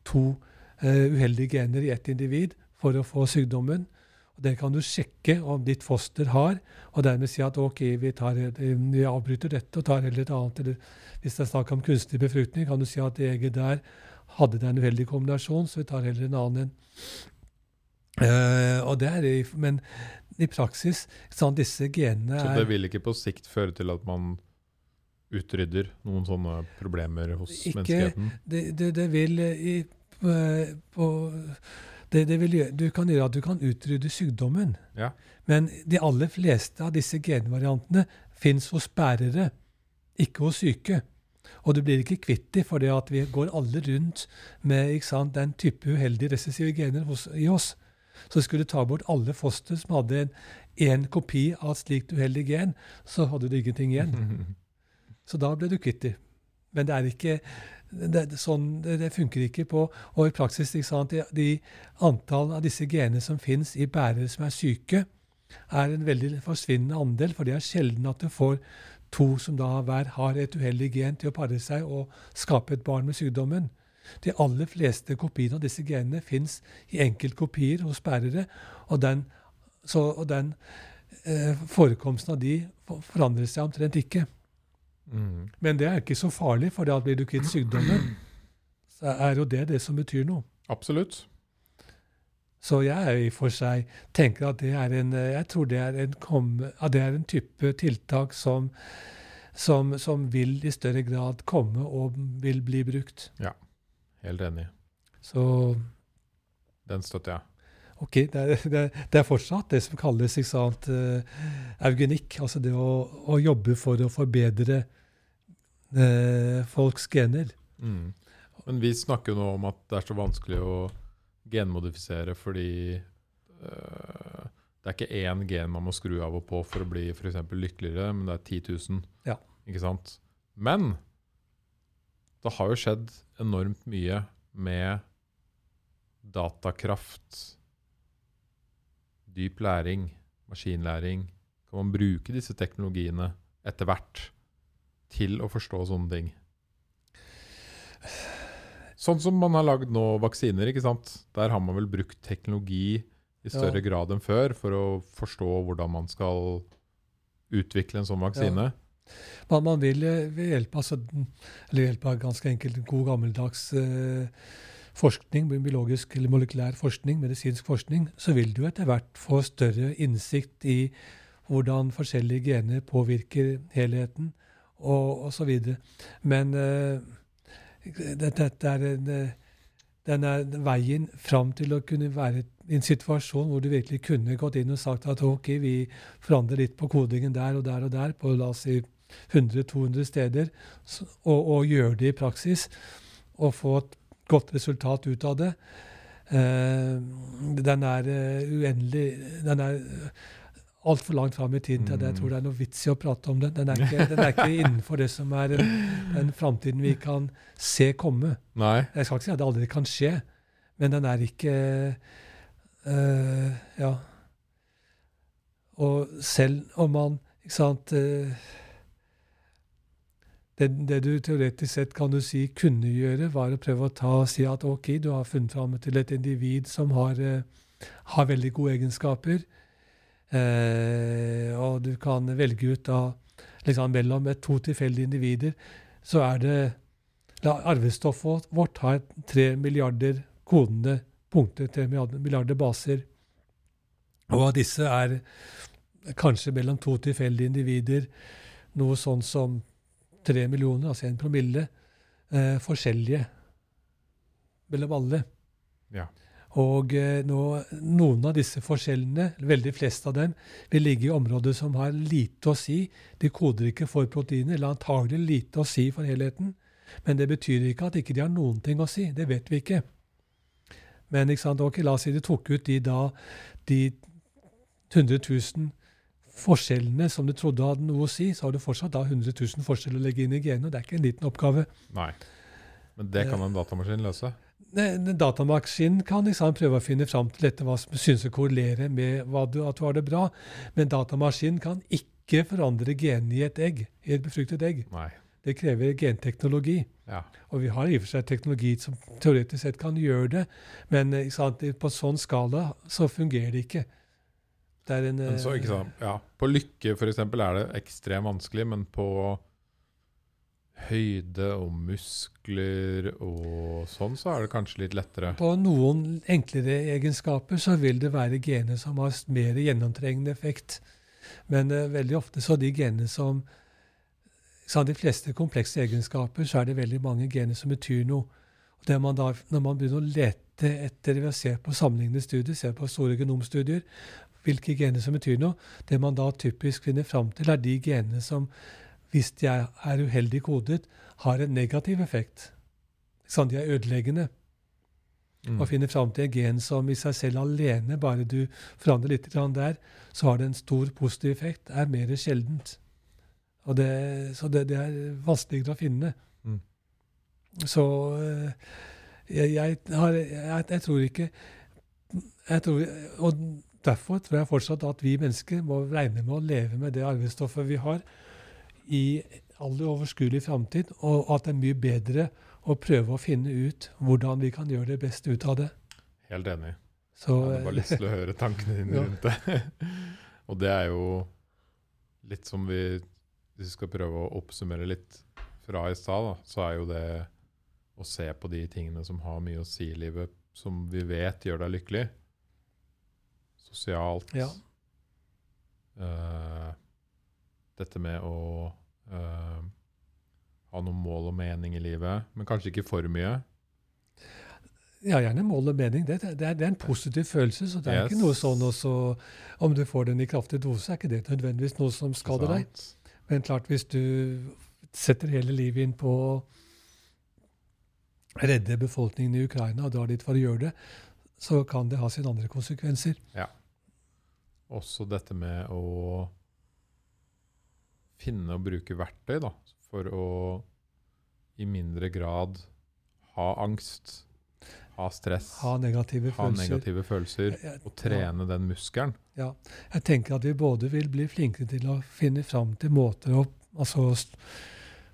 to uh, uheldige gener i ett individ for å få sykdommen. Det kan du sjekke om ditt foster har, og dermed si at ok, vi, tar, eh, vi avbryter dette og tar heller et annet. Eller hvis det er snakk om kunstig befruktning, kan du si at det egget der hadde det en uheldig kombinasjon, så vi tar heller en annen en. Uh, og det er, det, men i praksis sånn, disse genene er Så det vil ikke på sikt føre til at man utrydder noen sånne problemer hos Ikke- menneskeheten? det, det, det vil eh, i, på, på det, det gjøre, Du kan gjøre at du kan utrydde sykdommen. Ja. Men de aller fleste av disse genvariantene fins hos bærere, ikke hos syke. Og du blir ikke kvitt dem, for vi går alle rundt med sant, den type uheldige recessive gener hos, i oss. Så skulle du ta bort alle foster som hadde en, en kopi av et slikt uheldig gen, så hadde du ingenting igjen. Så da ble du kvitt dem. Men det er ikke det, det, sånn, det, det funker ikke på Og i praksis sant, de, de antall av disse genene som fins i bærere som er syke, er en veldig forsvinnende andel, for det er sjelden at du får to som da hver har et uheldig gen til å pare seg og skape et barn med sykdommen. De aller fleste kopiene av disse genene fins i enkeltkopier hos bærere, og den, så, og den eh, forekomsten av de forandrer seg omtrent ikke. Mm. Men det er ikke så farlig, for da blir du kvitt sykdommen. Så er jo det det som betyr noe. Absolutt. Så jeg er i for seg tenker at det er en jeg tror det er en, kom, det er en type tiltak som, som, som vil i større grad komme og vil bli brukt. Ja. Helt enig. Så Den støtter jeg. ok, det er, det, er- det er fortsatt det som kalles sant, eh, eugenikk. Altså det å, å jobbe for å forbedre eh, folks gener. Mm. Men vi snakker jo nå om at det er så vanskelig å genmodifisere fordi øh, det er ikke én gen man må skru av og på for å bli for lykkeligere, men det er 10 000. Ja. Ikke sant? Men det har jo skjedd enormt mye med datakraft, dyp læring, maskinlæring. Kan man bruke disse teknologiene etter hvert til å forstå sånne ting? Sånn som man har lagd nå vaksiner, ikke sant? Der har man vel brukt teknologi i større Ja. grad enn før for å forstå hvordan man skal utvikle en sånn vaksine. Men man vil eh, ved hjelp, altså, eller hjelp av ganske enkelt god gammeldags eh, forskning, biologisk eller molekylær forskning, medisinsk forskning, så vil du etter hvert få større innsikt i hvordan forskjellige gener påvirker helheten, og osv. Men eh, det- dette er en, eh, den er veien fram til å kunne være i en situasjon hvor du virkelig kunne gått inn og sagt at ok, vi forandrer litt på kodingen der og der og der, på la oss si 100-200 steder, og, og gjøre det i praksis, og få et godt resultat ut av det. Uh, den er uh, uendelig Den er altfor langt fram i tiden til at jeg tror det er noe vits i å prate om det. Den er ikke, den er ikke innenfor det som er den, den framtiden vi kan se komme. Nei. Jeg skal ikke si at det aldri kan skje, men den er ikke øh, Ja. Og selv om man Ikke sant øh, det, det, du teoretisk sett kan du si kunne gjøre, var å prøve å ta si at ok, du har funnet fram til et individ som har, uh, har veldig gode egenskaper, uh, og du kan velge ut da liksom mellom to tilfeldige individer, så er det la, Arvestoffet vårt har tre milliarder kodende punkter, tre milliarder baser, og av disse er kanskje mellom to tilfeldige individer noe sånn som tre millioner, altså en promille, eh, forskjellige mellom alle. Ja. Og eh, nå, noen av disse forskjellene, veldig flest av dem, vil ligge i områder som har lite å si. De koder ikke for proteiner, eller antagelig lite å si for helheten. Men det betyr ikke at ikke de har noen ting å si. Det vet vi ikke. Men ikke sant, ok, la oss si de tok ut de da, de 100 000 forskjellene som du trodde hadde noe å si, så har du fortsatt da 100 000 forskjeller å legge inn i genet. Det er ikke en liten oppgave. Nei. Men det kan en datamaskin løse? En datamaskin kan liksom prøve å finne fram til dette, hva som synes å korrelere med du, at du har det bra. Men datamaskinen kan ikke forandre genene i et egg, i et befruktet egg. Nei. Det krever genteknologi. Ja. Og vi har i og for seg teknologi som teoretisk sett kan gjøre det, men sant, på sånn skala så fungerer det ikke. Det er en, så, ikke sant? Ja. På lykke for eksempel, er det ekstremt vanskelig, men på høyde og muskler og sånn, så er det kanskje litt lettere. På noen enklere egenskaper så vil det være gener som har mer gjennomtrengende effekt. Men uh, veldig ofte så de genene som så De fleste komplekse egenskaper så er det veldig mange gener som betyr noe. Og man da, når man begynner å lete etter ved å se på sammenlignende studier, se på store genomstudier, hvilke gener som betyr noe. Det man da typisk finner fram til, er de genene som, hvis de er uheldig kodet, har en negativ effekt. Sånn de er ødeleggende. Mm. Og finner fram til en gen som i seg selv alene, bare du forandrer litt der, så har det en stor positiv effekt, er mer sjeldent. Det, så det, det, er vanskeligere å finne. Mm. Så eh, jeg, jeg, har, jeg, jeg, tror ikke tror, Og Derfor tror jeg fortsatt at vi mennesker må regne med å leve med det arvestoffet vi har, i all overskuelig framtid, og at det er mye bedre å prøve å finne ut hvordan vi kan gjøre det beste ut av det. Helt enig. Så, jeg hadde bare lyst til å høre tankene dine ja. rundt det. og det er jo litt som vi Hvis vi skal prøve å oppsummere litt fra i stad, så er jo det å se på de tingene som har mye å si i livet, som vi vet gjør deg lykkelig, sosialt. Ja. Uh, dette med å uh, ha noen mål og mening i livet, men kanskje ikke for mye. Ja, gjerne mål og mening. Det, det, er, det er, en positiv følelse. så det er yes. ikke noe sånn også, Om du får den i kraftig dose, er ikke det nødvendigvis noe som skader deg. Men klart, hvis du setter hele livet inn på å redde befolkningen i Ukraina og drar dit for å gjøre det, så kan det ha sine andre konsekvenser. Ja også dette med å finne og bruke verktøy da, for å i mindre grad ha angst, ha stress, ha negative ha følelser, negative følelser og trene ja. den muskelen. Ja. Jeg tenker at vi både vil bli flinkere til å finne fram til måter å altså,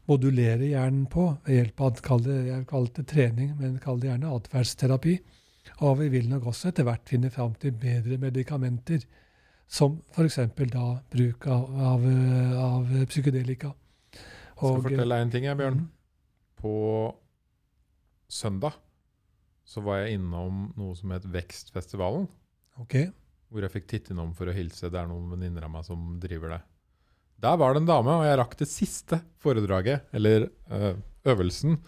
modulere hjernen på ved hjelp av det, jeg kaller det trening, men kall det gjerne atferdsterapi. Og vi vil nok også etter hvert finne fram til bedre medikamenter som f.eks. da bruk av, av, av psykedelika. jeg skal fortelle deg en ting, jeg, Bjørn. Mm. På søndag så var jeg innom noe som het Vekstfestivalen. Okay. Hvor jeg fikk titte innom for å hilse. Det er noen venninner av meg som driver det. Der var det en dame, og jeg rakk det siste foredraget, eller øh, øvelsen.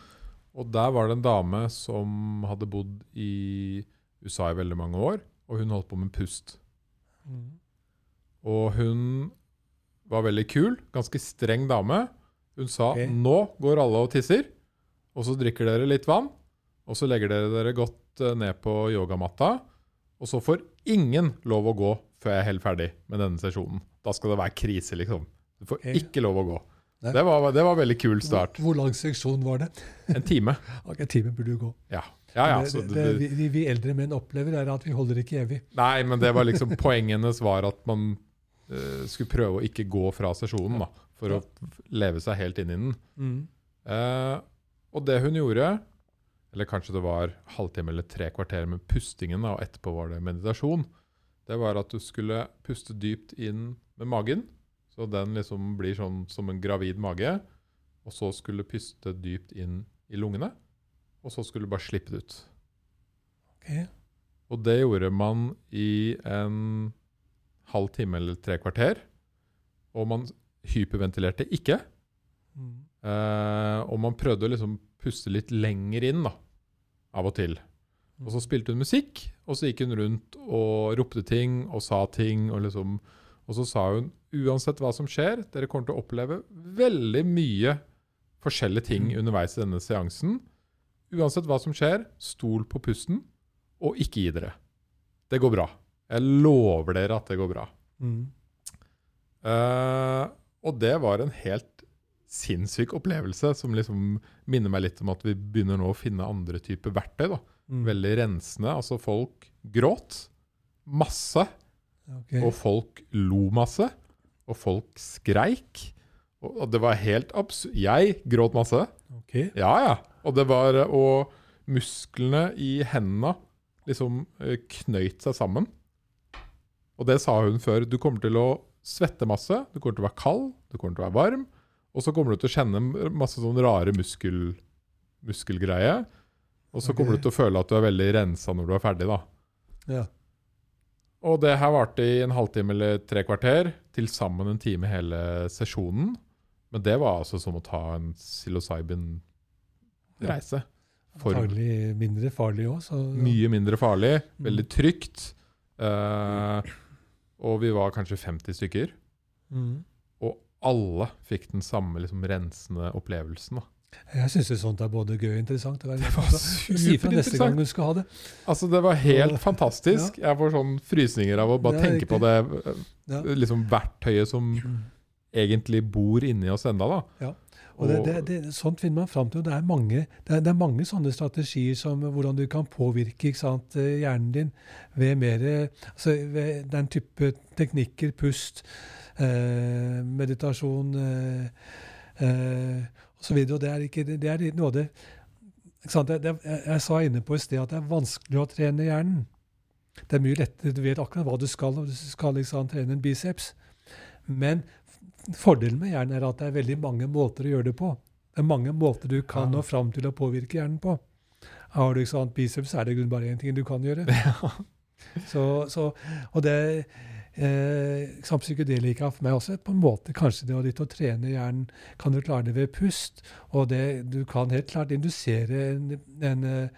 Og der var det en dame som hadde bodd i USA i veldig mange år, og hun holdt på med pust. Mm. Og hun var veldig kul. Ganske streng dame. Hun sa okay. nå går alle og tisser, og så drikker dere litt vann. Og så legger dere dere godt eh, ned på yogamatta. Og så får ingen lov å gå før jeg er helt ferdig med denne sesjonen. Da skal det være krise, liksom. Du får ikke lov å gå. Det var, det var veldig kul start. hvor lang seksjon var det? En time. Ok, En time burde du gå. Ja. Ja, ja, det, så det, vi, vi eldre menn opplever, er at vi holder ikke evig. nei, men det var liksom poengenes var at man skulle prøve å ikke gå fra sesjonen, da. For å leve seg helt inn i den. Mm. Eh, og det hun gjorde, eller kanskje det var halvtime eller tre kvarter med pustingen, da, og etterpå var det meditasjon, det var at du skulle puste dypt inn med magen. Så den liksom blir sånn som en gravid mage. Og så skulle du puste dypt inn i lungene. Og så skulle du bare slippe det ut. Ok. Og det gjorde man i en halv time eller tre kvarter. Og man hyperventilerte ikke. Mm. Eh, og man prøvde å liksom puste litt lenger inn, da, av og til. Og så spilte hun musikk, og så gikk hun rundt og ropte ting og sa ting. Og, liksom, og så sa hun uansett hva som skjer, dere kommer til å oppleve veldig mye forskjellige ting Mm. underveis i denne seansen. Uansett hva som skjer, stol på pusten, og ikke gi dere. Det går bra. Jeg lover dere at det går bra. Mm. Uh, og det var en helt sinnssyk opplevelse som liksom minner meg litt om at vi begynner nå å finne andre typer verktøy. da. Mm. Veldig rensende. Altså folk gråt masse, Okay. og folk lo masse. Og folk skreik. Og, og det var helt absurd. Jeg gråt masse. Ok. Ja, ja. Og det var Og musklene i hendene liksom eh, knøyt seg sammen. Og det sa hun før. Du kommer til å svette masse, du kommer til å være kald, du kommer til å være varm. Og så kommer du til å kjenne masse sånn rare muskel, muskelgreie. Og så kommer du til å føle at du er veldig rensa når du er ferdig, da. Ja. Og det her varte i en halvtime eller tre kvarter. Til sammen en time hele sesjonen. Men det var altså som å ta en psilocybin-reise. Farlig, mindre farlig òg, Ja. mye mindre farlig, veldig Mm. trygt. Eh, og vi var kanskje 50 stykker. Mm. Og alle fikk den samme liksom, rensende opplevelsen. Da. Jeg syns sånt er både gøy og interessant. Det var, Det var Si fra neste gang du skal ha det. Altså, det var helt Ja. fantastisk. Jeg får sånn frysninger av å bare tenke tenke på det eh, liksom, verktøyet som Mm. egentlig bor inni oss enda. Da. Og det, det, det, sånt finner man fram til. Det er mange, det er, det er mange sånne strategier som hvordan du kan påvirke sant, eh, hjernen din ved mer altså ved den type teknikker, pust, eh, meditasjon eh, eh, osv. Og det er, ikke, det er noe av det sant? Jeg, jeg sa inne på i sted at det er vanskelig å trene hjernen. Det er mye lettere, Du vet akkurat hva du skal når du skal liksom, trene en biceps. Men Fordelen med hjernen er at det er veldig mange måter å gjøre det på. Det er mange måter du kan Ja. nå fram til å påvirke hjernen på. Har du ikke sant biceps, er det bare én ting du kan gjøre. Så, så, og det eh, psykedelika for meg også på en måte kanskje det å, litt å trene hjernen. Kan du klare det ved pust? Og det, du kan helt klart indusere en, en, eh,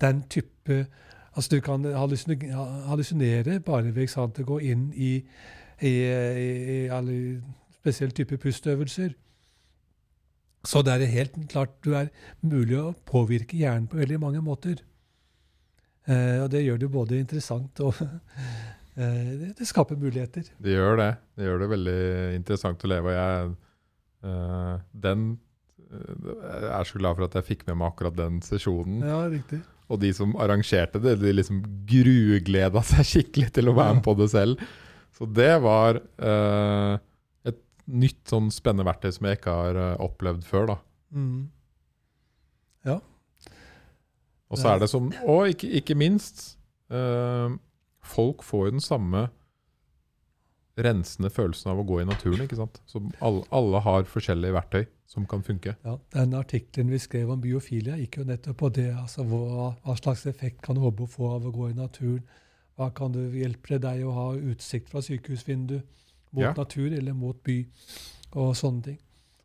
den type Altså du kan hallusine- hallusinere bare ved sant, å gå inn i, i, i, i alle spesielle typer pustøvelser. Så det er helt klart du er mulig å påvirke hjernen på veldig mange måter. Eh, og det gjør det både interessant og eh, det, skaper muligheter. Det gjør det. Det gjør det veldig interessant å leve. Og jeg, eh, den eh, jeg er så glad for at jeg fikk med meg akkurat den sesjonen. Ja, riktig. Og de som arrangerte det, de liksom grugleda seg skikkelig til å være med på det selv. Så det var eh, nytt sånn spennende verktøy som jeg ikke har uh, opplevd før. da. Mm. Og så er det som Og ikke, ikke minst uh, Folk får jo den samme rensende følelsen av å gå i naturen. ikke sant? Så alle, alle har forskjellige verktøy som kan funke. Ja, Den artikkelen vi skrev om biofilia, gikk jo nettopp på det. altså Hva, hva slags effekt kan du håpe å få av å gå i naturen? Hva kan det hjelpe deg å ha utsikt fra sykehusvindu mot Ja. natur eller mot by? Og sånne ting.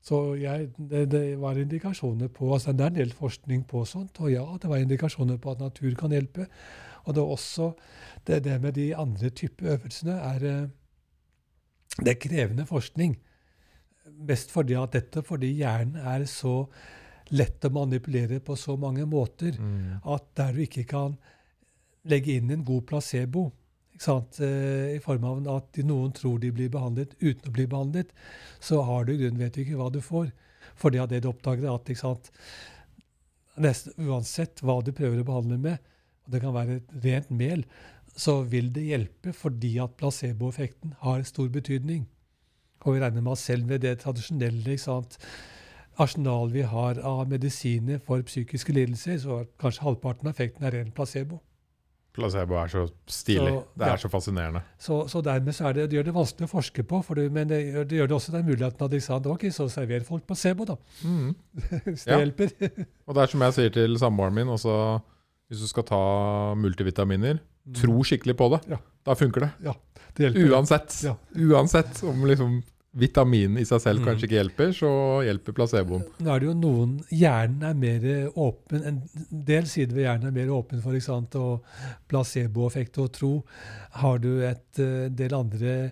Så jeg, det, det var indikasjoner på altså Det er en del forskning på sånt, og ja, det var indikasjoner på at natur kan hjelpe. Og det er også det, det med de andre typer øvelsene er eh, det er krevende forskning. Mest fordi at dette fordi hjernen er så lett å manipulere på så mange måter at der du ikke kan legge inn en god placebo I form av at noen tror de blir behandlet uten å bli behandlet, så har du i vet du ikke hva du får. Fordi av det du oppdager, at sant? Nesten, uansett hva du prøver å behandle med, og det kan være et rent mel, så vil det hjelpe fordi at placeboeffekten har stor betydning. Og vi regner med at selv med det tradisjonelle sant, arsenal vi har av medisiner for psykiske lidelser, så kanskje halvparten av effekten er ren placebo. Placebo er så stilig. Så, det er ja. så fascinerende. Så, så dermed så er det, det gjør det vanskelig å forske på, for det, men det gjør, det gjør det også den muligheten at de sa ok, så serverer folk placebo, da. Mm. Hvis det Ja. hjelper. Og det er som jeg sier til samboeren min også, hvis du skal ta multivitaminer, tro skikkelig på det. Mm. Ja. Da funker det. Uansett. Ja. Uansett om liksom vitaminen i seg selv Mm. kanskje ikke hjelper, så hjelper placeboen. Nå er det jo noen Hjernen er mer åpen En del sider ved hjernen er mer åpen for ikke sant, og placeboeffekt og tro. Har du et eh, del andre eh,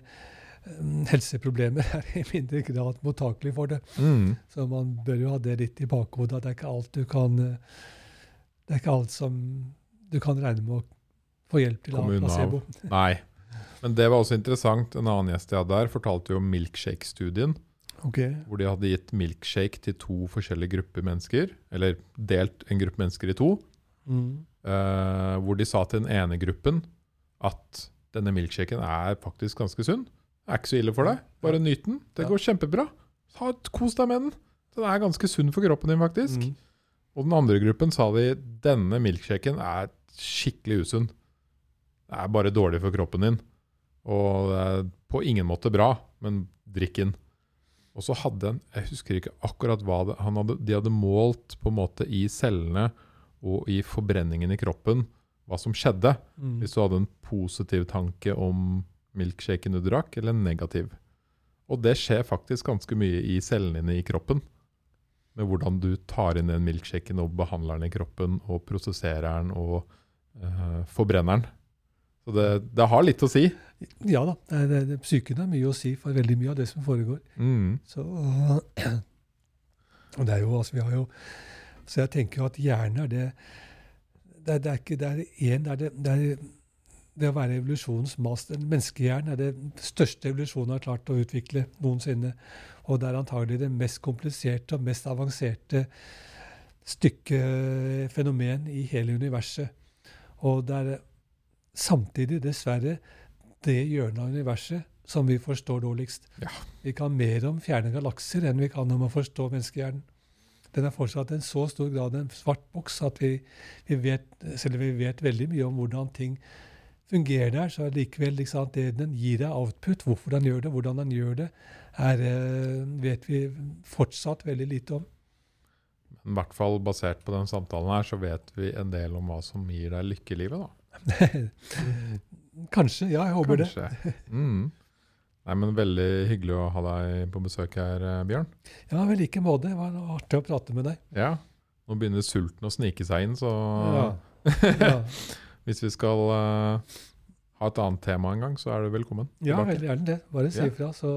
helseproblemer, er i mindre grad mottakelig for det. Mm. Så man bør jo ha det litt i bakhodet, at det er ikke alt du kan eh, Det er ikke alt som du kan regne med å få hjelp til av. placebo. Nei. Men det var også interessant. En annen gjest jeg hadde der, fortalte jo om milkshake-studien. Okay. Hvor de hadde gitt milkshake til to forskjellige grupper mennesker. Eller delt en gruppe mennesker i to. Mm. Uh, hvor de sa til den ene gruppen at denne milkshaken er faktisk ganske sunn. Det er ikke så ille for deg. Bare nyt den. Det Ja. går kjempebra. Ha, kos deg med den. Den er ganske sunn for kroppen din, faktisk. Mm. Og den andre gruppen sa de denne milkshaken er skikkelig usunn. Det er bare dårlig for kroppen din. Og det er på ingen måte bra, men drikk den. Og så hadde en Jeg husker ikke akkurat hva det, han hadde, de hadde målt på en måte i cellene og i forbrenningen i kroppen hva som skjedde Mm. hvis du hadde en positiv tanke om milkshaken du drakk, eller en negativ. Og det skjer faktisk ganske mye i cellene dine i kroppen. Med hvordan du tar inn den milkshaken og behandler den i kroppen, og prosesserer den og eh, forbrenner den. Så det, det har litt å si. Ja da. Det, det, det, psyken har mye å si for veldig mye av det som foregår. Mm. Så, og det er jo, altså, vi har jo Så jeg tenker jo at hjernen er det Det er, det er ikke det er en, det er det, det det å være evolusjonens master. Menneskehjernen er det største evolusjonen har klart å utvikle noensinne. Og det er antagelig det mest kompliserte og mest avanserte stykke fenomen i hele universet. Og det er samtidig, dessverre, det hjørnet av universet som vi forstår dårligst. Ja. Vi kan mer om fjerne galakser enn vi kan om å forstå menneskehjernen. Den er fortsatt en så stor grad en svart boks at vi, vi vet, selv om vi vet veldig mye om hvordan ting fungerer der, så er likevel liksom, at det den gir deg output, hvorfor den gjør det, hvordan den gjør det, er, eh, vet vi fortsatt veldig lite om. Men I hvert fall basert på den samtalen her, så vet vi en del om hva som gir deg lykke i livet. da. Kanskje. Ja, jeg håper det. Kanskje. Mm. Nei, men Veldig hyggelig å ha deg på besøk her, eh, Bjørn. Ja, vel like måte. Det var artig å prate med deg. Ja, Nå begynner sulten å snike seg inn, så Ja. ja. hvis vi skal uh, ha et annet tema en gang, så er du velkommen. ja, tilbake. veldig gjerne det. Bare si Ja. ifra, så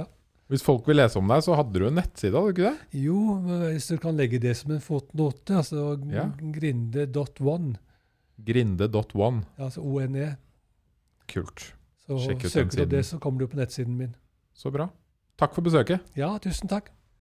ja. Hvis folk vil lese om deg, så hadde du en nettside, hadde du ikke det? Jo, hvis du kan legge det som en fotnote, altså Ja. grinde.one, Grinde.one. Ja, altså ONE, Kult. så Sjekk ut den søker du det, så kommer du på nettsiden min. Så bra. Takk for besøket. Ja, tusen takk.